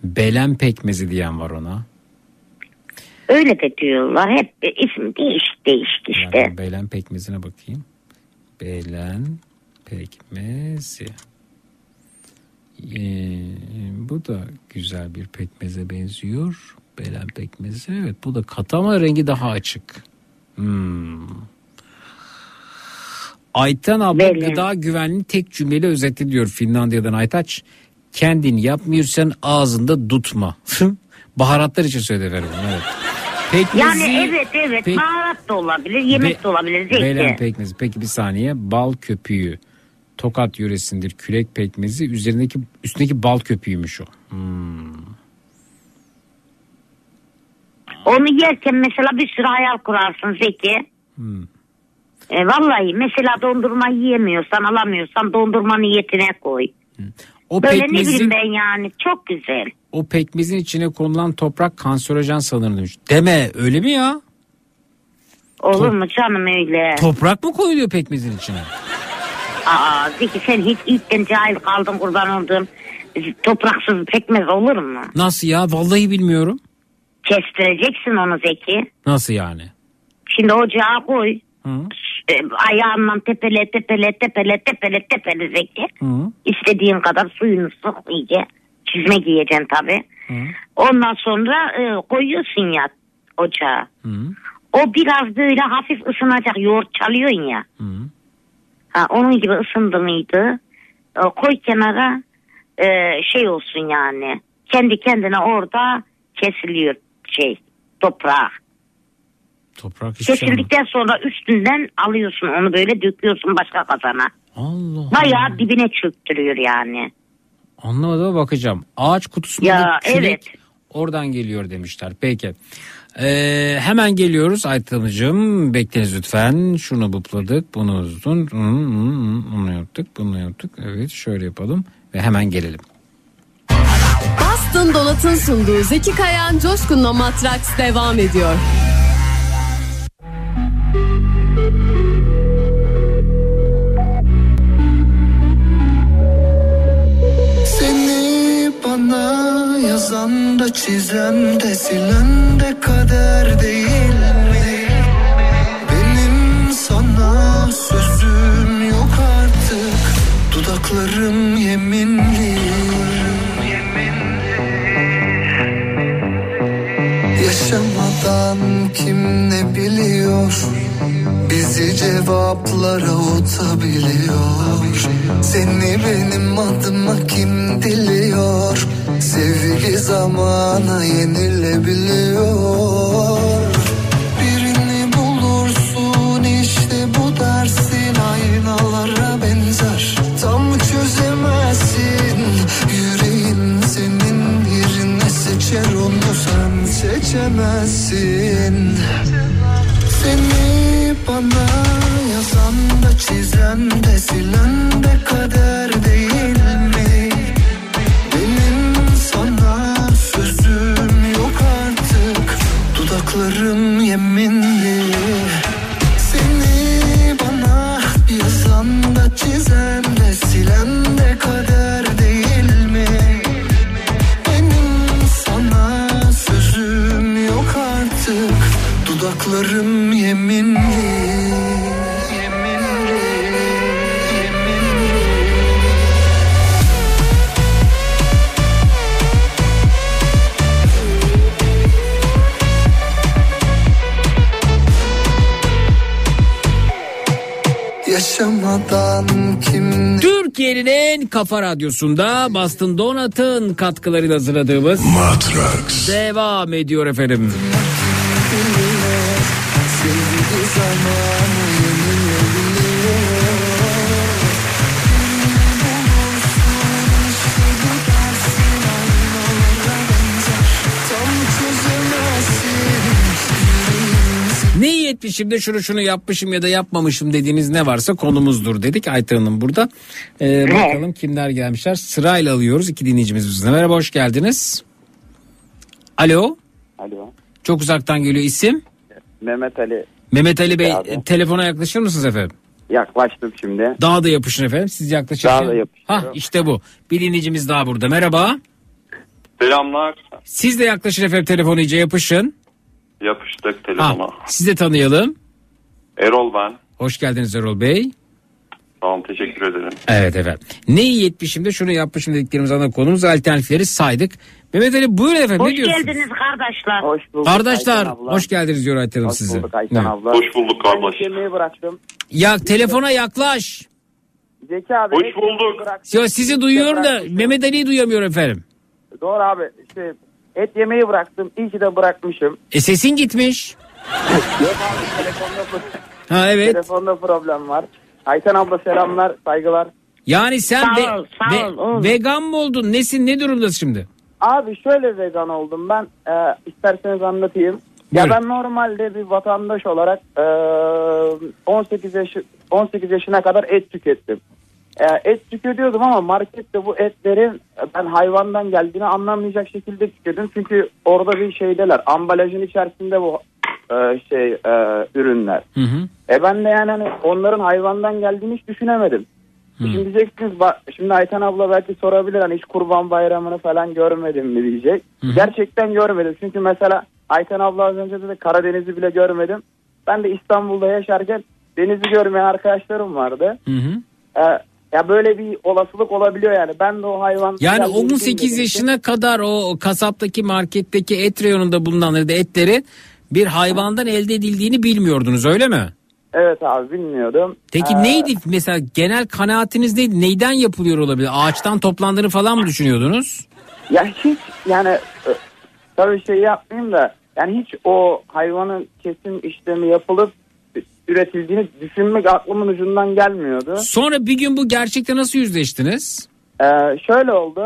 Belen pekmezi diyen var ona. Öyle de diyorlar. Hep e, isim değişik değişik işte. Yani belen pekmezine bakayım. Belen pekmezi. Ee, bu da güzel bir pekmeze benziyor. Belen pekmezi. Evet bu da katı ama rengi daha açık. Hmm. Ayten abla Belen. gıda güvenliğini tek cümleyle özetledi diyor Finlandiya'dan Aytaç. Kendin yapmıyorsan ağzında tutma. Baharatlar için söyledi efendim. Evet. Pekmezi, Yani evet evet Pek- baharat da olabilir, yemek Be- de olabilir. Zeki. Belen pekmezi. Peki bir saniye. Bal köpüğü. Tokat yöresindir. Kürek pekmezi. Üzerindeki üstündeki bal köpüğüymüş o. Hmm. Onu yerken mesela bir sürü hayal kurarsın Zeki. Hmm. E, vallahi mesela dondurma yiyemiyorsan alamıyorsan dondurma niyetine koy. O Böyle ne pekmezin bileyim ben yani çok güzel. o pekmezin içine konulan toprak kanserojen sanırım demiş. Deme öyle mi ya? Olur mu canım öyle? Toprak mı koyuluyor pekmezin içine? Aa Zeki sen hiç ilkten cahil kaldın kurban olduğum. Topraksız pekmez olur mu? Nasıl ya? Vallahi bilmiyorum. Kestireceksin onu Zeki. Nasıl yani? Şimdi ocağa koy. Hı. e, ayağından tepele tepele tepele tepele tepelecek. İstediğin kadar suyunu sık iyice. Çizme giyeceksin tabii. Ondan sonra e, koyuyorsun ya ocağa. O biraz böyle hafif ısınacak. Yoğurt çalıyorsun ya. Ha, onun gibi ısındı mıydı? E, koy kenara e, şey olsun yani. Kendi kendine orada kesiliyor şey toprağı. Toprak anlamadım. Kesildikten sonra üstünden alıyorsun onu böyle döküyorsun başka kazana. Allah Bayağı dibine çöktürüyor yani. Anlamadım ama bakacağım. Ağaç kutusunda Ya, külek evet. oradan geliyor demişler. Peki. Ee, hemen geliyoruz Ayten Hanımcığım. Bekleniz lütfen. Şunu bupladık. Bunu hı, Bunu yaptık. Bunu yaptık. Evet şöyle yapalım. Ve hemen gelelim. Boston Dolat'ın sunduğu Zeki Kayan Coşkun'la Matraks devam ediyor. Yazan da çizen de silen de kader değil mi? Benim sana sözüm yok artık. Dudaklarım yeminli. Yaşamadan kim ne biliyor Bizi cevaplara utabiliyor Seni benim adıma kim diliyor? Sevgi zamana yenilebiliyor. Birini bulursun işte bu dersin. Aynalara benzer. Tam çözemezsin. Yüreğin senin yerine seçer onu. Sen seçemezsin. Seni bana yazan da çizen de silen de kader Yaşamadan kim Türkiye'nin en kafa radyosunda Boston Donat'ın katkılarıyla hazırladığımız Matrax devam ediyor efendim. zamanı iyi etmişim de şunu şunu yapmışım ya da yapmamışım dediğiniz ne varsa konumuzdur dedik Ayten Hanım burada. Ee, bakalım kimler gelmişler. Sırayla alıyoruz iki dinleyicimiz bizden. Merhaba hoş geldiniz. Alo. Alo. Çok uzaktan geliyor isim. Mehmet Ali Mehmet Ali Bey Abi. e, telefona yaklaşır mısınız efendim? yaklaştım şimdi. Daha da yapışın efendim. Siz yaklaşırken. Daha da yapışıyorum. Hah işte bu. Bir dinleyicimiz daha burada. Merhaba. Selamlar. Siz de yaklaşın efendim telefonu iyice yapışın. Yapıştık Ha, telefona. siz de tanıyalım. Erol ben. Hoş geldiniz Erol Bey. Sağ olun teşekkür ederim. Evet efendim. Ne iyi etmişim de şunu yapmışım dediklerimiz ana konumuz alternatifleri saydık. Mehmet Ali buyurun efendim Hoş ne diyorsunuz? geldiniz kardeşler. Hoş bulduk. Kardeşler hoş geldiniz diyor Ayten Hanım Hoş size. bulduk Ayten Ne? abla. Hoş bulduk Ben kardeş. yemeği bıraktım. Ya telefona yaklaş. Zeki abi. Hoş bulduk. Ya sizi duyuyorum da. Mehmet Ali'yi duyamıyor efendim. Doğru abi. İşte et yemeği bıraktım. İyi ki de bırakmışım. E sesin gitmiş. Yok abi telefonda, Ha evet. telefonda problem var. Ayten abla selamlar, saygılar. Yani sen Sağ ve- ol, sağ ve- ol, oğlum. vegan mı oldun? Nesin ne durumdasın şimdi? Abi şöyle vegan oldum ben. E, isterseniz anlatayım. Buyurun. Ya ben normalde bir vatandaş olarak e, 18 yaşı 18 yaşına kadar et tükettim. E, et tüketiyordum ama markette bu etlerin ben hayvandan geldiğini anlamayacak şekilde tükettim. Çünkü orada bir şeydeler. Ambalajın içerisinde bu e, şey e, ürünler. Hı hı. E ben de yani hani onların hayvandan geldiğini hiç düşünemedim. Şimdi diyeceksiniz şimdi Ayten abla belki sorabilir hani hiç kurban bayramını falan görmedim mi diyecek. Gerçekten görmedim. Çünkü mesela Ayten abla az önce dedi Karadeniz'i bile görmedim. Ben de İstanbul'da yaşarken denizi görmeyen arkadaşlarım vardı. Hı hı. Ee, ya böyle bir olasılık olabiliyor yani. Ben de o hayvan... Yani Ya, 18 bildiğim yaşına kadar o kasaptaki marketteki et reyonunda bulunan etlerin bir hayvandan elde edildiğini bilmiyordunuz öyle mi? Evet abi bilmiyordum. Peki Ee, neydi mesela genel kanaatiniz neydi? Neyden yapılıyor olabilir? Ağaçtan toplandığını falan mı düşünüyordunuz? Ya hiç yani e, tabii şey yapmayayım da yani hiç o hayvanın kesim işlemi yapılıp üretildiğini düşünmek aklımın ucundan gelmiyordu. Sonra bir gün bu gerçekte nasıl yüzleştiniz? Ee, şöyle oldu.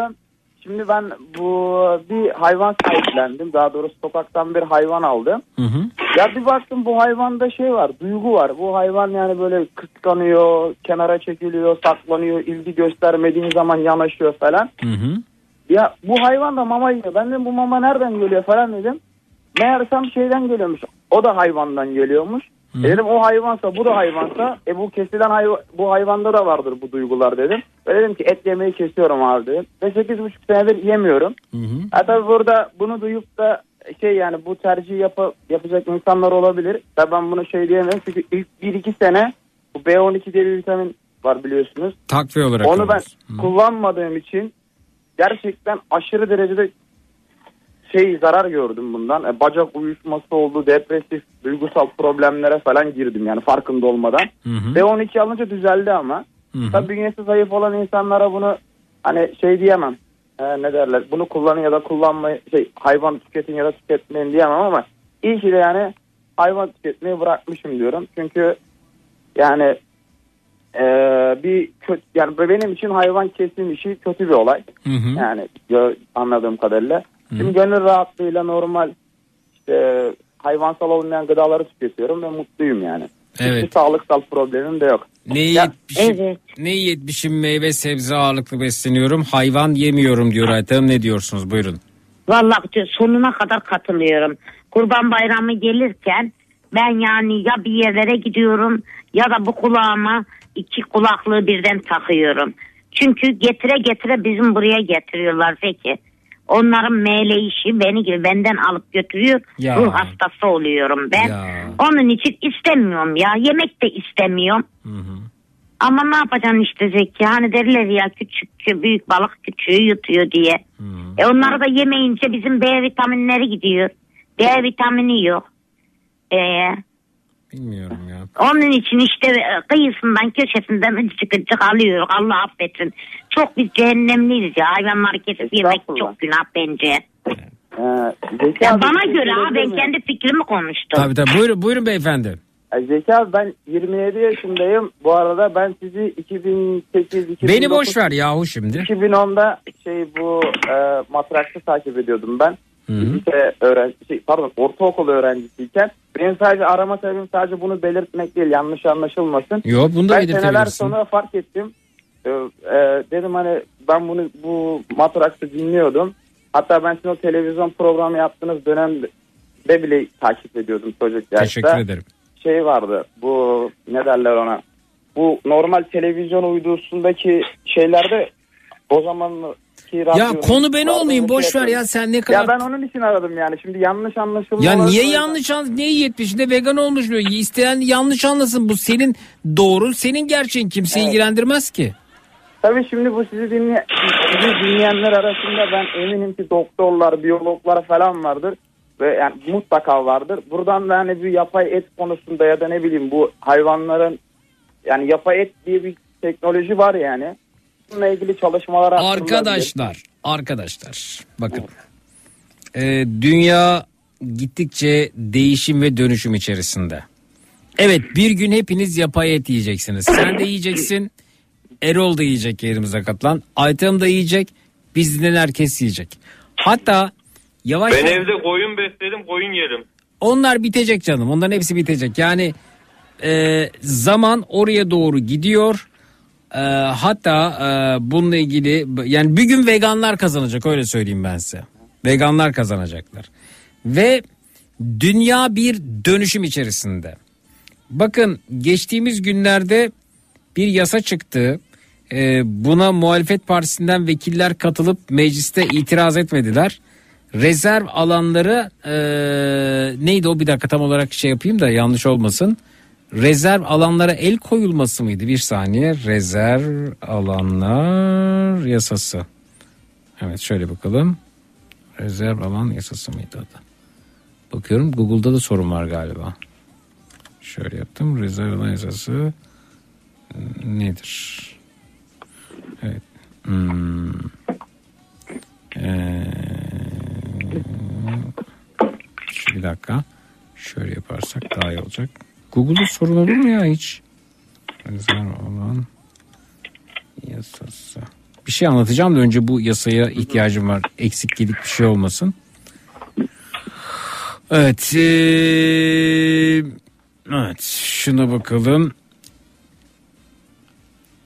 Şimdi ben bu bir hayvan sahiplendim. Daha doğrusu sokaktan bir hayvan aldım. Hı hı. Ya bir baktım bu hayvanda şey var, duygu var. Bu hayvan yani böyle kıskanıyor, kenara çekiliyor, saklanıyor, ilgi göstermediğin zaman yanaşıyor falan. Hı hı. Ya bu hayvan da mama yiyor. Ben de bu mama nereden geliyor falan dedim. Meğersem şeyden geliyormuş. O da hayvandan geliyormuş. E dedim o hayvansa bu da hayvansa e bu kesilen hayvan bu hayvanda da vardır bu duygular dedim. Ve dedim ki et yemeyi kesiyorum abi dedim. Ve 8,5 senedir yemiyorum. Ha tabii burada bunu duyup da şey yani bu tercihi yap yapacak insanlar olabilir. Tabii ben bunu şey diyemem çünkü ilk 1-2 sene bu B12 diye bir vitamin var biliyorsunuz. Takviye olarak. Onu ben alıyoruz. kullanmadığım için gerçekten aşırı derecede şey zarar gördüm bundan. E, bacak uyuşması oldu, depresif, duygusal problemlere falan girdim yani farkında olmadan. Hı hı. B12 alınca düzeldi ama. Hı hı. Tabii bünyesi zayıf olan insanlara bunu hani şey diyemem. E, ne derler? Bunu kullanın ya da kullanmayı şey hayvan tüketin ya da tüketmeyin diyemem ama iyi ki de yani hayvan tüketmeyi bırakmışım diyorum. Çünkü yani e, bir kötü yani benim için hayvan kesim işi kötü bir olay. Hı hı. Yani gö- anladığım kadarıyla. Şimdi gönül rahatlığıyla normal işte hayvansal olmayan gıdaları tüketiyorum ve mutluyum yani. Evet. Hiçbir sağlıksal problemim de yok. Ne yetmişim, ne yetmişim meyve sebze ağırlıklı besleniyorum hayvan yemiyorum diyor Ayten Hanım. ne diyorsunuz buyurun. Vallahi sonuna kadar katılıyorum. Kurban bayramı gelirken ben yani ya bir yerlere gidiyorum ya da bu kulağıma iki kulaklığı birden takıyorum. Çünkü getire getire bizim buraya getiriyorlar peki. Onların meyleyişi beni gibi benden alıp götürüyor. Ya. Ruh hastası oluyorum ben. Ya. Onun için istemiyorum ya. Yemek de istemiyorum. Ama ne yapacaksın işte Zeki? Hani derler ya küçük büyük balık küçüğü yutuyor diye. E onları da yemeyince bizim B vitaminleri gidiyor. D vitamini yok. E, Bilmiyorum ya. onun için işte e, kıyısından köşesinden ıcık ıcık alıyoruz. Allah affetsin. Çok biz cehennemliyiz ya. Hayvanları kesip yemek çok günah bence. Ee, Zeki Ya abi, bana şey göre ha ben kendi fikrimi konuştum. Tabii tabii buyurun, buyurun beyefendi. Ee, Zeki abi ben 27 yaşındayım. Bu arada ben sizi 2008 2009 Beni boş ver yahu şimdi. 2010'da şey bu e, matraksı takip ediyordum ben. Lise öğrenci, şey, pardon ortaokul öğrencisiyken. Benim sadece arama sebebim sadece bunu belirtmek değil yanlış anlaşılmasın. Yo bunu da ben seneler sonra fark ettim. Ee, e, dedim hani ben bunu bu matraksı dinliyordum. Hatta ben sizin o televizyon programı yaptığınız dönemde bile takip ediyordum çocuk yaşta. Teşekkür ederim. Şey vardı bu ne derler ona. Bu normal televizyon uydusundaki şeylerde o zamanki Ya konu ben olmayayım boş ver ya sen ne kadar... Ya ben onun için aradım yani. Şimdi yanlış anlaşılma. Ya niye yanlış an niye 70'inde vegan olmuş diyor. İsteyen yanlış anlasın bu senin doğrun senin gerçeğin kimse ilgilendirmez ki. Tabii şimdi bu sizi, dinley sizi dinleyenler arasında ben eminim ki doktorlar, biyologlar falan vardır. Ve yani mutlaka vardır. Buradan da hani bir yapay et konusunda ya da ne bileyim bu hayvanların yani yapay et diye bir teknoloji var yani. Bununla ilgili çalışmalar. Arkadaşlar, arkadaşlar bakın. Ee, dünya gittikçe değişim ve dönüşüm içerisinde. Evet bir gün hepiniz yapay et yiyeceksiniz. Sen de yiyeceksin. Erol da yiyecek yerimize katılan. Aytem da yiyecek. Bizden herkes yiyecek. Hatta yavaş Ben evde koyun besledim koyun yerim. onlar bitecek canım. Onların hepsi bitecek. Yani e, zaman oraya doğru gidiyor. E, hatta e, bununla ilgili yani bir gün veganlar kazanacak öyle söyleyeyim ben size. Veganlar kazanacaklar. Ve dünya bir dönüşüm içerisinde. Bakın geçtiğimiz günlerde bir yasa çıktı. E, buna muhalefet partisinden vekiller katılıp mecliste itiraz etmediler. Rezerv alanları e, neydi o bir dakika tam olarak şey yapayım da yanlış olmasın. Rezerv alanlara el koyulması mıydı? Bir saniye rezerv alanlar yasası. Evet şöyle bakalım. Rezerv alan yasası mıydı adı? Bakıyorum Google'da da sorun var galiba. Şöyle yaptım. Rezerv alan yasası nedir? Evet. Hmm. Ee, bir dakika. Şöyle yaparsak daha iyi olacak. Google'da sorun olur mu ya hiç? Rezerv alan yasası. Bir şey anlatacağım da önce bu yasaya ihtiyacım var. Eksik gedik bir şey olmasın. Evet. ee, evet. Şuna bakalım.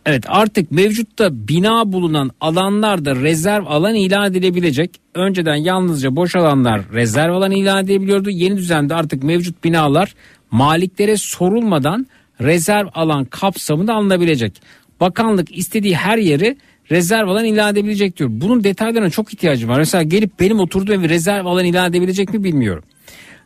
Evet artık mevcutta bina bulunan alanlarda rezerv alan ilan edilebilecek. Önceden yalnızca boş alanlar rezerv alan ilan edilebiliyordu. Yeni düzende artık mevcut binalar maliklere sorulmadan rezerv alan kapsamında alınabilecek. Bakanlık istediği her yeri rezerv alan ilan edebilecek diyor. Bunun detaylarına çok ihtiyacım var. Mesela gelip benim oturduğum evi rezerv alan ilan edebilecek mi bilmiyorum.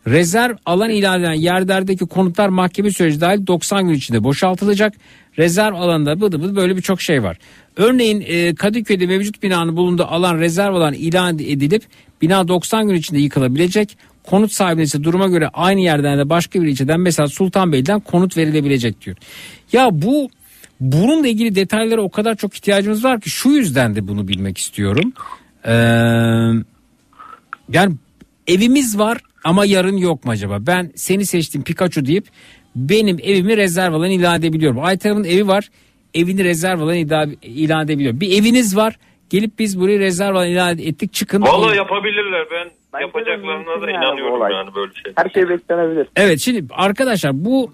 Rezerv alan ilan edilen yerlerdeki konutlar mahkeme süreci dahil 90 gün içinde boşaltılacak. Rezerv alanında bıdı bıdı böyle birçok şey var. Örneğin e, Kadıköy'de mevcut binanın bulunduğu alan rezerv alan ilan edilip bina 90 gün içinde yıkılabilecek. Konut sahibine ise duruma göre aynı yerden de başka bir ilçeden mesela Sultanbeyli'den konut verilebilecek diyor. Ya bu bununla ilgili detaylara o kadar çok ihtiyacımız var ki şu yüzden de bunu bilmek istiyorum. Ee, yani evimiz var ama yarın yok mu acaba? Ben seni seçtim Pikachu deyip benim evimi rezerv alan ilan edebiliyorum. Aytan'ın evi var evini rezerv alan ilan edebiliyor. Bir eviniz var gelip biz burayı rezerv ilan ettik çıkın. Vallahi yapabilirler ben yapacaklarına da inanıyorum yani böyle şey. Her şey beklenebilir. Evet şimdi arkadaşlar bu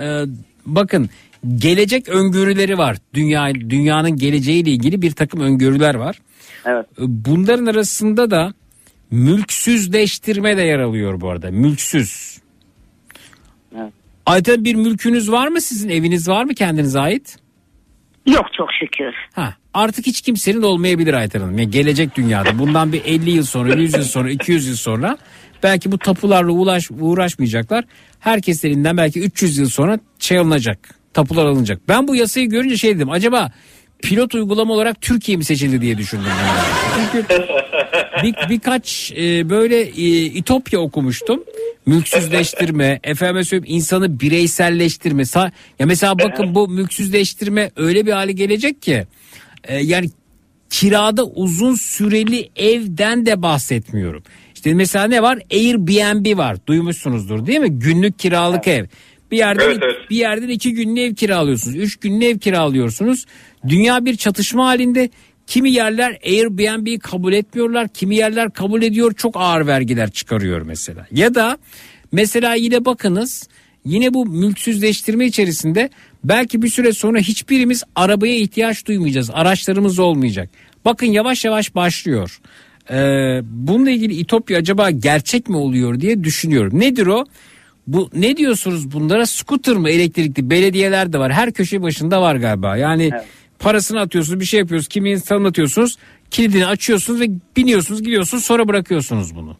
e, bakın gelecek öngörüleri var. Dünya dünyanın geleceğiyle ilgili bir takım öngörüler var. Evet. Bunların arasında da mülksüzleştirme de yer alıyor bu arada. Mülksüz. Evet. Ayten bir mülkünüz var mı sizin? Eviniz var mı kendinize ait? Yok çok şükür. Ha, artık hiç kimsenin olmayabilir Ayten Hanım. Yani gelecek dünyada bundan bir 50 yıl sonra, 100 yıl sonra, 200 yıl sonra belki bu tapularla uğraş, uğraşmayacaklar. Herkes elinden belki 300 yıl sonra şey alınacak. Tapular alınacak. Ben bu yasayı görünce şey dedim. Acaba pilot uygulama olarak Türkiye mi seçildi diye düşündüm. Yani. Çünkü bir, birkaç e, böyle e, İtopya okumuştum. Mülksüzleştirme, efendim söyleyeyim insanı bireyselleştirme. Sa- ya mesela bakın bu mülksüzleştirme öyle bir hale gelecek ki e, yani kirada uzun süreli evden de bahsetmiyorum. İşte mesela ne var? Airbnb var. Duymuşsunuzdur değil mi? Günlük kiralık ev. Bir yerden Evet, evet. bir yerden iki günlük ev kiralıyorsunuz. Üç günlük ev kiralıyorsunuz. Dünya bir çatışma halinde. Kimi yerler Airbnb'yi kabul etmiyorlar. Kimi yerler kabul ediyor. Çok ağır vergiler çıkarıyor mesela. Ya da mesela yine bakınız yine bu mülksüzleştirme içerisinde belki bir süre sonra hiçbirimiz arabaya ihtiyaç duymayacağız. Araçlarımız olmayacak. Bakın yavaş yavaş başlıyor. Ee, bununla ilgili İtopya acaba gerçek mi oluyor diye düşünüyorum. Nedir o? Bu ne diyorsunuz bunlara? Scooter mı elektrikli? Belediyeler de var. Her köşe başında var galiba. Yani parasını atıyorsunuz, bir şey yapıyorsunuz, kimliğini tanıtıyorsunuz, kilidini açıyorsunuz ve biniyorsunuz, gidiyorsunuz, sonra bırakıyorsunuz bunu.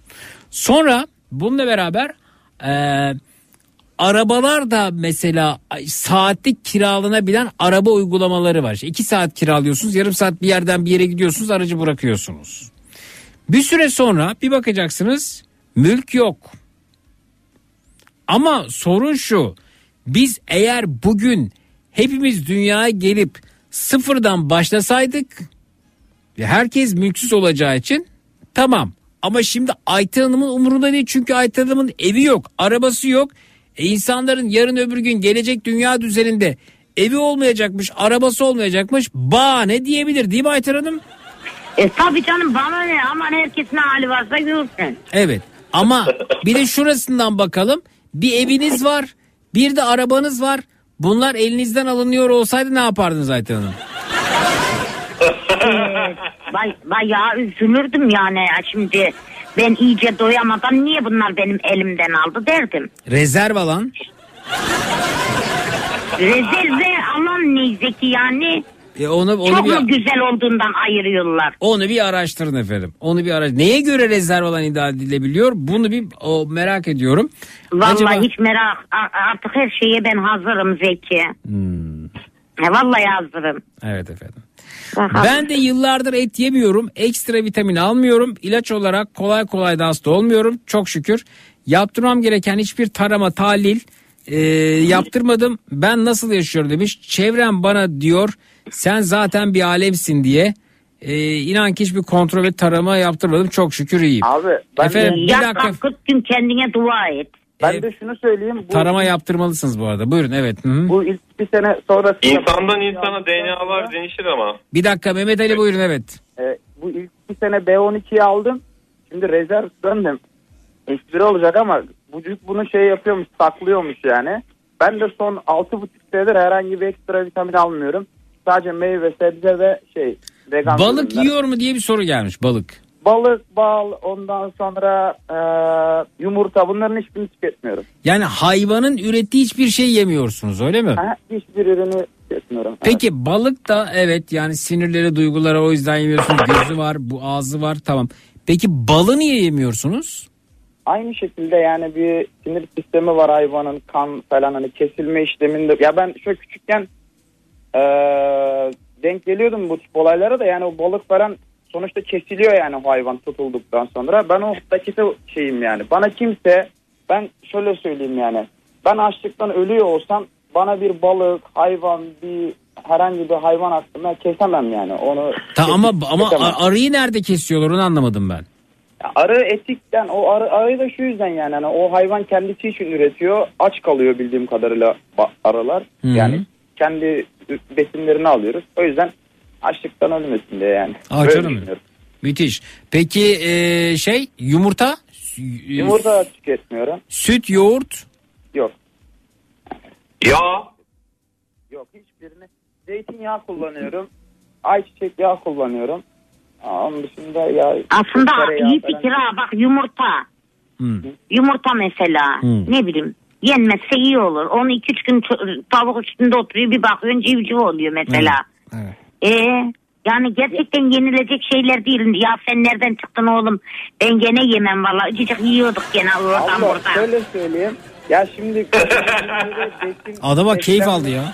Sonra bununla beraber eee arabalar da mesela saatlik kiralanabilen araba uygulamaları var. İki saat kiralıyorsunuz, yarım saat bir yerden bir yere gidiyorsunuz, aracı bırakıyorsunuz. Bir süre sonra bir bakacaksınız mülk yok. Ama sorun şu. Biz eğer bugün hepimiz dünyaya gelip sıfırdan başlasaydık ve herkes mülksüz olacağı için tamam. Ama şimdi Ayten Hanım'ın umurunda değil çünkü Ayten Hanım'ın evi yok, arabası yok. E insanların yarın öbür gün gelecek dünya düzeninde evi olmayacakmış, arabası olmayacakmış. Ba ne diyebilir değil mi Ayten Hanım? E tabii canım bana ne aman herkes ne hali varsa görsün. Evet ama bir de şurasından bakalım. Bir eviniz var bir de arabanız var. Bunlar elinizden alınıyor olsaydı ne yapardınız Ayten Hanım? Bay, bayağı üzülürdüm yani ya şimdi. Ben iyice doyamadan niye bunlar benim elimden aldı derdim. Rezerv alan. Rezerve alan ne zeki yani? E onu, onu Çok bir, mu güzel olduğundan ayırıyorlar? onu bir araştırın efendim. Onu bir araş. Neye göre rezerv olan iddia edilebiliyor? Bunu bir o, merak ediyorum. Vallahi Acaba- hiç merak artık her şeye ben hazırım Zeki. Hmm, E, vallahi hazırım. evet efendim. Aha. Ben de yıllardır et yemiyorum. Ekstra vitamin almıyorum. İlaç olarak kolay kolay da hasta olmuyorum. Çok şükür. Yaptırmam gereken hiçbir tarama, tahlil e, yaptırmadım. Ben nasıl yaşıyorum demiş. Çevrem bana diyor sen zaten bir alemsin diye. E, inan ki hiçbir kontrol ve tarama yaptırmadım. Çok şükür iyiyim. Abi ben Efendim, bir dakika. 40 gün kendine dua et. Ben de şunu söyleyeyim. Bu, Tarama yaptırmalısınız bu arada. Buyurun evet. Hı hı. bu ilk bir sene sonrasında İnsandan insana DNA'lar değişir ama. Bir dakika Mehmet Ali buyurun evet. e, bu ilk bir sene B12'yi aldım. Şimdi rezerv döndüm. Espri olacak ama vücut bunu şey yapıyormuş saklıyormuş yani. Ben de son 6,5 senedir herhangi bir ekstra vitamin almıyorum. Sadece meyve, sebze ve şey vegan Balık ürünler. yiyor mu diye bir soru gelmiş balık. Balık, bal, ondan sonra e, yumurta bunların hiçbirini tüketmiyorum. Yani hayvanın ürettiği hiçbir şey yemiyorsunuz öyle mi? Ha, hiçbir ürünü tüketmiyorum. Peki balık da evet yani sinirleri duyguları o yüzden yemiyorsunuz. Gözü var bu ağzı var tamam. Peki balı niye yemiyorsunuz? Aynı şekilde yani bir sinir sistemi var hayvanın kan falan hani kesilme işleminde. Ya ben şöyle küçükken eee, denk geliyordum bu tip olaylara da yani o balık falan sonuçta kesiliyor yani o hayvan tutulduktan sonra. Ben o dakika şeyim yani. Bana kimse ben şöyle söyleyeyim yani. Ben açlıktan ölüyor olsam bana bir balık, hayvan, bir herhangi bir hayvan hakkında kesemem yani. Onu Ta ama ama kesemem. arıyı nerede kesiyorlar onu anlamadım ben. Ya Arı etikten o arı, arı da şu yüzden yani hani o hayvan kendisi için üretiyor aç kalıyor bildiğim kadarıyla arılar Hı hı. yani kendi besinlerini alıyoruz o yüzden açlıktan ölmesin diye yani. Aa, Böyle canım. düşünüyorum. Müthiş. Peki e, şey yumurta? Yumurta tüketmiyorum. Süt, yoğurt? Yok. Ya Yok hiçbirini. Zeytinyağı kullanıyorum. Ayçiçek yağı kullanıyorum. Aa, Onun dışında ya Aslında tereyağı iyi falan- fikir ha bak yumurta. Hmm. Yumurta mesela Hmm. ne bileyim yenmezse iyi olur. Onu 2-3 gün ç- tavuk üstünde oturuyor bir bakıyorsun civciv oluyor mesela. Evet. Ee, yani gerçekten yenilecek şeyler değil. Ya sen nereden çıktın oğlum? Ben gene yemem valla. Acıcık yiyorduk gene oradan Allah buradan. şöyle söyleyeyim. Ya şimdi besin- Adama keyif aldı ya.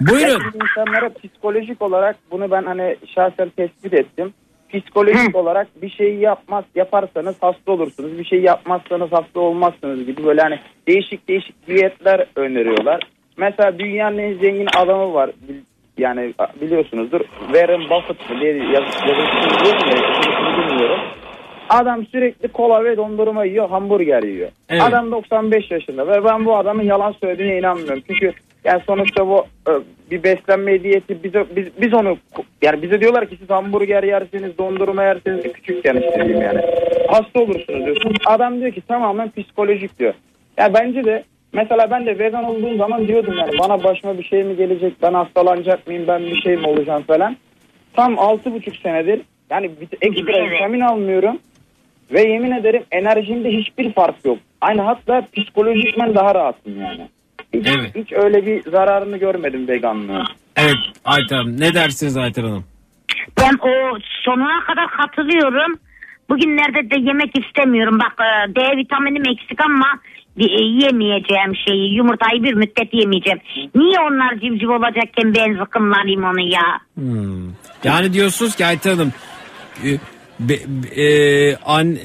Buyurun. İnsanlara psikolojik olarak bunu ben hani şahsen tespit ettim. Psikolojik olarak bir şeyi yapmaz yaparsanız hasta olursunuz. Bir şey yapmazsanız hasta olmazsınız gibi böyle hani değişik değişik diyetler öneriyorlar. Mesela dünyanın en zengin adamı var. Yani biliyorsunuzdur. Warren Buffett diye yaz, yazısını bilmiyorum. Adam sürekli kola ve dondurma yiyor, hamburger yiyor. Evet. Adam 95 yaşında ve ben bu adamın yalan söylediğine inanmıyorum. Çünkü yani sonuçta bu e, bir beslenme diyeti bize biz, biz onu yani bize diyorlar ki siz hamburger yersiniz, dondurma yersiniz küçükken işte diyeyim yani. Hasta olursunuz diyorsun. Adam diyor ki tamamen psikolojik diyor. Ya bence de mesela ben de vegan olduğum zaman diyordum yani bana başıma bir şey mi gelecek, ben hastalanacak mıyım, ben bir şey mi olacağım falan. Tam altı buçuk senedir yani ekstra vitamin almıyorum. Ve yemin ederim enerjimde hiçbir fark yok. Aynı hatta psikolojikmen daha rahatım yani. Hiç, Evet. hiç öyle bir zararını görmedim veganlığın. Evet Ayten Hanım. Ne dersiniz Ayten Hanım? Ben o sonuna kadar katılıyorum. Bugünlerde de yemek istemiyorum. Bak e, D vitaminim eksik ama bir- e, yemeyeceğim şeyi yumurtayı bir müddet yemeyeceğim. Niye onlar civciv olacakken ben zıkkımlanayım onu ya? Hmm. Yani diyorsunuz ki Ayten Hanım e, be- e, an,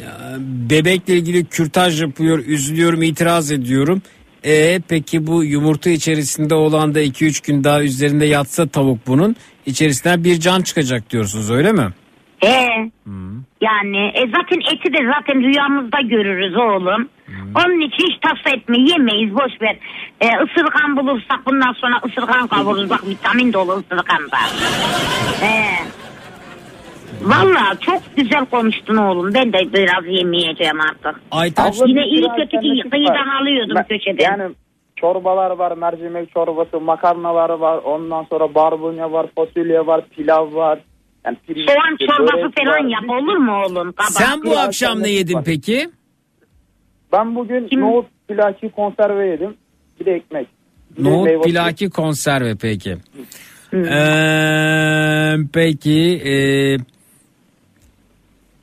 bebekle ilgili kürtaj yapıyor, üzülüyorum, itiraz ediyorum. E peki bu yumurta içerisinde olan da 2-3 gün daha üzerinde yatsa tavuk bunun içerisinden bir can çıkacak diyorsunuz öyle mi? He. Yani e, zaten eti de zaten rüyamızda görürüz oğlum. Onun için hiç tavsiye etme yemeyiz boş ver. E, ısırgan bulursak bundan sonra ısırgan kavururuz. Bak vitamin dolu ısırganda. He. Valla çok güzel konuştun oğlum. Ben de biraz yemeyeceğim artık. Abla, Yine iyi kötü alternatif kıyıdan var. alıyordum Ben- köşeden. Yani çorbalar var, mercimek çorbası, makarnalar var, ondan sonra barbunya var, fasulye var, pilav var. Yani Soğan çorbası falan yap olur mu oğlum? Kabak. Sen bu bir akşam ne yedin var. peki? Ben bugün Kim- nohut pilaki konserve yedim. Bir de ekmek. Nohut meyve- pilaki konserve peki. Ee, peki e,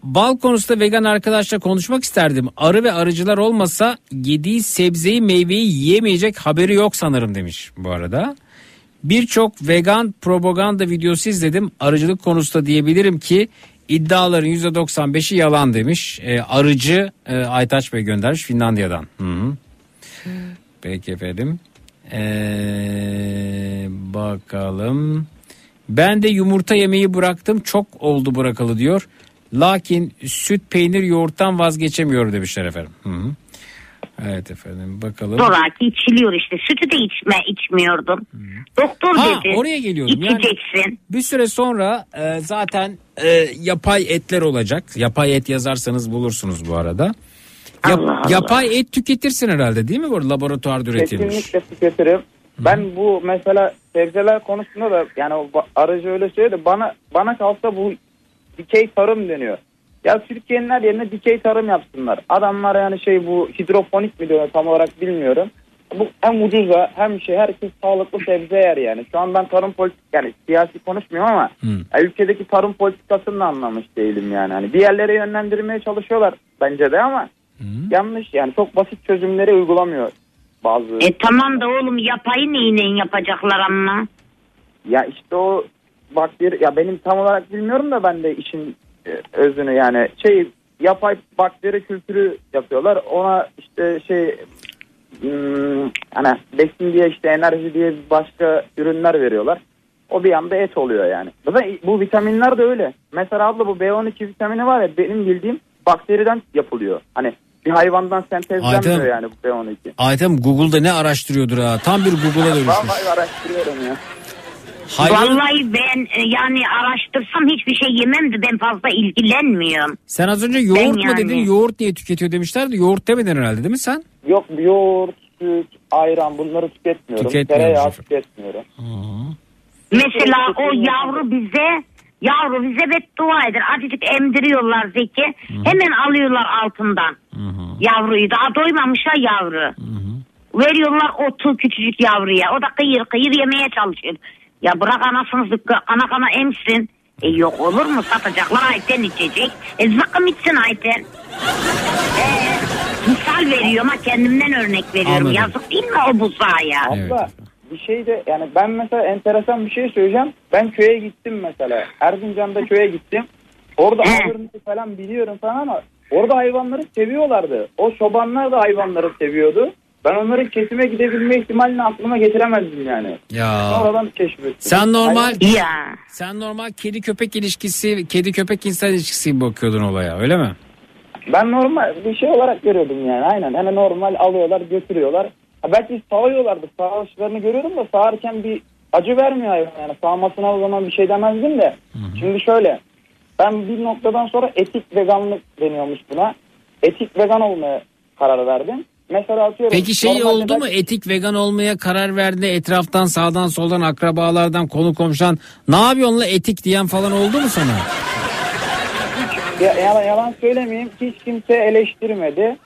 bal konusunda vegan arkadaşla konuşmak isterdim. Arı ve arıcılar olmasa yediği sebzeyi meyveyi yiyemeyecek haberi yok sanırım demiş bu arada. Birçok vegan propaganda videosu izledim. Arıcılık konusunda diyebilirim ki iddiaların %95'i yalan demiş. Ee, arıcı e, Aytaç Bey göndermiş Finlandiya'dan. Hı hı. Peki efendim. Ee, bakalım. Ben de yumurta yemeyi bıraktım. Çok oldu bırakalı diyor. Lakin süt, peynir, yoğurttan vazgeçemiyor demişler efendim. Hı hı. Evet efendim bakalım. Zoraki içiliyor işte. Sütü de içme içmiyordum. Doktor Ha, dedi. oraya geliyordum. Yani İçeceksin. bir süre sonra e, zaten e, yapay etler olacak. Yapay et yazarsanız bulursunuz bu arada. Yap- Allah Allah. Yapay et tüketirsin herhalde değil mi? Bu laboratuvarda üretilmiş. Kesinlikle tüketirim. Ben bu mesela sebzeler konusunda da yani aracı öyle söyledi. Bana bana kalsa bu dikey tarım deniyor. Ya Türkiye'nin her yerine dikey tarım yapsınlar. Adamlar yani şey bu hidroponik mi diyor tam olarak bilmiyorum. Bu hem ucuza hem şey herkes sağlıklı sebze yer yani. Şu an ben tarım politik yani siyasi konuşmuyorum ama ya ülkedeki tarım politikasını da anlamış değilim yani. Hani bir yerlere yönlendirmeye çalışıyorlar bence de ama yanlış yani çok basit çözümleri uygulamıyor bazı. E tamam da oğlum yapayı neyle yapacaklar ama? Ya işte o bakteri ya benim tam olarak bilmiyorum da ben de işin özünü yani şey yapay bakteri kültürü yapıyorlar. Ona işte şey hmm, hani besin diye işte enerji diye başka ürünler veriyorlar. O bir anda et oluyor yani. Zaten bu vitaminler de öyle. Mesela abla bu B12 vitamini var ya benim bildiğim bakteriden yapılıyor. Hani bir hayvandan sentezlenmiyor Ayten- yani bu B12. Aytem Google'da ne araştırıyordur ha. Tam bir Google'a dönüşmüş. Vallahi araştırıyorum ya. Hayvan- Vallahi ben e, yani araştırsam hiçbir şey yemem de ben fazla ilgilenmiyorum. Sen az önce yoğurt Ben mu yani- dedin? Yoğurt niye tüketiyor demişler de yoğurt demedin herhalde değil mi sen? Yok yoğurt, süt, ayran bunları tüketmiyorum. Tüketmiyoruz Tereyağı efendim. tüketmiyorum. Mesela o yavru bize yavru bize beddua eder. Azıcık emdiriyorlar Zeki. Hemen alıyorlar altından. Yavruyu daha doymamış ha yavru. Veriyorlar otu küçücük yavruya. O da kıyır kıyır yemeye çalışıyor. Ya bırak anasını zıkkı ana kana emsin. E yok olur mu satacaklar Ayten içecek. E zıkkım içsin Ayten. E, misal veriyorum ha kendimden örnek veriyorum. Anladım. Yazık değil mi o buzağıya? Abla bir şey de yani ben mesela enteresan bir şey söyleyeceğim. Ben köye gittim mesela. Erzincan'da köye gittim. Orada ahırını falan biliyorum falan ama orada hayvanları seviyorlardı. O çobanlar da hayvanları seviyordu. Ben onların kesime gidebilme ihtimalini aklıma getiremezdim yani. Ya. Sonradan keşfettim. Sen normal Hayvan- sen normal kedi köpek ilişkisi, kedi köpek insan ilişkisi gibi bakıyordun olaya öyle mi? Ben normal bir şey olarak görüyordum yani aynen. Hani normal alıyorlar götürüyorlar. Ha belki sağıyorlardı. Sağışlarını görüyordum da sağarken bir acı vermiyor hayvan yani. Sağmasına o zaman bir şey demezdim de. Şimdi şöyle. Ben bir noktadan sonra etik veganlık deniyormuş buna. Etik vegan olmaya karar verdim. Mesela atıyorum. Peki şey oldu ben- mu etik vegan olmaya karar verdi etraftan sağdan soldan akrabalardan konu komşudan ne yapıyorsun la etik diyen falan oldu mu sana? Ya, yalan, yalan söylemeyeyim hiç kimse eleştirmedi.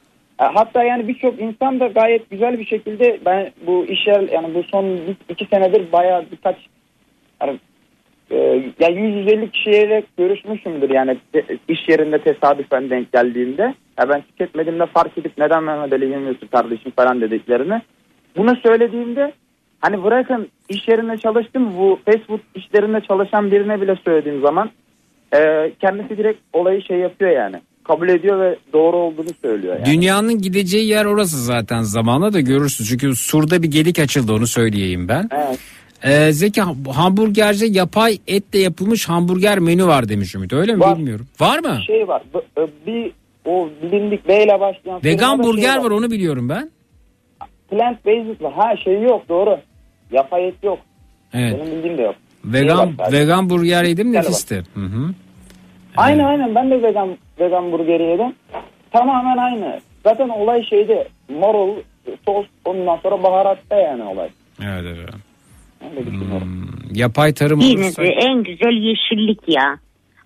E, Hatta yani birçok insan da gayet güzel bir şekilde ben bu iş yer yani bu son iki senedir bayağı birkaç yani, e, ya 150 kişiyle görüşmüşümdür yani iş yerinde tesadüfen denk geldiğimde. Ya ben tüketmediğimde fark edip neden Mehmet Ali yemiyorsun kardeşim falan dediklerini. Bunu söylediğimde hani bırakın iş yerinde çalıştım bu fast food işlerinde çalışan birine bile söylediğim zaman e, kendisi direkt olayı şey yapıyor yani. Kabul ediyor ve doğru olduğunu söylüyor yani. Dünyanın gideceği yer orası zaten zamanla da görürsün. Çünkü Sur'da bir gedik açıldı onu söyleyeyim ben. Evet. Ee, Zeki hamburgerce yapay etle yapılmış hamburger menü var demiş Ümit öyle mi Var. bilmiyorum. Var mı? Şey var. E, Bir o bilindik B ile başlayan Vegan firmada burger şey var onu biliyorum ben. Plant based var. Ha şey yok doğru. Yapay et yok. Evet. Benim bildiğim de yok. Vegan Şey var vegan burger yedim nefisti. Hı hı. Aynen aynen ben de vegan vegan burgeri yedim. Tamamen aynı. Zaten olay şeyde marul, sos ondan sonra baharatta yani olay. Evet evet. Öyle düşünüyorum. Yapay tarım Yine olursa en güzel yeşillik ya.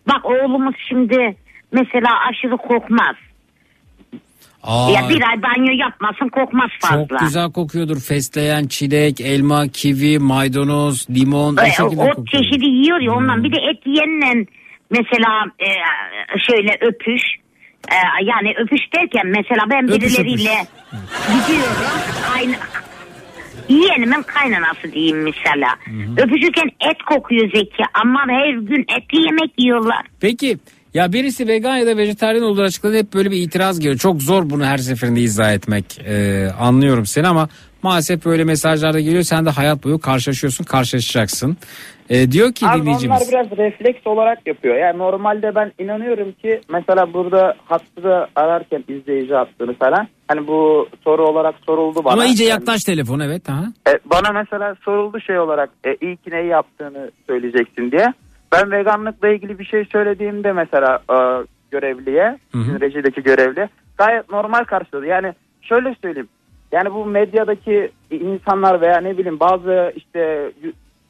Bak oğlumuz şimdi mesela aşırı kokmaz. Aa. Ya bir ay banyo yapmasın kokmaz fazla. Çok güzel kokuyordur. Fesleğen, çilek, elma, kivi, maydanoz, limon. E, O şekilde o kokuyor. çeşidi yiyor ya ondan bir de et yiyenle mesela e, şöyle öpüş e, yani öpüş derken mesela ben Öpüş, birileriyle gidiyorum aynı yeğenimin kaynanası diyeyim mesela. Öpüşürken et kokuyor Zeki ama her gün etli yemek yiyorlar. Peki ya birisi vegan ya da vejetaryen olduğu açıkladı hep böyle bir itiraz geliyor. Çok zor bunu her seferinde izah etmek. Ee, anlıyorum seni ama maalesef böyle mesajlar da geliyor. Sen de hayat boyu karşılaşıyorsun, karşılaşacaksın. Ee, diyor ki Abi onlar dinleyicimiz. biraz refleks olarak yapıyor. Yani normalde ben inanıyorum ki mesela burada hattı da ararken izleyici hattını falan. Hani bu soru olarak soruldu bana. Ama iyice Yani, yaklaş telefon evet. Aha. e, bana mesela soruldu şey olarak e, ilk neyi yaptığını söyleyeceksin diye. Ben veganlıkla ilgili bir şey söylediğimde mesela e, görevliye, bizim rejideki görevli gayet normal karşıladı. Yani şöyle söyleyeyim. Yani bu medyadaki insanlar veya ne bileyim bazı işte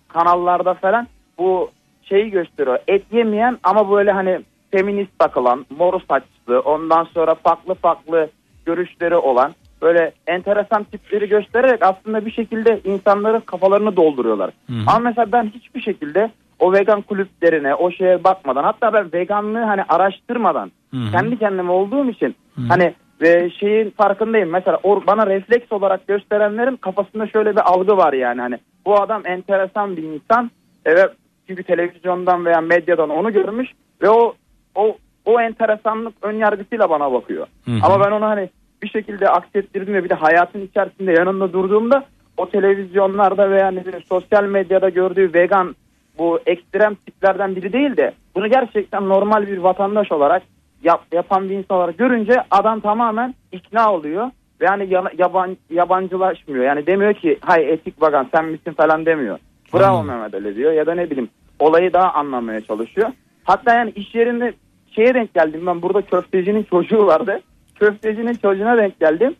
kanallarda falan bu şeyi gösteriyor. Et yemeyen ama böyle hani feminist takılan, mor saçlı, ondan sonra farklı farklı görüşleri olan böyle enteresan tipleri göstererek aslında bir şekilde insanların kafalarını dolduruyorlar. Ama mesela ben hiçbir şekilde o vegan kulüplerine, o şeye bakmadan hatta ben veganlığı hani araştırmadan kendi kendime olduğum için hani ve şeyin farkındayım. Mesela or, bana refleks olarak gösterenlerin kafasında şöyle bir algı var yani hani bu adam enteresan bir insan evet çünkü televizyondan veya medyadan onu görmüş ve o o o enteresanlık ön yargısıyla bana bakıyor. Hı hı. Ama ben onu hani bir şekilde aksettirdim ve bir de hayatın içerisinde yanında durduğumda o televizyonlarda veya ne bileyim sosyal medyada gördüğü vegan bu ekstrem tiplerden biri değil de bunu gerçekten normal bir vatandaş olarak yap, yapan bir insan olarak görünce adam tamamen ikna oluyor. Ve yani yaban, yabancılaşmıyor. Yani demiyor ki hay etik vegan sen misin falan demiyor. Bravo Mehmet Ali diyor ya da ne bileyim olayı daha anlamaya çalışıyor. Hatta yani iş yerinde şeye denk geldim ben burada köftecinin çocuğu vardı. Köftecinin çocuğuna denk geldim.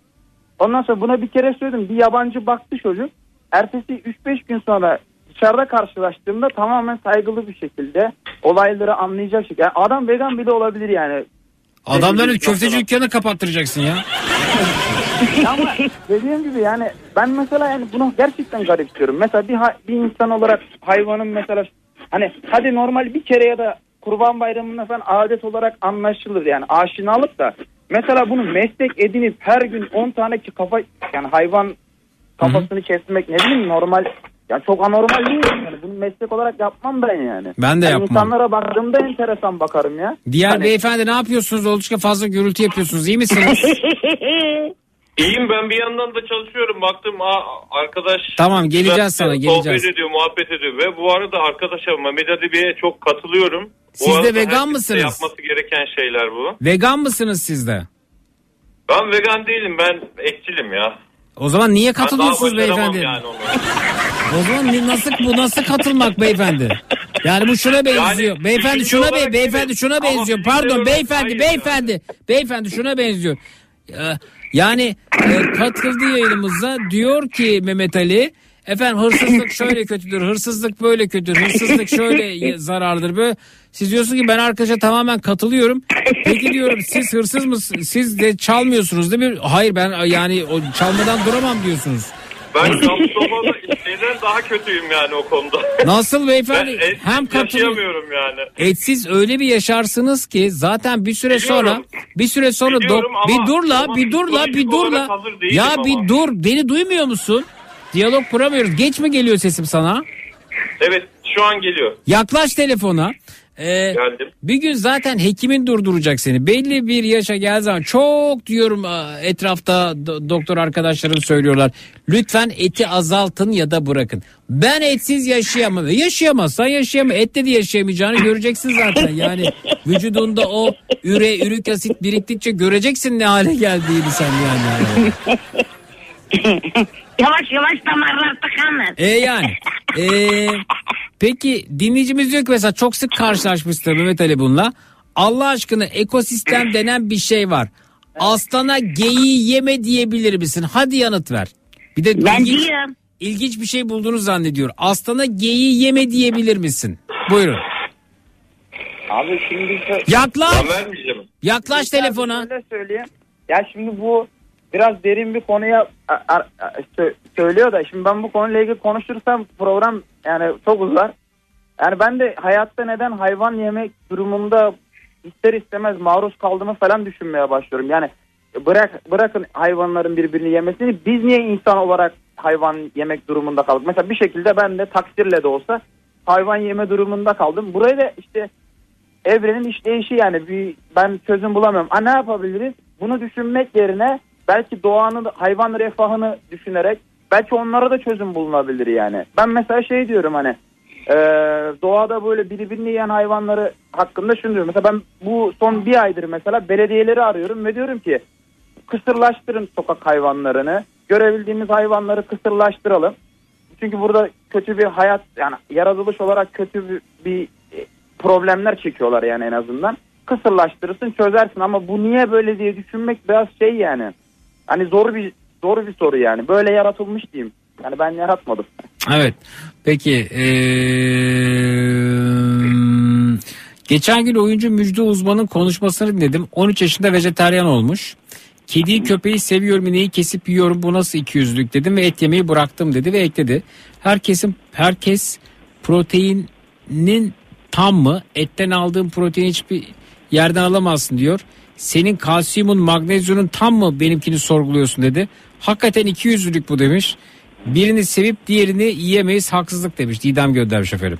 Ondan sonra buna bir kere söyledim. Bir yabancı baktı çocuk. Ertesi 3-5 gün sonra dışarıda karşılaştığımda tamamen saygılı bir şekilde olayları anlayacak şekilde. Yani adam vegan bile olabilir yani. Adamların köfteci dükkanı kapattıracaksın ya. Ama dediğim gibi yani ben mesela yani bunu gerçekten garipsiyorum. Mesela bir, ha- bir insan olarak hayvanın mesela hani hadi normal bir kere ya da kurban bayramında falan adet olarak anlaşılır yani aşinalık da mesela bunu meslek edinip her gün 10 tane ki kafa yani hayvan kafasını kesmek ne bileyim normal ya çok anormal değil mi? yani bunu meslek olarak yapmam ben yani. Ben de Yani yapmam. İnsanlara baktığımda enteresan bakarım ya. Diğer Hani- beyefendi ne yapıyorsunuz? Oldukça fazla gürültü yapıyorsunuz. İyi misiniz? İyiyim ben bir yandan da çalışıyorum. Baktım aa, arkadaş... Tamam, geleceğiz sana, geleceğiz. Sohbet ediyor, muhabbet ediyor. Ve bu arada arkadaşa Mehmet Ali Bey'e çok katılıyorum. Bu Siz de vegan mısınız? Yapması gereken şeyler bu. Vegan mısınız siz de? Ben vegan değilim ben etçilim ya. O zaman niye katılıyorsunuz beyefendi? Yani. O zaman nasıl bu nasıl katılmak beyefendi? Yani bu şuna benziyor. Yani beyefendi düşünce şuna be olarak beyefendi şuna benziyor. Pardon olarak beyefendi hayır beyefendi. Beyefendi şuna benziyor. Yani e, katıldı yayınımıza diyor ki Mehmet Ali efendim hırsızlık şöyle kötüdür, hırsızlık böyle kötüdür, hırsızlık şöyle zarardır böyle. Siz diyorsun ki ben arkadaşa tamamen katılıyorum. Peki diyorum siz hırsız mısınız? Siz de çalmıyorsunuz değil mi? Hayır ben yani o çalmadan duramam diyorsunuz. Ben Samsun'da şeyden daha kötüyüm yani o konuda. Nasıl beyefendi? Ben et Hem yaşayamıyorum yani. Etsiz öyle bir yaşarsınız ki zaten bir süre Biliyorum. sonra bir süre sonra ama- bir dur la ama bir dur la bir psikolojik dur olarak la. hazır değilim Ya ama. bir dur beni duymuyor musun? Diyalog kuramıyoruz. Geç mi geliyor sesim sana? Evet şu an geliyor. Yaklaş telefona. Ee, Geldim. bir gün zaten hekimin durduracak seni. Belli bir yaşa gel zaman çok diyorum aa, etrafta do- doktor arkadaşlarım söylüyorlar. Lütfen eti azaltın ya da bırakın. Ben etsiz yaşayamam. Yaşayamazsan yaşayamam. Ette de yaşayamayacağını göreceksin zaten. Yani vücudunda o üre, ürik asit biriktikçe göreceksin ne hale geldiğini sen yani. Yavaş yavaş damarlar tıkanır. E yani. E, peki dinleyicimiz diyor ki mesela çok sık karşılaşmıştır Mehmet Ali bununla. Allah aşkına ekosistem denen bir şey var. Aslana geyiği yeme diyebilir misin? Hadi yanıt ver. Bir de Ben ilginç, diyorum. ilginç bir şey bulduğunu zannediyor. Aslana geyiği yeme diyebilir misin? Buyurun. Abi şimdi Yaklaş. Ben vermeyeceğim. Yaklaş telefona. Şöyle söyleyeyim. Ya şimdi bu biraz derin bir konuya a- a- a- sö- söylüyor da şimdi ben bu konuyla ilgili konuşursam program yani çok uzar. Yani ben de hayatta neden hayvan yemek durumunda ister istemez maruz kaldığımı falan düşünmeye başlıyorum. Yani bırak bırakın hayvanların birbirini yemesini biz niye insan olarak hayvan yemek durumunda kaldık? Mesela bir şekilde ben de taksirle de olsa hayvan yeme durumunda kaldım. Burayı da işte evrenin işleyişi yani bir ben çözüm bulamıyorum. Ha ne yapabiliriz? Bunu düşünmek yerine belki doğanın hayvan refahını düşünerek belki onlara da çözüm bulunabilir yani. Ben mesela şey diyorum hani e, doğada böyle birbirini yiyen hayvanları hakkında şunu diyorum. Mesela ben bu son bir aydır mesela belediyeleri arıyorum ve diyorum ki kısırlaştırın sokak hayvanlarını. Görebildiğimiz hayvanları kısırlaştıralım. Çünkü burada kötü bir hayat yani yaratılış olarak kötü bir, bir e, problemler çekiyorlar yani en azından. Kısırlaştırırsın çözersin ama bu niye böyle diye düşünmek biraz şey yani. Hani zor bir zor bir soru yani. Böyle yaratılmış diyeyim. Yani ben yaratmadım. Evet. Peki. eee, geçen gün oyuncu Müjde Uzman'ın konuşmasını dinledim. 13 yaşında vejeteryan olmuş. Kediyi köpeği seviyorum ineği kesip yiyorum bu nasıl ikiyüzlülük dedim ve et yemeyi bıraktım dedi ve ekledi. Herkesin herkes proteinin tam mı etten aldığın protein hiçbir yerden alamazsın diyor. Senin kalsiyumun magnezyumun tam mı benimkini sorguluyorsun dedi. Hakikaten ikiyüzlülük bu demiş. Birini sevip diğerini yiyemeyiz haksızlık demiş Didem göndermiş efendim.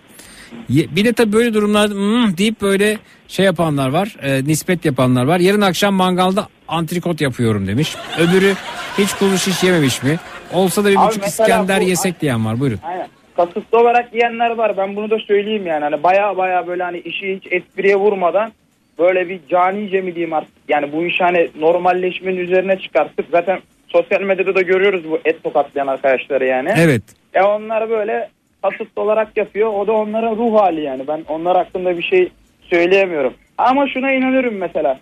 Bir de tabii böyle durumlarda "Hmm" deyip böyle şey yapanlar var e, nispet yapanlar var. Yarın akşam mangalda antrikot yapıyorum demiş. Öbürü hiç kuzu şiş yememiş mi? Olsa da bir Abi buçuk İskender bu- yesek diyen var buyurun. Aynen. Kasıtlı olarak yiyenler var. Ben bunu da söyleyeyim yani. Hani baya baya böyle hani işi hiç espriye vurmadan böyle bir canice mi diyeyim artık. Yani bu iş hani normalleşmenin üzerine çıkartıp zaten sosyal medyada da görüyoruz bu et tokatlayan arkadaşları yani. Evet. E onlar böyle kasıtlı olarak yapıyor. O da onların ruh hali yani. Ben onlar hakkında bir şey söyleyemiyorum. Ama şuna inanıyorum mesela.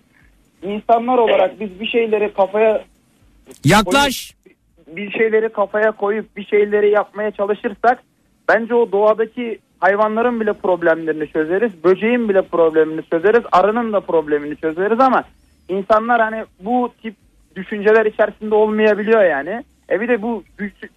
İnsanlar olarak biz bir şeyleri kafaya Yaklaş. bir şeyleri kafaya koyup bir şeyleri yapmaya çalışırsak bence o doğadaki hayvanların bile problemlerini çözeriz. Böceğin bile problemini çözeriz. Arının da problemini çözeriz ama insanlar hani bu tip düşünceler içerisinde olmayabiliyor yani. E bir de bu,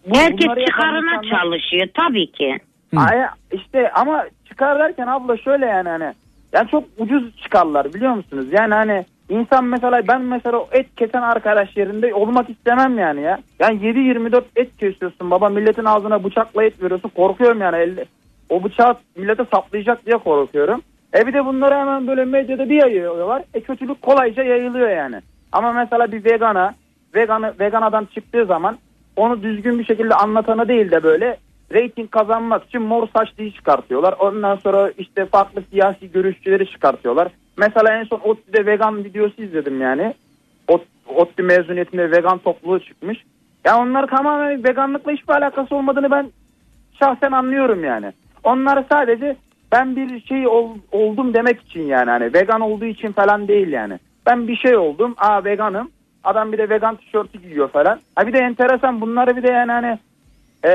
bu Herkes çıkarına insanlar- çalışıyor tabii ki. Ay, işte ama çıkar derken abla şöyle yani hani yani çok ucuz çıkarlar biliyor musunuz? Yani hani insan mesela ben mesela et kesen arkadaş yerinde olmak istemem yani ya. Yani 7-24 et kesiyorsun baba milletin ağzına bıçakla et veriyorsun korkuyorum yani elde. O bıçağı millete saplayacak diye korkuyorum. E bir de bunları hemen böyle medyada bir yayıyorlar. E kötülük kolayca yayılıyor yani. Ama mesela bir vegana, veganı, vegan adam çıktığı zaman onu düzgün bir şekilde anlatana değil de böyle reyting kazanmak için mor saçlıyı çıkartıyorlar. Ondan sonra işte farklı siyasi görüşçüleri çıkartıyorlar. Mesela en son ODTÜ'de vegan videosu izledim yani. ODTÜ mezuniyetinde vegan topluluğu çıkmış. Ya onlar tamamen veganlıkla hiçbir alakası olmadığını ben şahsen anlıyorum yani. Onlar sadece ben bir şey ol- oldum demek için yani hani vegan olduğu için falan değil yani. Ben bir şey oldum. Aa veganım. Adam bir de vegan tişörtü giyiyor falan. Ha bir de enteresan bunları bir de yani hani e,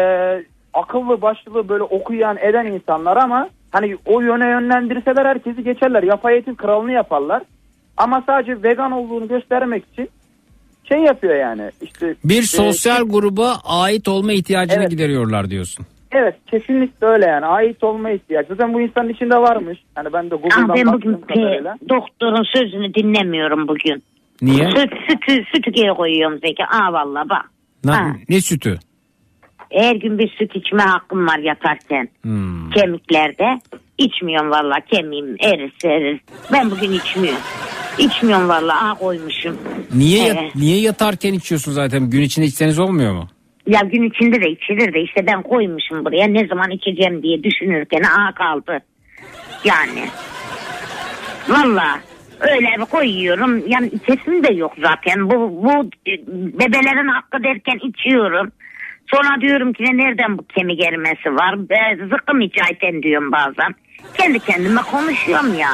akıllı başlı böyle okuyan eden insanlar ama hani o yöne yönlendirseler herkesi geçerler. Yapay etin kralını yaparlar. Ama sadece vegan olduğunu göstermek için şey yapıyor yani. İşte Bir e, sosyal gruba ait olma ihtiyacını Evet. gideriyorlar diyorsun. Evet kesinlikle öyle yani ait olma ihtiyacı. Zaten bu insanın içinde varmış. Hani ben de Google'dan ben baktığım bugün kadarıyla. pe- doktorun sözünü dinlemiyorum bugün. Niye? Süt, sütü, sütü geri koyuyorum Zeki. Aa valla bak. Ha. ne sütü? Her gün bir süt içme hakkım var yatarken. Hmm. Kemiklerde. İçmiyorum valla kemiğim erir erir. Ben bugün içmiyorum. İçmiyorum valla. Aa koymuşum. Niye Evet. yat- niye yatarken içiyorsun zaten? Gün içinde içseniz olmuyor mu? Ya gün içinde de içilir de işte ben koymuşum buraya ne zaman içeceğim diye düşünürken aa kaldı. Yani. Valla öyle bir koyuyorum. Yani içesim de yok zaten. Bu, bu e, bebelerin hakkı derken içiyorum. Sonra diyorum ki nereden bu kemik erimesi var? Be, zıkkım içayten diyorum bazen. Kendi kendime konuşuyorum ya.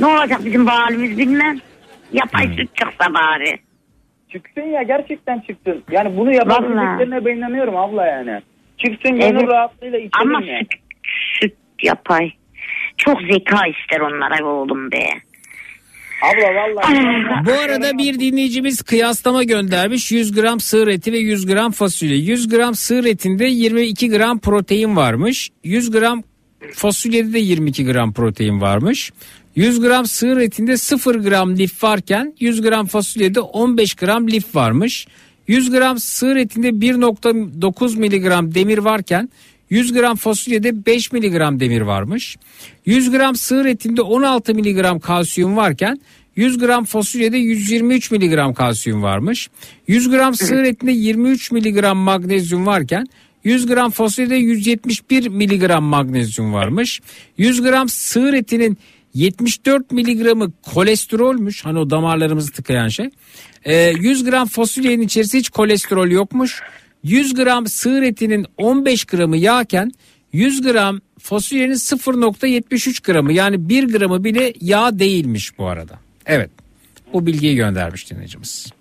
Ne olacak bizim bu halimiz bilmem. Yapay süt çıksa bari. Çıksın ya gerçekten çıksın. Yani bunu yapabileceklerine ben inanıyorum abla yani. Çıksın gönül Evet. rahatlığıyla içelim Ama ya. süt, süt yapay. Çok zeka ister onlara oğlum be. Abla vallahi. Bu arada bir dinleyicimiz kıyaslama göndermiş. 100 gram sığır eti ve 100 gram fasulye. 100 gram sığır etinde 22 gram protein varmış. 100 gram fasulyede de 22 gram protein varmış. 100 gram sığır etinde 0 gram lif varken 100 gram fasulyede 15 gram lif varmış. 100 gram sığır etinde 1.9 miligram demir varken 100 gram fasulyede 5 miligram demir varmış. 100 gram sığır etinde 16 miligram kalsiyum varken 100 gram fasulyede 123 miligram kalsiyum varmış. 100 gram sığır etinde 23 miligram magnezyum varken 100 gram fasulyede 171 miligram magnezyum varmış. 100 gram sığır etinin 74 miligramı kolesterolmüş. Hani o damarlarımızı tıkayan şey. Ee, 100 gram fasulyenin içerisinde hiç kolesterol yokmuş. 100 gram sığır etinin 15 gramı yağken 100 gram fasulyenin 0.73 gramı yani 1 gramı bile yağ değilmiş bu arada. Evet bu bilgiyi göndermiş dinleyicimiz.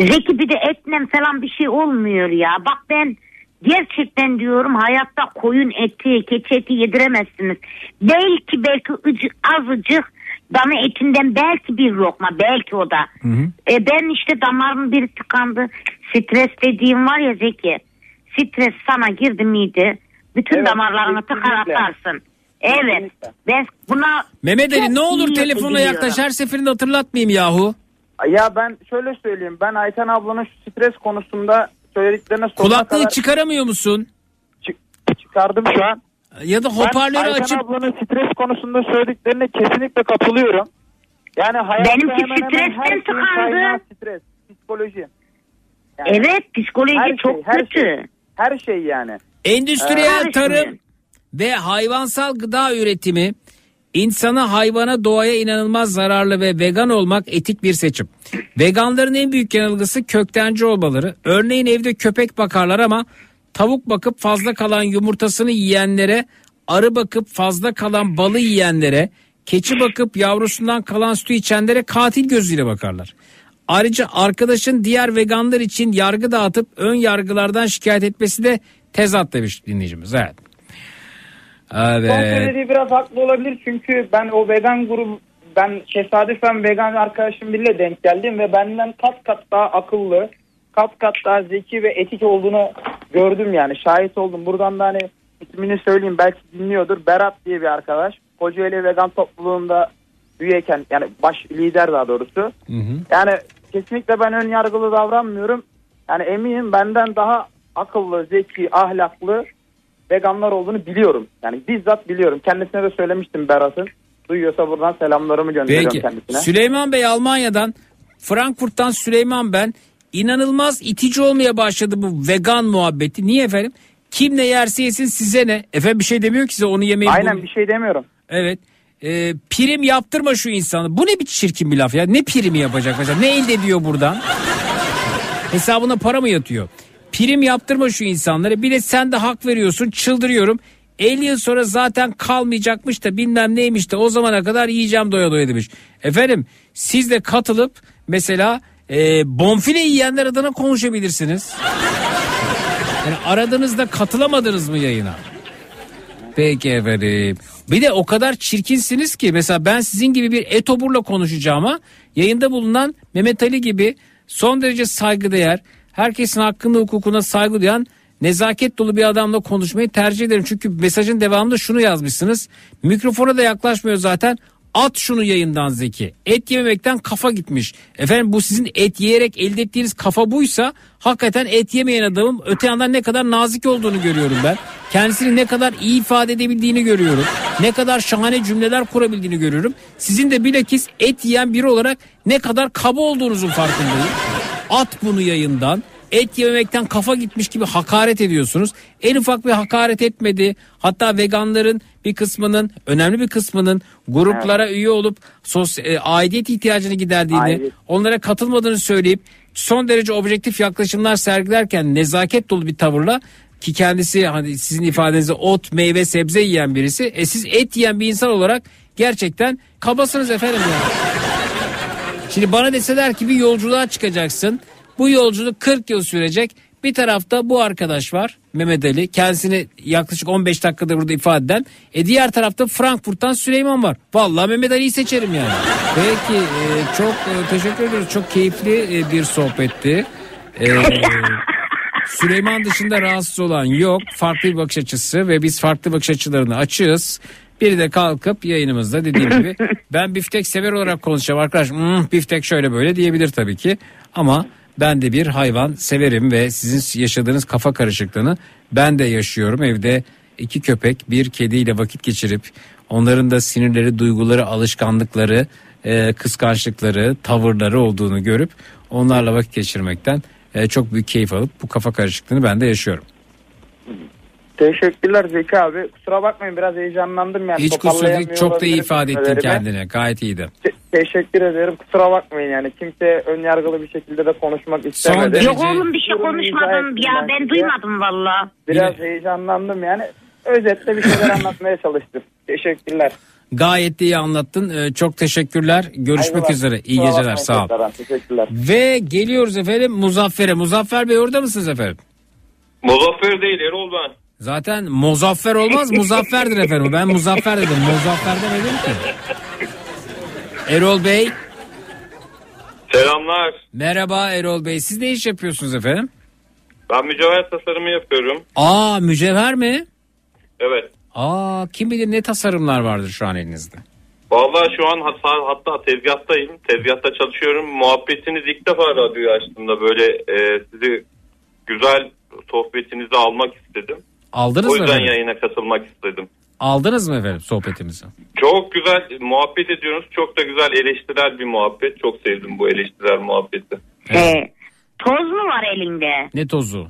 Zeki bir de etle falan bir şey olmuyor ya. Bak ben gerçekten diyorum hayatta koyun eti, keçi eti yediremezsiniz. Belki belki ıcı- azıcık dana etinden belki bir lokma belki o da. E ben işte damarım bir tıkandı. Stres dediğim var ya Zeki. Stres sana girdi miydi? Bütün Evet, damarlarını tıkar atarsın. Evet. Ben buna Mehmet Ali ne olur telefona yaklaş her seferinde hatırlatmayayım yahu. Ya ben şöyle söyleyeyim. Ben Ayten ablanın şu stres konusunda söylediklerine sonuna Kulaklığı kadar çıkaramıyor musun? çıkardım şu an. Ya da hoparlörü ben açıp ablanın stres konusunda söylediklerine kesinlikle katılıyorum. Yani hayatta Benimki hemen hemen stresten her şeyin tıkandı. kaynağı stres, psikoloji. Yani Evet psikoloji her şey, çok her kötü. Şey, her şey yani. Endüstriyel Ee, tarım ve hayvansal gıda üretimi insana hayvana doğaya inanılmaz zararlı ve vegan olmak etik bir seçim. Veganların en büyük yanılgısı köktenci olmaları. Örneğin evde köpek bakarlar ama tavuk bakıp fazla kalan yumurtasını yiyenlere, arı bakıp fazla kalan balı yiyenlere, keçi bakıp yavrusundan kalan sütü içenlere katil gözüyle bakarlar. Ayrıca arkadaşın diğer veganlar için yargı dağıtıp ön yargılardan şikayet etmesi de tezat demiş dinleyicimiz. Evet. Son Evet. söylediği biraz haklı olabilir çünkü ben o vegan grubu ben tesadüfen vegan arkadaşım biriyle denk geldim ve benden kat kat daha akıllı, kat kat daha zeki ve etik olduğunu gördüm yani şahit oldum. Buradan da hani ismini söyleyeyim belki dinliyordur. Berat diye bir arkadaş. Kocaeli vegan topluluğunda üyeyken yani baş lider daha doğrusu. Yani kesinlikle ben ön yargılı davranmıyorum. Yani eminim benden daha akıllı, zeki, ahlaklı veganlar olduğunu biliyorum. Yani bizzat biliyorum. Kendisine de söylemiştim Berat'ın. Duyuyorsa buradan selamlarımı gönderiyorum Peki. kendisine. Süleyman Bey Almanya'dan Frankfurt'tan Süleyman ben inanılmaz itici olmaya başladı bu vegan muhabbeti. Niye efendim? Kim ne yerse yesin size ne? Efendim bir şey demiyor ki size onu yemeyin. Aynen bunu- bir şey demiyorum. Evet. Ee, prim yaptırma şu insanı. Bu ne bir çirkin bir laf ya. Ne primi yapacak mesela? Ne elde ediyor buradan? Hesabına para mı yatıyor? Prim yaptırma şu insanlara. Bir de sen de hak veriyorsun. Çıldırıyorum. 50 yıl sonra zaten kalmayacakmış da bilmem neymiş de o zamana kadar yiyeceğim doya doya demiş. Efendim siz de katılıp mesela e, bonfile yiyenler adına konuşabilirsiniz. Yani aradığınızda katılamadınız mı yayına? Peki efendim. Bir de o kadar çirkinsiniz ki mesela ben sizin gibi bir etoburla konuşacağıma yayında bulunan Mehmet Ali gibi son derece saygıdeğer, herkesin hakkında hukukuna saygı duyan nezaket dolu bir adamla konuşmayı tercih ederim. Çünkü mesajın devamında şunu yazmışsınız. Mikrofona da yaklaşmıyor zaten. At şunu yayından Zeki. Et yememekten kafa gitmiş. Efendim bu sizin et yiyerek elde ettiğiniz kafa buysa hakikaten et yemeyen adamın öte yandan ne kadar nazik olduğunu görüyorum ben. Kendisini ne kadar iyi ifade edebildiğini görüyorum. Ne kadar şahane cümleler kurabildiğini görüyorum. Sizin de bilakis et yiyen biri olarak ne kadar kaba olduğunuzun farkındayım. At bunu yayından. Et yememekten kafa gitmiş gibi hakaret ediyorsunuz. En ufak bir hakaret etmedi. Hatta veganların bir kısmının, önemli bir kısmının gruplara üye olup sos, e, aidiyet ihtiyacını giderdiğini, Aidiyet. onlara katılmadığını söyleyip son derece objektif yaklaşımlar sergilerken nezaket dolu bir tavırla ki kendisi hani sizin ifadenize ot, meyve, sebze yiyen birisi. E siz et yiyen bir insan olarak gerçekten kabasınız efendim yani. Şimdi bana deseler ki bir yolculuğa çıkacaksın. Bu yolculuk 40 yıl sürecek. Bir tarafta bu arkadaş var Mehmet Ali. Kendisini yaklaşık 15 dakikadır burada ifade eden. E diğer tarafta Frankfurt'tan Süleyman var. Vallahi Mehmet Ali'yi seçerim yani. Peki e, çok e, teşekkür ederiz. Çok keyifli e, bir sohbetti. E, Süleyman dışında rahatsız olan yok. Farklı bir bakış açısı ve biz farklı bakış açılarını açığız. Biri de kalkıp yayınımızda dediğim gibi ben biftek sever olarak konuşacağım arkadaş. "Hmm, biftek şöyle böyle diyebilir tabii ki. Ama ben de bir hayvan severim ve sizin yaşadığınız kafa karışıklığını ben de yaşıyorum. Evde iki köpek bir kediyle vakit geçirip onların da sinirleri, duyguları, alışkanlıkları, e, kıskançlıkları, tavırları olduğunu görüp onlarla vakit geçirmekten e, çok büyük keyif alıp bu kafa karışıklığını ben de yaşıyorum. Teşekkürler Zeki abi. Kusura bakmayın biraz heyecanlandım yani. Hiç kusur değil, çok da iyi ifade ettin kendine. Gayet iyiydi. Te- teşekkür ederim. Kusura bakmayın yani. Kimse ön yargılı bir şekilde de konuşmak istemedi. derece- Yok oğlum bir şey konuşmadım ya ben ben size. duymadım valla. Biraz heyecanlandım yani. Özetle bir şeyler anlatmaya çalıştım. Teşekkürler. Gayet iyi anlattın. Ee, çok teşekkürler. Görüşmek Eyvallah. üzere. İyi geceler. Sağ ol. Teşekkürler. Ve geliyoruz efendim Muzaffer'e. Muzaffer Bey orada mısınız efendim? Muzaffer değil Erol ben. Zaten Muzaffer olmaz Muzaffer'dir efendim. Ben Muzaffer dedim. Muzaffer demedim ki. Erol Bey. Selamlar. Merhaba Erol Bey. Siz ne iş yapıyorsunuz efendim? Ben mücevher tasarımı yapıyorum. Aa mücevher mi? Evet. Aa kim bilir ne tasarımlar vardır şu an elinizde. Vallahi şu an hatta, hatta tezgahtayım. Tezgahta çalışıyorum. Muhabbetiniz ilk defa radyoyu açtığımda böyle e, sizi güzel sohbetinizi almak istedim. Aldınız o mı yüzden efendim? yayına katılmak istedim. Aldınız mı efendim sohbetimizi? Çok güzel muhabbet ediyorsunuz. Çok da güzel eleştirel bir muhabbet. Çok sevdim bu eleştirel muhabbeti. Ee, toz mu var elinde? Ne tozu?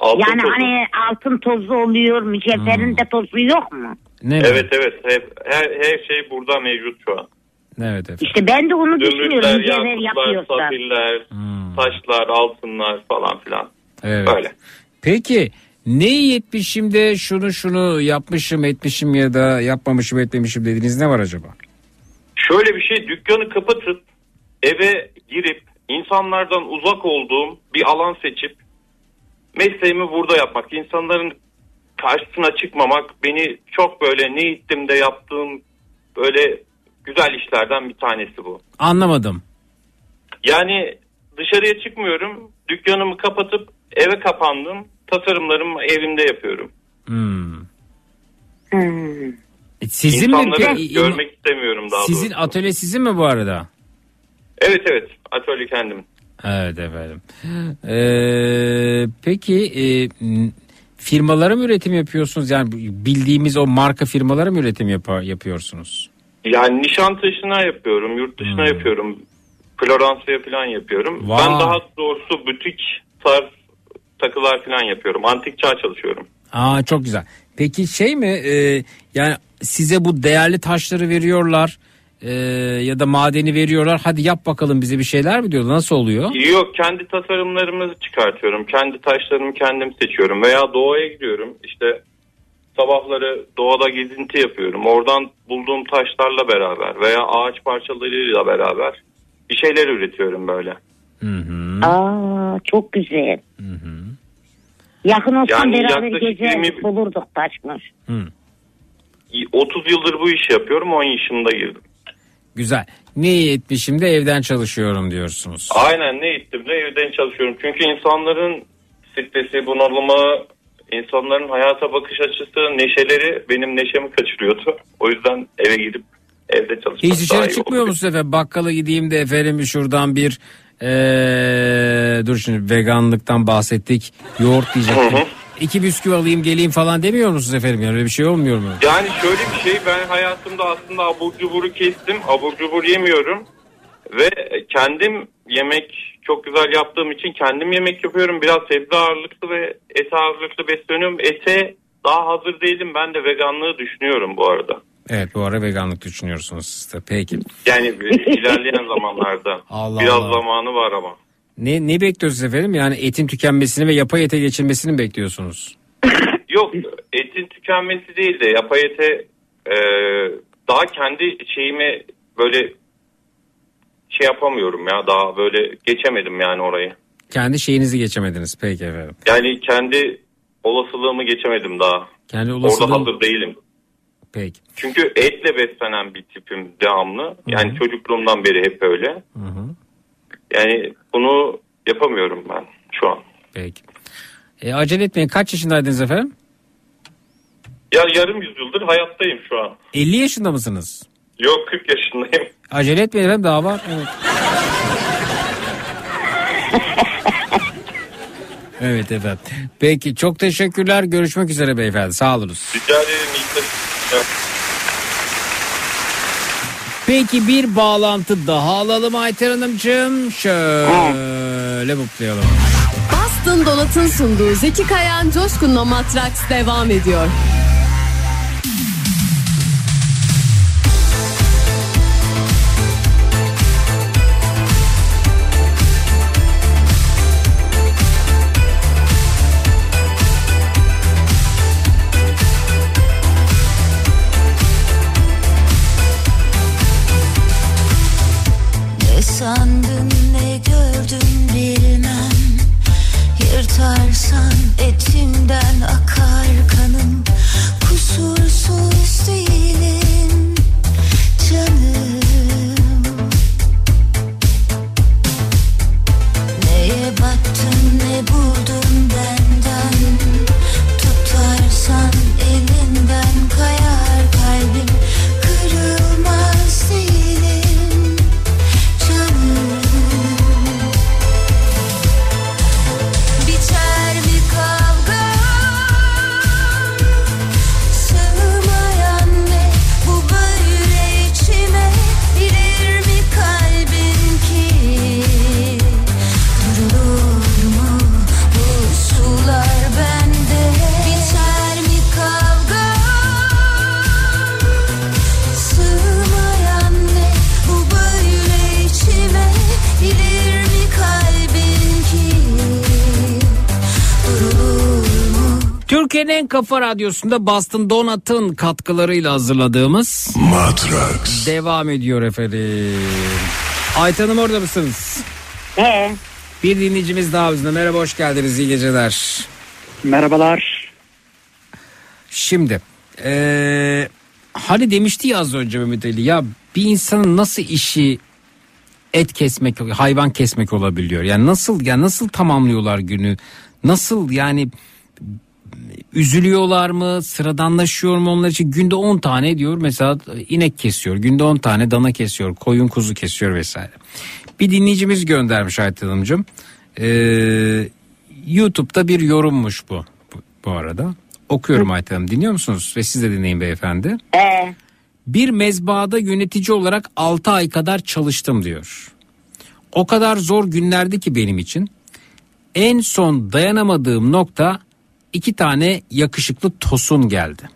Altın yani tozu. hani altın tozu oluyor, mücevherin de tozu yok mu? Ne Evet evet. Hep, her, her şey burada mevcut şu an. Evet efendim. İşte ben de onu düşünüyorum Zümrütler, mücevher yakutlar, yapıyorsa. safirler, taşlar, altınlar falan filan. Evet. Böyle. Peki ne iyi etmişim de şunu şunu yapmışım etmişim ya da yapmamışım etmemişim dediğiniz ne var acaba? Şöyle bir şey dükkanı kapatıp eve girip insanlardan uzak olduğum bir alan seçip mesleğimi burada yapmak, insanların karşısına çıkmamak beni çok böyle ne ittim de yaptığım böyle güzel işlerden bir tanesi bu. Anlamadım. Yani dışarıya çıkmıyorum, dükkanımı kapatıp eve kapandım, tasarımlarımı evimde yapıyorum. Hmm. E, Sizin mi? İnsanları pe- görmek istemiyorum daha Sizin doğrusu. atölye sizin mi bu arada? Evet evet, atölye kendim. Evet efendim. Ee, peki e, firmalara mı üretim yapıyorsunuz? Yani bildiğimiz o marka firmalara mı üretim yapa- yapıyorsunuz? Yani Nişantaşı'na yapıyorum, yurt dışına yapıyorum. Floransa'ya falan yapıyorum. Vay. Ben daha doğrusu butik tarz takılar falan yapıyorum. Antik çağ çalışıyorum. Aa çok güzel. Peki şey mi e, yani size bu değerli taşları veriyorlar e, ya da madeni veriyorlar hadi yap bakalım bize bir şeyler mi diyorlar nasıl oluyor? Yok kendi tasarımlarımı çıkartıyorum. Kendi taşlarımı kendim seçiyorum. Veya doğaya gidiyorum. İşte sabahları doğada gezinti yapıyorum. Oradan bulduğum taşlarla beraber veya ağaç parçalarıyla beraber bir şeyler üretiyorum böyle. Aa çok güzel. Yakın olsan Yani beraber gece 20 bulurduk taşmış. 30 yıldır bu işi yapıyorum. 10 yaşında girdim. Güzel. Ne iyi etmişim de evden çalışıyorum diyorsunuz. Aynen ne ettim de evden çalışıyorum. Çünkü insanların stresi, bunalımı, insanların hayata bakış açısı, neşeleri benim neşemi kaçırıyordu. O yüzden eve gidip evde çalışmak Hiç daha dışarı iyi çıkmıyor oldu. musun efendim? Bakkala gideyim de efendim şuradan bir eee, dur şimdi veganlıktan bahsettik. Yoğurt diyecektim. İki bisküvi alayım geleyim falan demiyor musunuz efendim? Yani öyle bir şey olmuyor mu? Yani şöyle bir şey ben hayatımda aslında abur cuburu kestim. Abur cubur yemiyorum. Ve kendim yemek çok güzel yaptığım için kendim yemek yapıyorum. Biraz sebze ağırlıklı ve et ağırlıklı besleniyorum. Ete daha hazır değilim. Ben de veganlığı düşünüyorum bu arada. Evet bu ara veganlık düşünüyorsunuz siz de. Peki. Yani ilerleyen zamanlarda. Allah Biraz Allah. zamanı var ama. Ne, ne bekliyorsunuz efendim? Yani etin tükenmesini ve yapay ete geçilmesini mi bekliyorsunuz? Yok etin tükenmesi değil de yapay ete e, daha kendi şeyimi böyle şey yapamıyorum ya daha böyle geçemedim yani orayı. Kendi şeyinizi geçemediniz peki efendim. Yani kendi olasılığımı geçemedim daha. Kendi Orada olasılığın hazır değilim. Peki. Çünkü etle beslenen bir tipim devamlı. Yani çocukluğumdan beri hep öyle. Yani bunu yapamıyorum ben şu an. Peki. E, acele etmeyin kaç yaşındaydınız efendim? Ya yarım yüzyıldır hayattayım şu an. 50 yaşında mısınız? Yok 40 yaşındayım. Acele etmeyin efendim daha var. Evet. evet efendim. Peki çok teşekkürler. Görüşmek üzere beyefendi. Sağ olunuz. Rica ederim. Peki bir bağlantı daha alalım Ayten Hanımcığım. Şöyle mutlayalım. Boston Donat'ın sunduğu Zeki Kayan Coşkun'la Matraks devam ediyor. Yırtarsan etimden akar kafa radyosunda Boston Donat'ın katkılarıyla hazırladığımız Matrax devam ediyor efendim. Ayten Hanım orada mısınız? Ee, Bir dinleyicimiz daha bizde. Merhaba hoş geldiniz iyi geceler. Merhabalar. Şimdi eee hani demişti ya az önce Mehmet Ali ya bir insanın nasıl işi et kesmek hayvan kesmek olabiliyor. Yani nasıl yani nasıl tamamlıyorlar günü? Nasıl yani üzülüyorlar mı? Sıradanlaşıyor mu onlar için? Günde 10 tane diyor mesela inek kesiyor. Günde 10 tane dana kesiyor. Koyun kuzu kesiyor vesaire. Bir dinleyicimiz göndermiş Ayten Hanımcığım. Ee, YouTube'da bir yorummuş bu, bu, bu arada. Okuyorum Ayten Hanım dinliyor musunuz? Ve siz de dinleyin beyefendi. ee, Bir mezbahada yönetici olarak 6 ay kadar çalıştım diyor. O kadar zor günlerdi ki benim için. En son dayanamadığım nokta iki tane yakışıklı tosun geldi.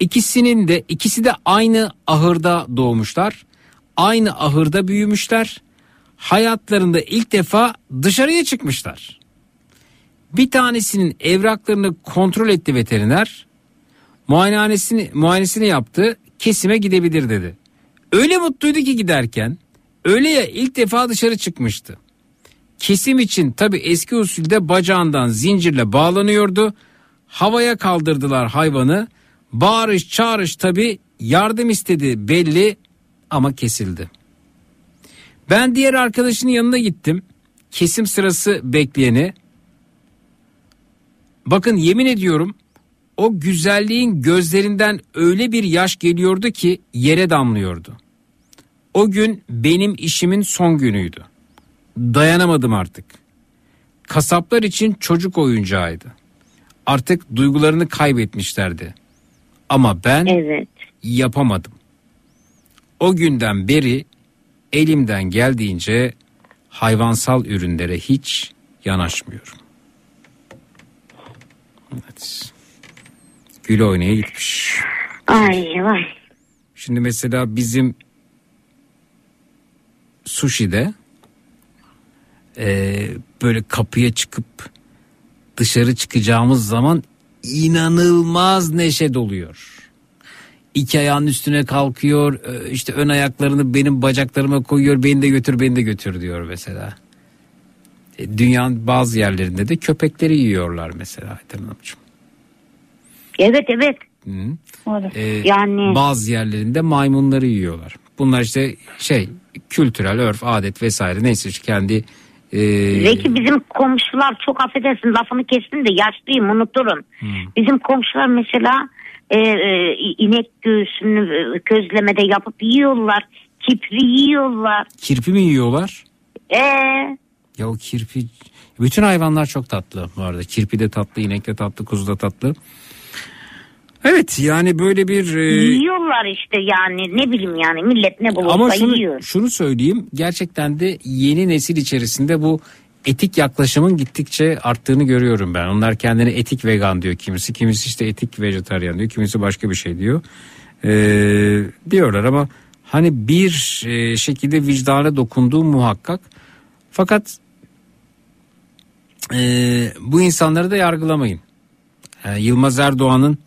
İkisinin de ikisi de aynı ahırda doğmuşlar. Aynı ahırda büyümüşler. Hayatlarında ilk defa dışarıya çıkmışlar. Bir tanesinin evraklarını kontrol etti veteriner. Muayenehanesini, muayenesini yaptı. Kesime gidebilir dedi. Öyle mutluydu ki giderken. Öyle ya ilk defa dışarı çıkmıştı. Kesim için tabi eski usulde bacağından zincirle bağlanıyordu. Havaya kaldırdılar hayvanı. Bağırış çağırış tabi yardım istedi belli ama kesildi. Ben diğer arkadaşının yanına gittim. Kesim sırası bekleyeni. Bakın yemin ediyorum o güzelliğin gözlerinden öyle bir yaş geliyordu ki yere damlıyordu. O gün benim işimin son günüydü. Dayanamadım artık. Kasaplar için çocuk oyuncağıydı. Artık duygularını kaybetmişlerdi. Ama ben evet. yapamadım. O günden beri elimden geldiğince hayvansal ürünlere hiç yanaşmıyorum. Evet. Gül oynaya gitmiş. Ay vay. Şimdi mesela bizim sushi'de e, böyle kapıya çıkıp dışarı çıkacağımız zaman inanılmaz neşe doluyor. İki ayağının üstüne kalkıyor e, işte ön ayaklarını benim bacaklarıma koyuyor beni de götür beni de götür diyor mesela. E, Dünyanın bazı yerlerinde de köpekleri yiyorlar mesela Ayten Hanımcığım. Evet evet. Ee, Yani- bazı yerlerinde maymunları yiyorlar. Bunlar işte şey kültürel örf adet vesaire neyse işte kendi e, Zeki bizim komşular çok affedersin lafını kestim de yaşlıyım unuturum. Bizim komşular mesela e, e, inek göğsünü e, közlemede yapıp yiyorlar. Kipri yiyorlar. kirpi mi yiyorlar? Ee, Ya o kirpi bütün hayvanlar çok tatlı bu arada. Kirpi de tatlı, inek de tatlı, kuzu da tatlı. Evet yani böyle bir e, yiyorlar işte yani ne bileyim yani millet ne bulursa ama şunu, yiyor. şunu söyleyeyim gerçekten de yeni nesil içerisinde bu etik yaklaşımın gittikçe arttığını görüyorum ben. Onlar kendine etik vegan diyor kimisi, kimisi işte etik vejetaryen diyor, kimisi başka bir şey diyor. Ee, diyorlar ama hani bir e, şekilde vicdana dokunduğu muhakkak. Fakat e, bu insanları da yargılamayın. E, Yılmaz Erdoğan'ın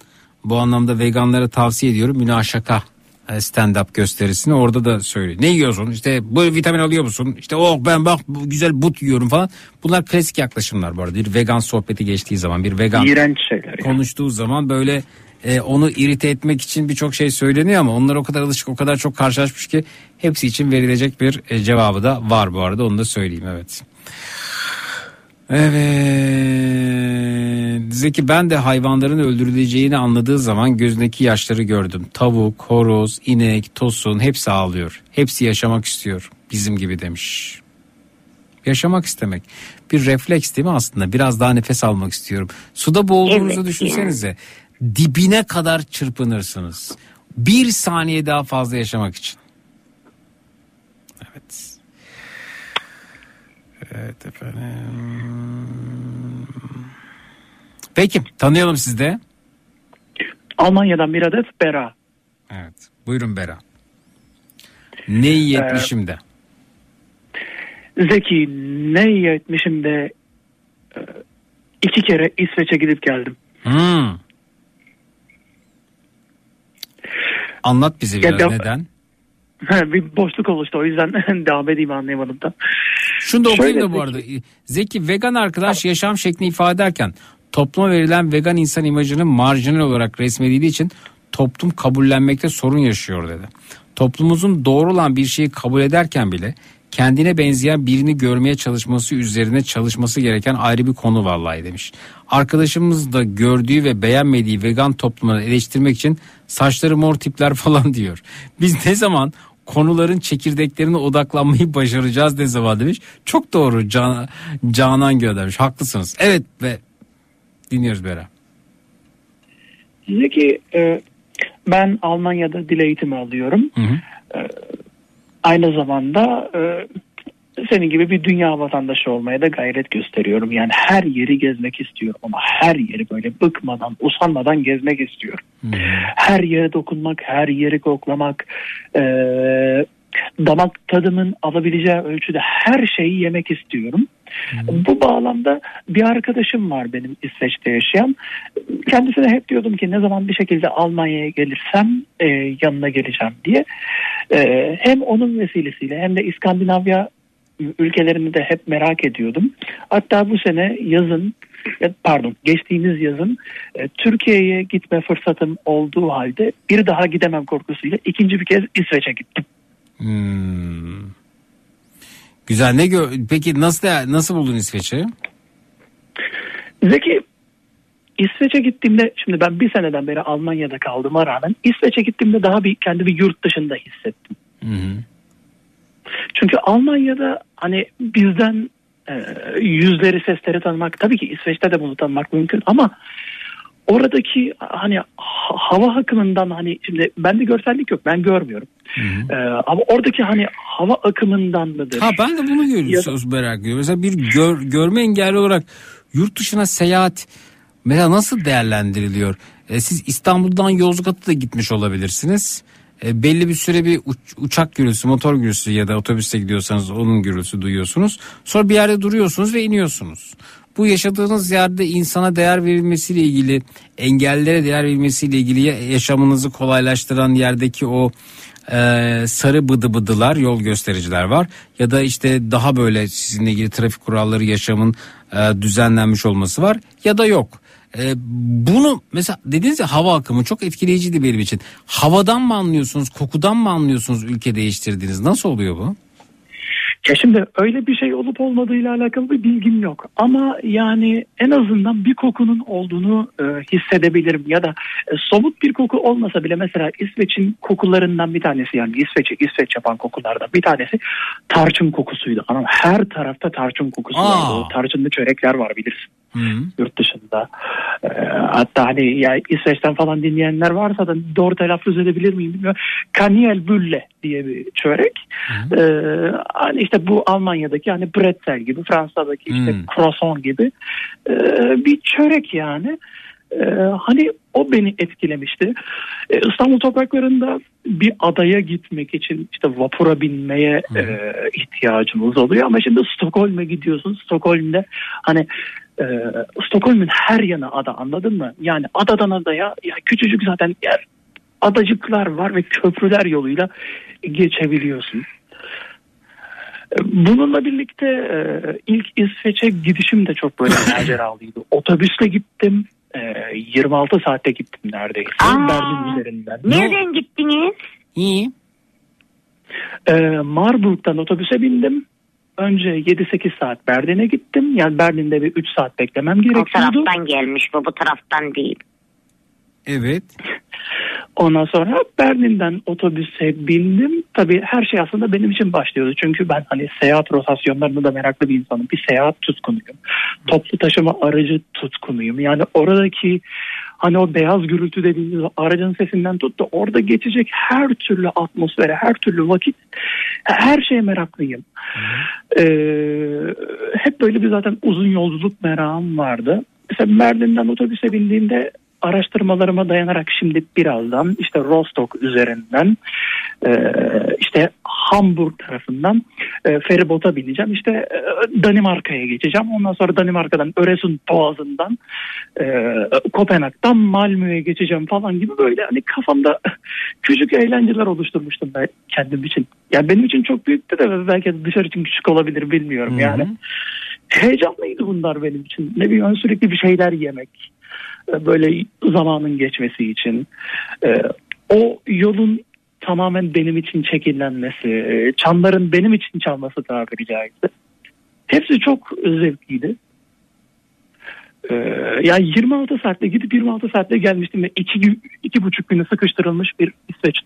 bu anlamda veganlara tavsiye ediyorum münaşaka e, stand-up gösterisini orada da söylüyor. Ne yiyorsun? İşte bu vitamin alıyor musun? İşte oh ben bak bu güzel but yiyorum falan. Bunlar klasik yaklaşımlar bu arada. Bir vegan sohbeti geçtiği zaman bir vegan İğrenç şeyler. konuştuğu zaman böyle e, onu irite etmek için birçok şey söyleniyor ama onlar o kadar alışık o kadar çok karşılaşmış ki hepsi için verilecek bir e, cevabı da var bu arada onu da söyleyeyim evet. Evet. Zeki ben de hayvanların öldürüleceğini anladığı zaman gözündeki yaşları gördüm. Tavuk, horoz, inek, tosun hepsi ağlıyor. Hepsi yaşamak istiyor. Bizim gibi demiş. Yaşamak istemek. Bir refleks değil mi aslında? Biraz daha nefes almak istiyorum. Suda boğulduğunuzu Evet, düşünsenize. Dibine kadar çırpınırsınız. Bir saniye daha fazla yaşamak için. Evet. Evet efendim. Peki tanıyalım sizi de. Almanya'dan bir adet Bera. Evet. Buyurun Bera. Ne iyi etmişim de. Zeki ne iyi etmişim de e, iki kere İsveç'e gidip geldim. Hmm. Anlat bize Ya biraz da- neden. Bir boşluk oluştu o yüzden devam edeyim anlayamadım da. Şunu da okuyayım da bu arada. Zeki vegan arkadaş yaşam şeklini ifade ederken topluma verilen vegan insan imajını marjinal olarak resmedildiği için toplum kabullenmekte sorun yaşıyor dedi. Toplumumuzun doğru olan bir şeyi kabul ederken bile kendine benzeyen birini görmeye çalışması üzerine çalışması gereken ayrı bir konu vallahi demiş. Arkadaşımız da gördüğü ve beğenmediği vegan toplumunu eleştirmek için saçları mor tipler falan diyor. Biz ne zaman konuların çekirdeklerine odaklanmayı başaracağız ne zaman demiş. Çok doğru Can, Canan göndermiş. Haklısınız. Evet ve dinliyoruz Bera. Zeki e, ben Almanya'da dil eğitimi alıyorum. Hı hı. E, aynı zamanda e, senin gibi bir dünya vatandaşı olmaya da gayret gösteriyorum. Yani her yeri gezmek istiyorum ama her yeri böyle bıkmadan, usanmadan gezmek istiyorum. Her yere dokunmak, her yeri koklamak, e, damak tadımın alabileceği ölçüde her şeyi yemek istiyorum. Bu bağlamda bir arkadaşım var benim İsveç'te yaşayan. Kendisine hep diyordum ki ne zaman bir şekilde Almanya'ya gelirsem e, yanına geleceğim diye. E, hem onun vesilesiyle hem de İskandinavya ülkelerini de hep merak ediyordum. Hatta bu sene yazın e, pardon geçtiğimiz yazın e, Türkiye'ye gitme fırsatım olduğu halde bir daha gidemem korkusuyla ikinci bir kez İsveç'e gittim. Hmm. Güzel ne gör peki nasıl nasıl buldun İsveç'i? Zeki İsveç'e gittiğimde şimdi ben bir seneden beri Almanya'da kaldığıma rağmen İsveç'e gittiğimde daha bir kendi bir yurt dışında hissettim. Çünkü Almanya'da hani bizden e, yüzleri sesleri tanımak tabii ki İsveç'te de bunu tanımak mümkün ama oradaki hani ha- hava akımından hani şimdi bende görsellik yok ben görmüyorum. E, ama oradaki hani hava akımından mıdır? Ha ben de bunu görüyoruz merak ediyorum. Mesela bir gör, görme engelli olarak yurt dışına seyahat mesela nasıl değerlendiriliyor? E, siz İstanbul'dan Yozgat'a da gitmiş olabilirsiniz. E, belli bir süre bir uç- uçak gürültüsü, motor gürültüsü ya da otobüste gidiyorsanız onun gürültüsü duyuyorsunuz. Sonra bir yerde duruyorsunuz ve iniyorsunuz. Bu yaşadığınız yerde insana değer verilmesiyle ilgili, engellere değer verilmesiyle ilgili ya- yaşamınızı kolaylaştıran yerdeki o e, sarı bıdı bıdılar yol göstericiler var ya da işte daha böyle sizinle ilgili trafik kuralları yaşamın e, düzenlenmiş olması var ya da yok. E, bunu mesela dediniz ya hava akımı çok etkileyiciydi benim için. Havadan mı anlıyorsunuz, kokudan mı anlıyorsunuz ülke değiştirdiğiniz? Nasıl oluyor bu? Ya şimdi öyle bir şey olup olmadığıyla alakalı bir bilgim yok. Ama yani en azından bir kokunun olduğunu e, hissedebilirim. Ya da e, somut bir koku olmasa bile mesela İsveç'in kokularından bir tanesi yani İsveç'i İsveç yapan kokulardan bir tanesi tarçın kokusuydu. Ama her tarafta tarçın kokusu Aa. vardı. Tarçınlı çörekler var bilirsin yurt dışında. Ee, hatta hani ya İsveç'ten falan dinleyenler varsa da doğru telaffuz edebilir miyim bilmiyorum. Kaniel Bülle diye bir çörek. Ee, hani işte bu Almanya'daki hani pretzel gibi Fransa'daki işte Hmm. croissant gibi ee, bir çörek yani. Ee, hani o beni etkilemişti. Ee, İstanbul topraklarında bir adaya gitmek için işte vapura binmeye e, ihtiyacımız oluyor ama şimdi Stockholm'e gidiyorsun. Stockholm'de hani e, Stockholm'un her yanı ada anladın mı? Yani adadan adaya ya küçücük zaten yer adacıklar var ve köprüler yoluyla geçebiliyorsun. Bununla birlikte e, ilk İsveç'e gidişim de çok böyle maceralıydı. Otobüsle gittim. E, 26 saatte gittim neredeyse. Berlin üzerinden. Nereden gittiniz? İyi. E, Marburg'dan otobüse bindim. Önce 7-8 saat Berlin'e gittim. Yani Berlin'de bir 3 saat beklemem O gerekiyordu. taraftan gelmiş bu bu taraftan değil. Evet. Ondan sonra Berlin'den otobüse bindim. Tabii her şey aslında benim için başlıyordu. Çünkü ben hani seyahat rotasyonlarına da meraklı bir insanım. Bir seyahat tutkunuyum. Toplu taşıma aracı tutkunuyum. Yani oradaki hani o beyaz gürültü dediğimiz aracın sesinden tut da orada geçecek her türlü atmosfere, her türlü vakit her şeye meraklıyım. Ee, hep böyle bir zaten uzun yolculuk merakım vardı. Mesela Berlin'den otobüse bindiğimde araştırmalarıma dayanarak şimdi birazdan işte Rostock üzerinden e, işte Hamburg tarafından e, feribota bineceğim. İşte e, Danimarka'ya geçeceğim. Ondan sonra Danimarka'dan Öresund Boğazı'ndan e, Kopenhag'dan Malmö'ye geçeceğim falan gibi böyle hani kafamda küçük eğlenceler oluşturmuştum ben kendim için. Yani benim için çok büyüktü de belki dışarı için küçük olabilir bilmiyorum yani. Heyecanlıydı bunlar benim için. Ne bileyim sürekli bir şeyler yemek. E, Böyle zamanın geçmesi için. E, o yolun tamamen benim için şekillenmesi, e, çanların benim için çalması tabiri caizse. Hepsi çok zevkliydi. Yani 26 saatte gidip 26 saatte gelmiştim ve iki, iki buçuk günü sıkıştırılmış bir İsveç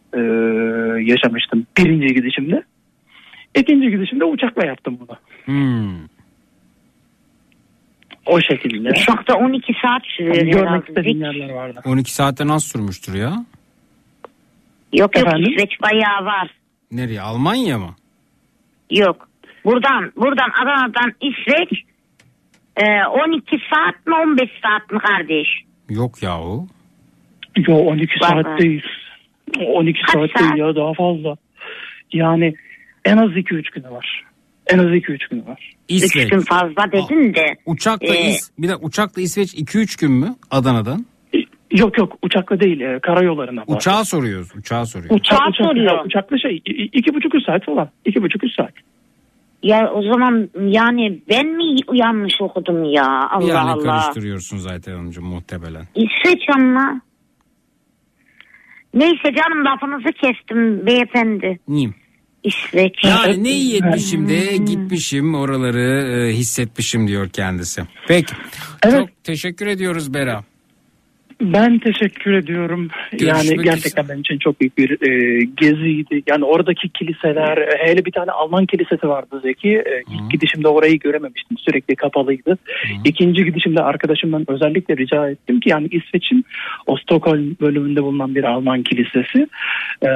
yaşamıştım birinci gidişimde. İkinci gidişimde uçakla yaptım bunu. Hmm. O şekilde. Uçakta 12 saat sürüyor Yani görmek herhalde. istediğim yerler vardı. 12 saatte nasıl sürmüştür ya? Yok yok Efendim? İsveç bayağı var. Nereye? Almanya mı? Yok. Buradan buradan Adana'dan İsveç e, 12 saat mi 15 saat mi kardeş? Yok yahu. Yo 12 Var saat değil. 12 Kaç saat, saat? değil ya daha fazla. Yani en az 2-3 günü var. En az 2-3 günü var. İsveç. Üç gün fazla dedin de. Uçakla e, İs- bir de uçakla İsveç 2-3 gün mü Adana'dan? Yok yok uçakla değil e, karayollarına. var. Uçağa soruyoruz. Uçağa soruyoruz. Uçak, Saat uçak, soruyor. uçakla şey iki buçuk üç saat falan. İki buçuk üç saat. Ya o zaman yani ben mi yanlış okudum ya Allah yani Allah. karıştırıyorsun zaten Hanımcığım muhtemelen. İsveç ama. Neyse canım lafınızı kestim beyefendi. Neyim? İsveç. Yani ne iyi etmişim de gitmişim oraları e, hissetmişim diyor kendisi. Peki. Çok teşekkür ediyoruz Bera. Ben teşekkür ediyorum. Görüşmek yani gerçekten benim için çok büyük bir e, geziydi. Yani oradaki kiliseler, e, hele bir tane Alman kilisesi vardı Zeki. E, ilk gidişimde orayı görememiştim. Sürekli kapalıydı. İkinci gidişimde arkadaşımdan özellikle rica ettim ki yani İsveç'in o Stockholm bölümünde bulunan bir Alman kilisesi e,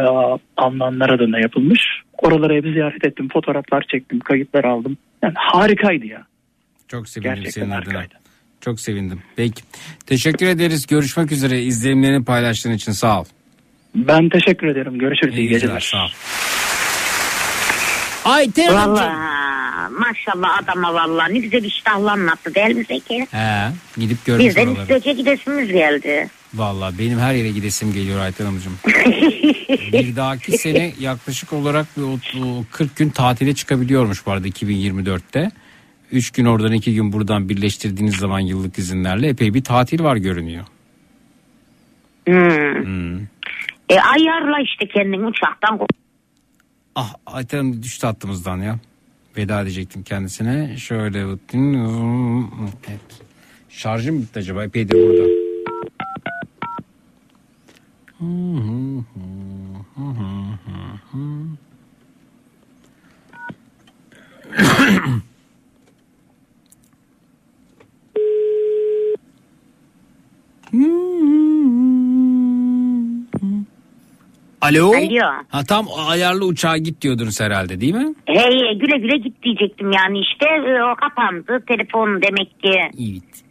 Almanlar adına yapılmış. Oralara hep ziyaret ettim. Fotoğraflar çektim, kayıtlar aldım. Yani harikaydı ya. Çok sevindim Gerçekten senin adına. Çok sevindim. Peki. Teşekkür ederiz. Görüşmek üzere. İzlenimlerini paylaştığın için sağ ol. Ben teşekkür ederim. Görüşürüz. İyi, geceler. Sağ ol. Ayten Valla maşallah adama vallahi ne güzel iştahla anlattı değil mi Zeki? He, gidip görmüş Bizden oraları. İsveç'e gidesimiz geldi. Vallahi benim her yere gidesim geliyor Ayten Hanımcığım. bir dahaki sene yaklaşık olarak bir o- o 40 gün tatile çıkabiliyormuş bu arada 2024'te. 3 gün oradan 2 gün buradan birleştirdiğiniz zaman yıllık izinlerle epey bir tatil var görünüyor. Hmm. E ayarla işte kendini uçaktan. Ah Ayten düştü hattımızdan ya. Veda edecektim kendisine. Şöyle bakayım. Evet. Şarjım bitti acaba epeydir burada. Alo. Alo. Ha tam ayarlı uçağa git diyordunuz herhalde değil mi? Hey güle güle git diyecektim yani işte e, o kapandı telefon demek ki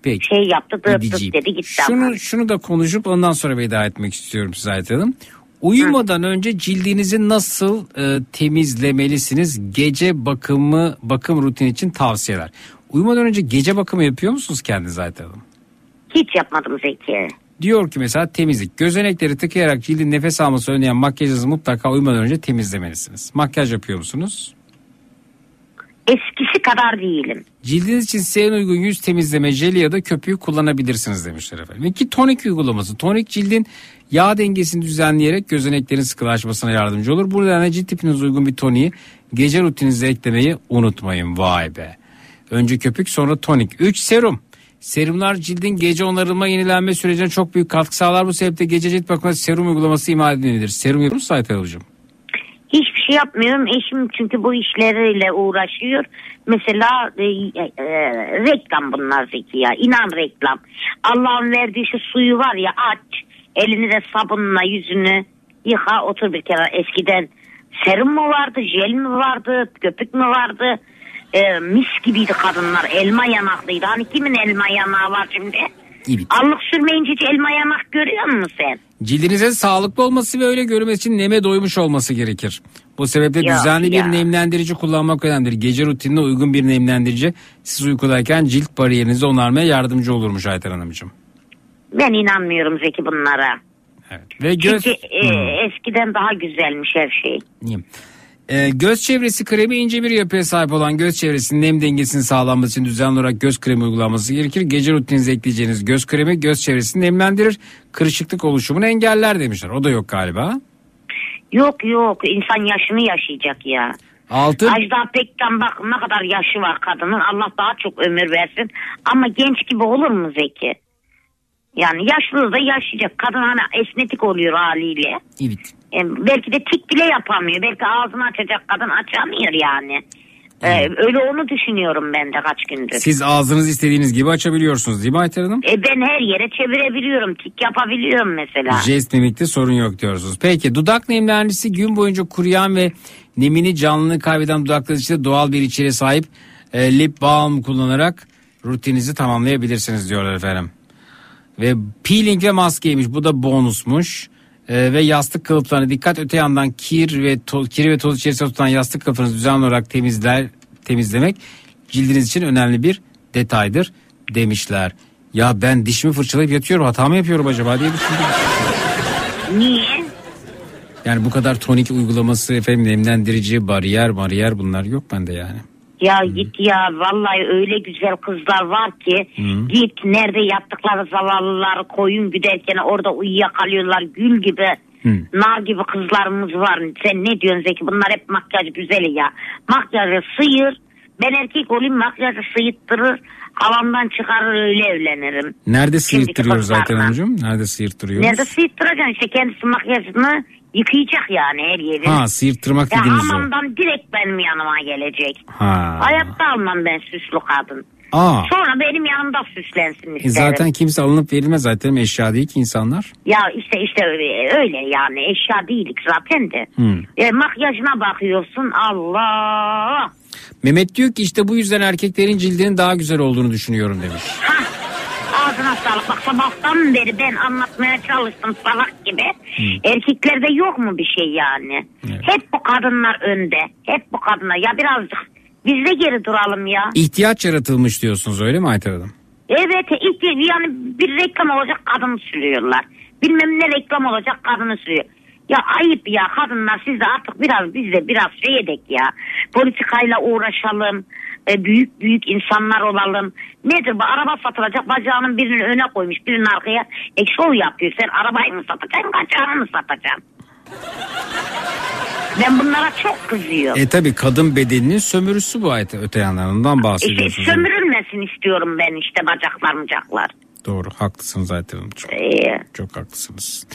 Peki. şey yaptı Gideceğim. dedi gitti ama. Şunu, şunu da konuşup ondan sonra veda etmek istiyorum size Hanım. Uyumadan önce cildinizi nasıl e, temizlemelisiniz? Gece bakımı bakım rutini için tavsiyeler. Uyumadan önce gece bakımı yapıyor musunuz kendiniz Ayten Hanım? Hiç yapmadım Zeki. Diyor ki mesela temizlik. Gözenekleri tıkayarak cildin nefes alması önleyen makyajınızı mutlaka uyumadan önce temizlemelisiniz. Makyaj yapıyor musunuz? Eskisi kadar değilim. Cildiniz için size en uygun yüz temizleme jeli ya da köpüğü kullanabilirsiniz demişler efendim. İki tonik uygulaması. Tonik cildin yağ dengesini düzenleyerek gözeneklerin sıkılaşmasına yardımcı olur. Bu nedenle cilt tipinize uygun bir toniği gece rutininize eklemeyi unutmayın. Vay be. Önce köpük sonra tonik. 3 serum. Serumlar cildin gece onarılma yenilenme sürecine çok büyük katkı sağlar. Bu sebeple gece cilt bakımı serum uygulaması imal edilmelidir. Serum yapıyor musun Ayten Hocam? Hiçbir şey yapmıyorum. Eşim çünkü bu işleriyle uğraşıyor. Mesela e, e, reklam bunlar Zeki ya. İnan reklam. Allah'ın verdiği şu suyu var ya aç. Elini de sabunla yüzünü yıka otur bir kere. Eskiden serum mu vardı, jel mi vardı, köpük mü vardı? E, mis gibiydi kadınlar. Elma yanaklıydı. Hani kimin elma yanağı var şimdi? Evet. Allık sürmeyince hiç elma yanak görüyor musun sen? Cildinizin sağlıklı olması ve öyle görünmesi için neme doymuş olması gerekir. Bu sebeple Ya, düzenli bir ya. nemlendirici kullanmak önemlidir. Gece rutinine uygun bir nemlendirici siz uykudayken cilt bariyerinizi onarmaya yardımcı olurmuş Ayten Hanımcığım. Ben inanmıyorum Zeki bunlara. Ve göz, Çünkü e, eskiden daha güzelmiş her şey. Ee, göz çevresi kremi ince bir yapıya sahip olan göz çevresinin nem dengesini sağlanması için düzenli olarak göz kremi uygulanması gerekir. Gece rutininize ekleyeceğiniz göz kremi göz çevresini nemlendirir. Kırışıklık oluşumunu engeller demişler. O da yok galiba. Yok yok insan yaşını yaşayacak ya. Altı Ajda Pekkan bak ne kadar yaşı var kadının. Allah daha çok ömür versin. Ama genç gibi olur mu Zeki? Yani yaşlı da yaşayacak. Kadın hani esnetik oluyor haliyle. Evet. E, belki de tik bile yapamıyor. Belki ağzını açacak kadın açamıyor yani. E, öyle onu düşünüyorum ben de kaç gündür. Siz ağzınız istediğiniz gibi açabiliyorsunuz değil mi Ayten Hanım? E, ben her yere çevirebiliyorum. Tik yapabiliyorum mesela. Jest mimikte sorun yok diyorsunuz. Peki dudak nemlendiricisi gün boyunca kuruyan ve nemini canlılığını kaybeden dudaklar için doğal bir içeriğe sahip e, lip balm kullanarak rutininizi tamamlayabilirsiniz diyorlar efendim. Ve peeling ve maskeymiş bu da bonusmuş. E, ve yastık kılıflarına dikkat öte yandan kir ve toz, kiri ve toz içerisinde tutan yastık kılıfınızı düzenli olarak temizler temizlemek cildiniz için önemli bir detaydır demişler. Ya ben dişimi fırçalayıp yatıyorum hata mı yapıyorum acaba diye düşündüm. Niye? Yani bu kadar tonik uygulaması efendim nemlendirici bariyer bariyer bunlar yok bende yani. Ya git ya vallahi öyle güzel kızlar var ki Hı. git nerede yattıkları zavallıları koyun güderken orada uyuyakalıyorlar gül gibi nar gibi kızlarımız var. Sen ne diyorsun Zeki bunlar hep makyaj güzeli ya. Makyajı sıyır ben erkek olayım makyajı sıyıttırır havamdan çıkarır öyle evlenirim. Nerede Şimdiki sıyırttırıyoruz zaten hanımcığım? Nerede sıyırttırıyoruz? Nerede sıyırttıracaksın işte kendisi makyajını yıkayacak yani her yeri. Ha sıyırttırmak Ya dediğiniz o. hamamdan direkt benim yanıma gelecek. Ha. Hayatta almam ben süslü kadın. Aa. Sonra benim yanımda süslensin E isterim. zaten kimse alınıp verilmez zaten eşya değil ki insanlar. Ya işte işte öyle, yani eşya değilik zaten de. Hı. E, makyajına bakıyorsun Allah. Mehmet diyor ki işte bu yüzden erkeklerin cildinin daha güzel olduğunu düşünüyorum demiş. Ağzına sağlık. Bak sabahtan beri ben anlatmaya çalıştım salak gibi. Erkeklerde yok mu bir şey yani? Hep bu kadınlar önde. Hep bu kadınlar. Ya birazcık Biz de geri duralım ya. İhtiyaç yaratılmış diyorsunuz öyle mi Ayten Hanım? Evet ihtiyaç yani bir reklam olacak kadını sürüyorlar. Bilmem ne reklam olacak kadını sürüyor. Ya ayıp ya kadınlar siz de artık biraz biz de biraz şey edek ya. Politikayla uğraşalım. E, büyük büyük insanlar olalım. Nedir bu araba satılacak bacağının birini öne koymuş birini arkaya. E şov yapıyor sen arabayı mı satacaksın bacağını mı satacaksın? Ben bunlara çok kızıyorum. E tabi kadın bedeninin sömürüsü bu Ayten öte yandan ondan bahsediyorsunuz. sömürülmesin istiyorum ben işte bacaklar mıcaklar. Doğru haklısınız Ayten Hanım. Çok, Ee, çok haklısınız.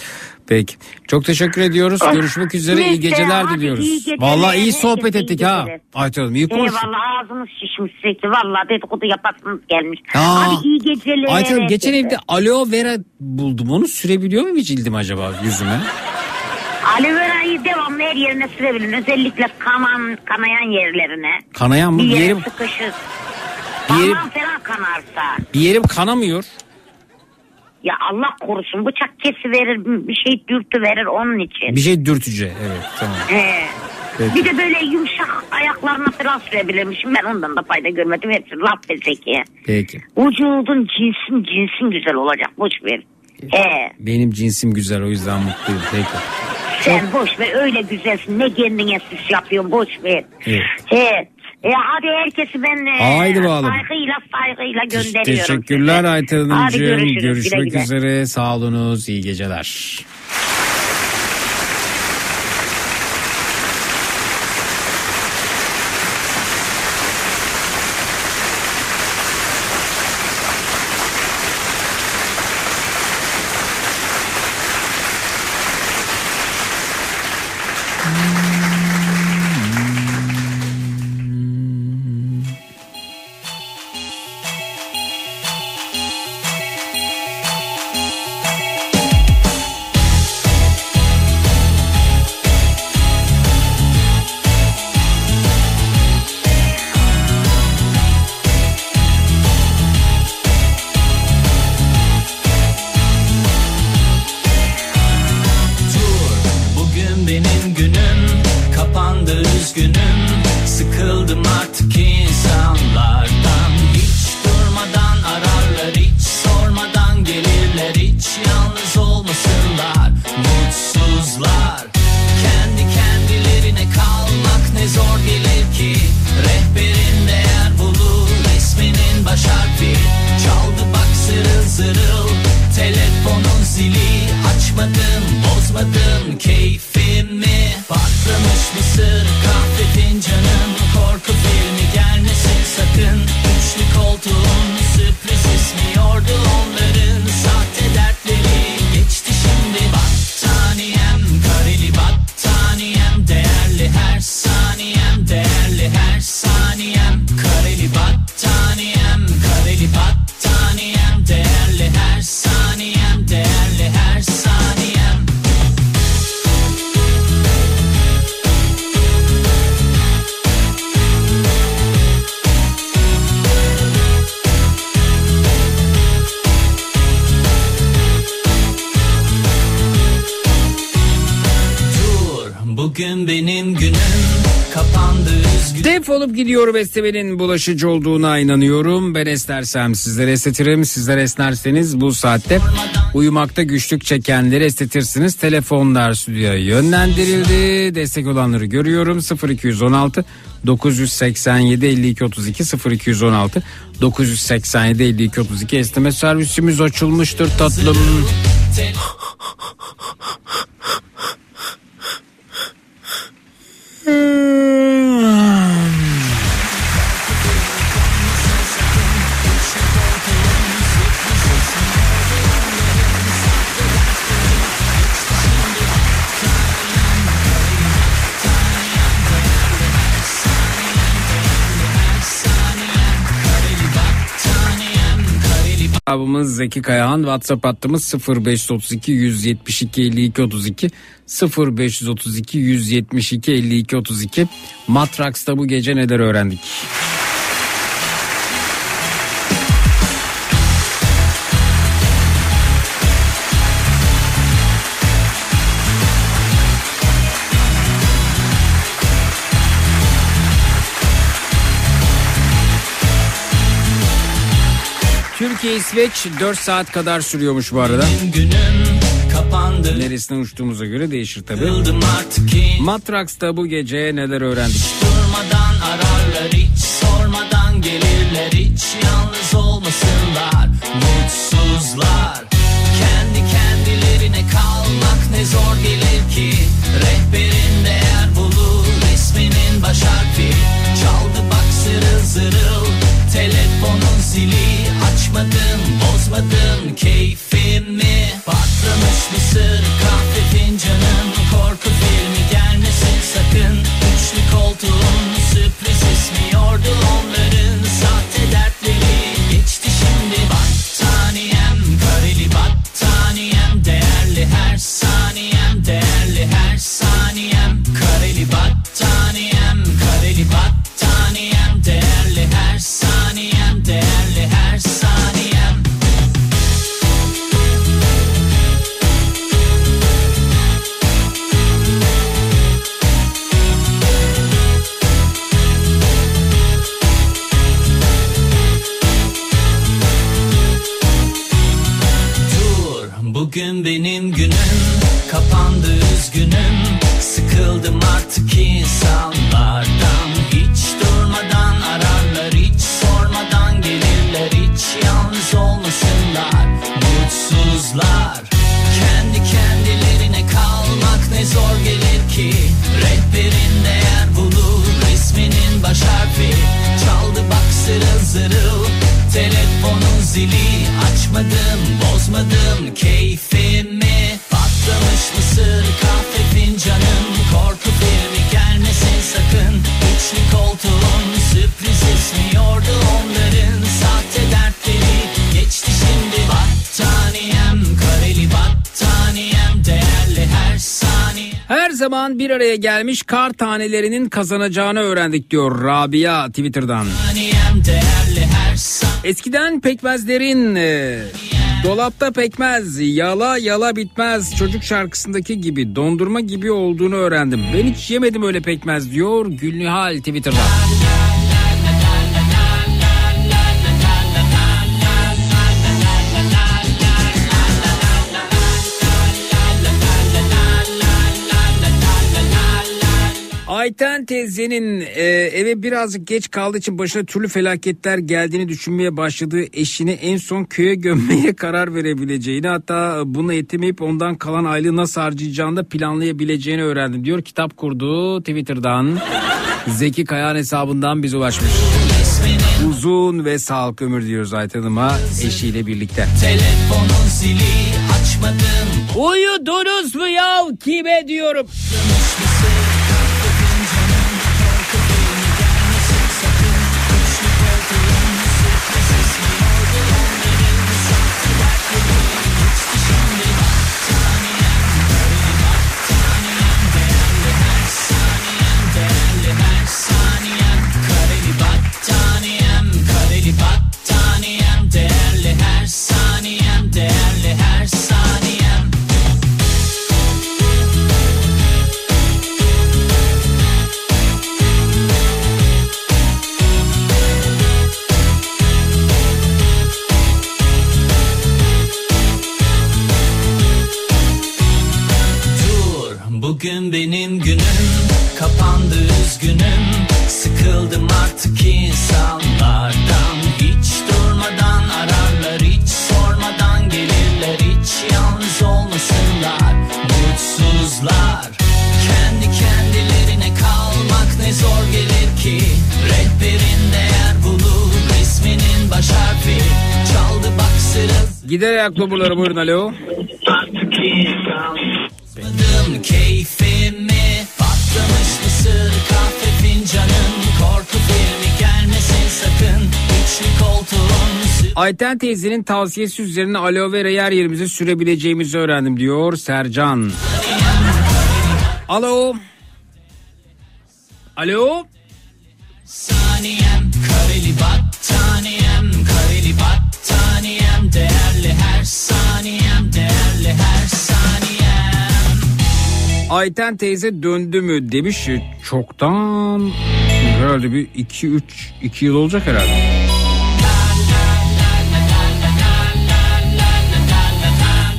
Peki çok teşekkür ediyoruz. Ah, Görüşmek üzere iyi neyse, geceler hadi diliyoruz. iyi geceler, Vallahi iyi sohbet iyi ettik ha. geceler. Ayten Hanım iyi konuştuk. Eyvallah ağzımız şişmiş sürekli. Vallahi dedikodu yapasınız gelmiş. Aa, Hadi iyi geceler. Ayten Hanım geçen evde aloe vera buldum. Onu sürebiliyor muyum cildim acaba yüzüme? Aloe verayı devamlı her yerine sürebilin. Özellikle kanan, kanayan yerlerine. Kanayan mı? Bir yere yerim, sıkışır. Bir yerim- falan kanarsa. bir yerim kanamıyor. Ya Allah korusun bıçak kesiverir bir şey dürtü verir onun için. Bir şey dürtücü. Evet tamam. He. Peki. Bir de böyle yumuşak ayaklarına falan sürebilirmişim. Ben ondan da fayda görmedim. Hepsi laf ve zeki. Peki. Vücudun cinsin cinsin güzel olacak. Boş ver. He. Benim cinsim güzel o yüzden mutluyum. Peki. Sen boş ver öyle güzelsin. Ne kendine süs yapıyorsun boş ver. Evet. He. E hadi herkesi ben e, Haydi bakalım. saygıyla saygıyla gönderiyorum. Teşekkürler. Ayten Hanımcığım. görüşürüz. Güle Görüşmek güle. üzere. Sağ olunuz. İyi geceler. Gidiyor beslemenin bulaşıcı olduğuna inanıyorum. Ben esnersem sizler estetirim. Sizler esnerseniz bu saatte uyumakta güçlük çekenleri estetirsiniz. Telefonlar stüdyoya yönlendirildi. Destek olanları görüyorum. 0216 987 52 32 0216 987 52 32 esneme servisimiz açılmıştır tatlım. Abimiz Zeki Kayahan. WhatsApp hattımız 0532 172 52 32 0532 172 52 32 Matraks'ta bu gece neler öğrendik? İsveç 4 saat kadar sürüyormuş bu arada. Günüm kapandı. Neresinden uçtuğumuza göre değişir tabi. Matraks'ta bu gece neler öğrendik? durmadan ararlar hiç sormadan gelirler hiç yalnız olmasınlar mutsuzlar kendi kendilerine kalmak ne zor gelir ki rehberin değer bulur resminin baş harfi çaldı bak zırıl zırıl telefonun zili açmadım bozmadım keyfimi. Patlamış mısır kahve fincanım. Korku filmi gelmesin sakın. Üçlü koltuğun sürpriz ismiyordu onların artık insanlardan hiç durmadan ararlar hiç sormadan gelirler hiç yalnız olmasınlar. Mutsuzlar kendi kendilerine kalmak ne zor gelir ki. Rehberin değer bulur resminin baş çaldı bak zırıl telefonun zili. Açmadım bozmadım keyfimi. Patlamış mısır kahve üçlü koltuğun sürpriz ismiyordu onların sahte dertleri. Geçti şimdi battaniyem kareli battaniyem değerli her saniye. Her zaman bir araya gelmiş kar tanelerinin kazanacağını öğrendik diyor Rabia Twitter'dan. Eskiden pekmezlerin e, dolapta pekmez yala yala bitmez çocuk şarkısındaki gibi dondurma gibi olduğunu öğrendim. Ben hiç yemedim öyle pekmez diyor Gülnihal Twitter'dan. Ayten teyzenin e, eve birazcık geç kaldığı için başına türlü felaketler geldiğini düşünmeye başladığı eşini en son köye gömmeye karar verebileceğini hatta bunu yetemeyip ondan kalan aylığı nasıl harcayacağını da planlayabileceğini öğrendim diyor. Kitap kurdu Twitter'dan Zeki Kayan hesabından biz ulaşmış. Uzun ve sağlıklı ömür diyoruz Ayten Hanım'a eşiyle birlikte. telefonun zili açmadım Uyudunuz mu ya kime diyorum. Sırıl Gider ayak doburları buyurun alo. Bozmadım keyfimi Patlamış mısır kahve fincanım Korku filmi gelmesin sakın Üçlü koltuğun Ayten teyzenin tavsiyesi üzerine aloe vera yer yerimize sürebileceğimizi öğrendim diyor Sercan. Alo. Alo. Saniyem Ayten teyze döndü mü demiş. Çoktan herhalde bir 2-3 2 yıl olacak herhalde.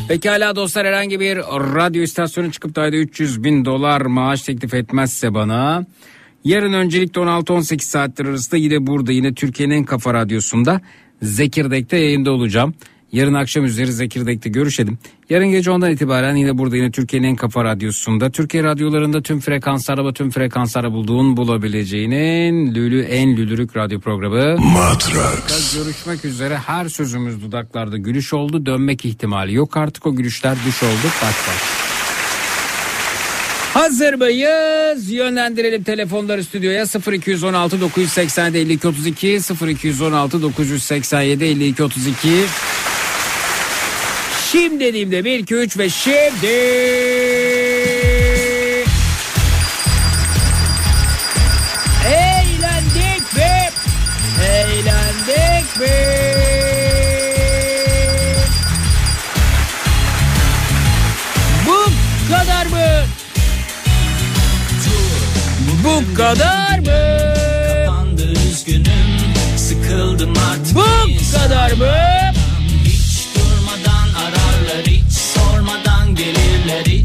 Pekala dostlar herhangi bir radyo istasyonu çıkıp da 300 bin dolar maaş teklif etmezse bana yarın öncelikle 16-18 saatler arasında yine burada yine Türkiye'nin Kafa Radyosu'nda Zekirdek'te yayında olacağım. Yarın akşam üzeri Zekirdek'te görüşelim. Yarın gece ondan itibaren yine burada yine Türkiye'nin en kafa radyosunda. Türkiye radyolarında tüm frekanslarda ve tüm frekanslarda bulduğun bulabileceğinin lülü en lülürük radyo programı. Matrax. Görüşmek üzere her sözümüz dudaklarda gülüş oldu. Dönmek ihtimali yok artık o gülüşler düş oldu. Bak bak. Hazır mıyız? Yönlendirelim telefonları stüdyoya 0216 987 52 32 0216 987 52 32 Şimdi dediğimde 1 2 3 ve şimdi Eğlendik mi? Eğlendik mi? Bu kadar mı? Bu kadar mı? Kapandı üzgünüm Sıkıldım artık Bu kadar mı?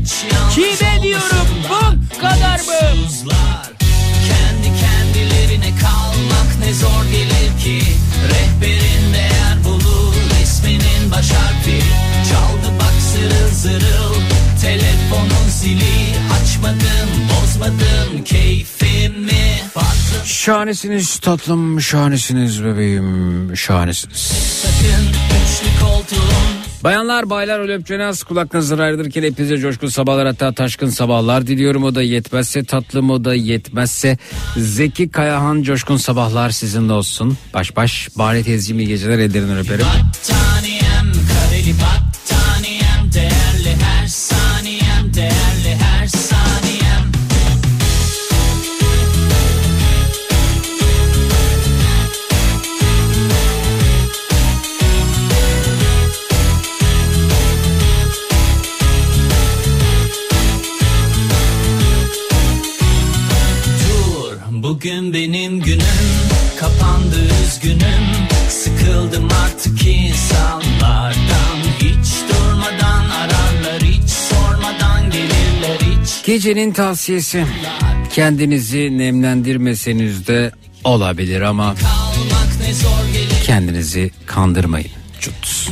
Kime diyorum bu kadar mı? Kendi kendilerine kalmak ne zor gelir ki. Rehberin değer bulur resminin baş harfi. Çaldı bak zırıl zırıl telefonun zili Açmadım bozmadım keyfimi Patron Şahanesiniz tatlım, şahanesiniz bebeğim, şahanesiniz. sakın üçlü koltuğun Bayanlar, baylar, ölepçenaz kulaklarınızı ayrılırken hepinize coşkun sabahlar hatta taşkın sabahlar diliyorum. O da yetmezse tatlım o da yetmezse Zeki Kayahan coşkun sabahlar sizinle olsun. Baş baş, bari teyzeciğim iyi geceler ellerinden öperim. Battaniyem bugün benim günüm kapandı üzgünüm sıkıldım artık insanlardan hiç durmadan ararlar hiç sormadan gelirler hiç Gecenin tavsiyesi kendinizi nemlendirmeseniz de olabilir ama kendinizi kandırmayın. Cut.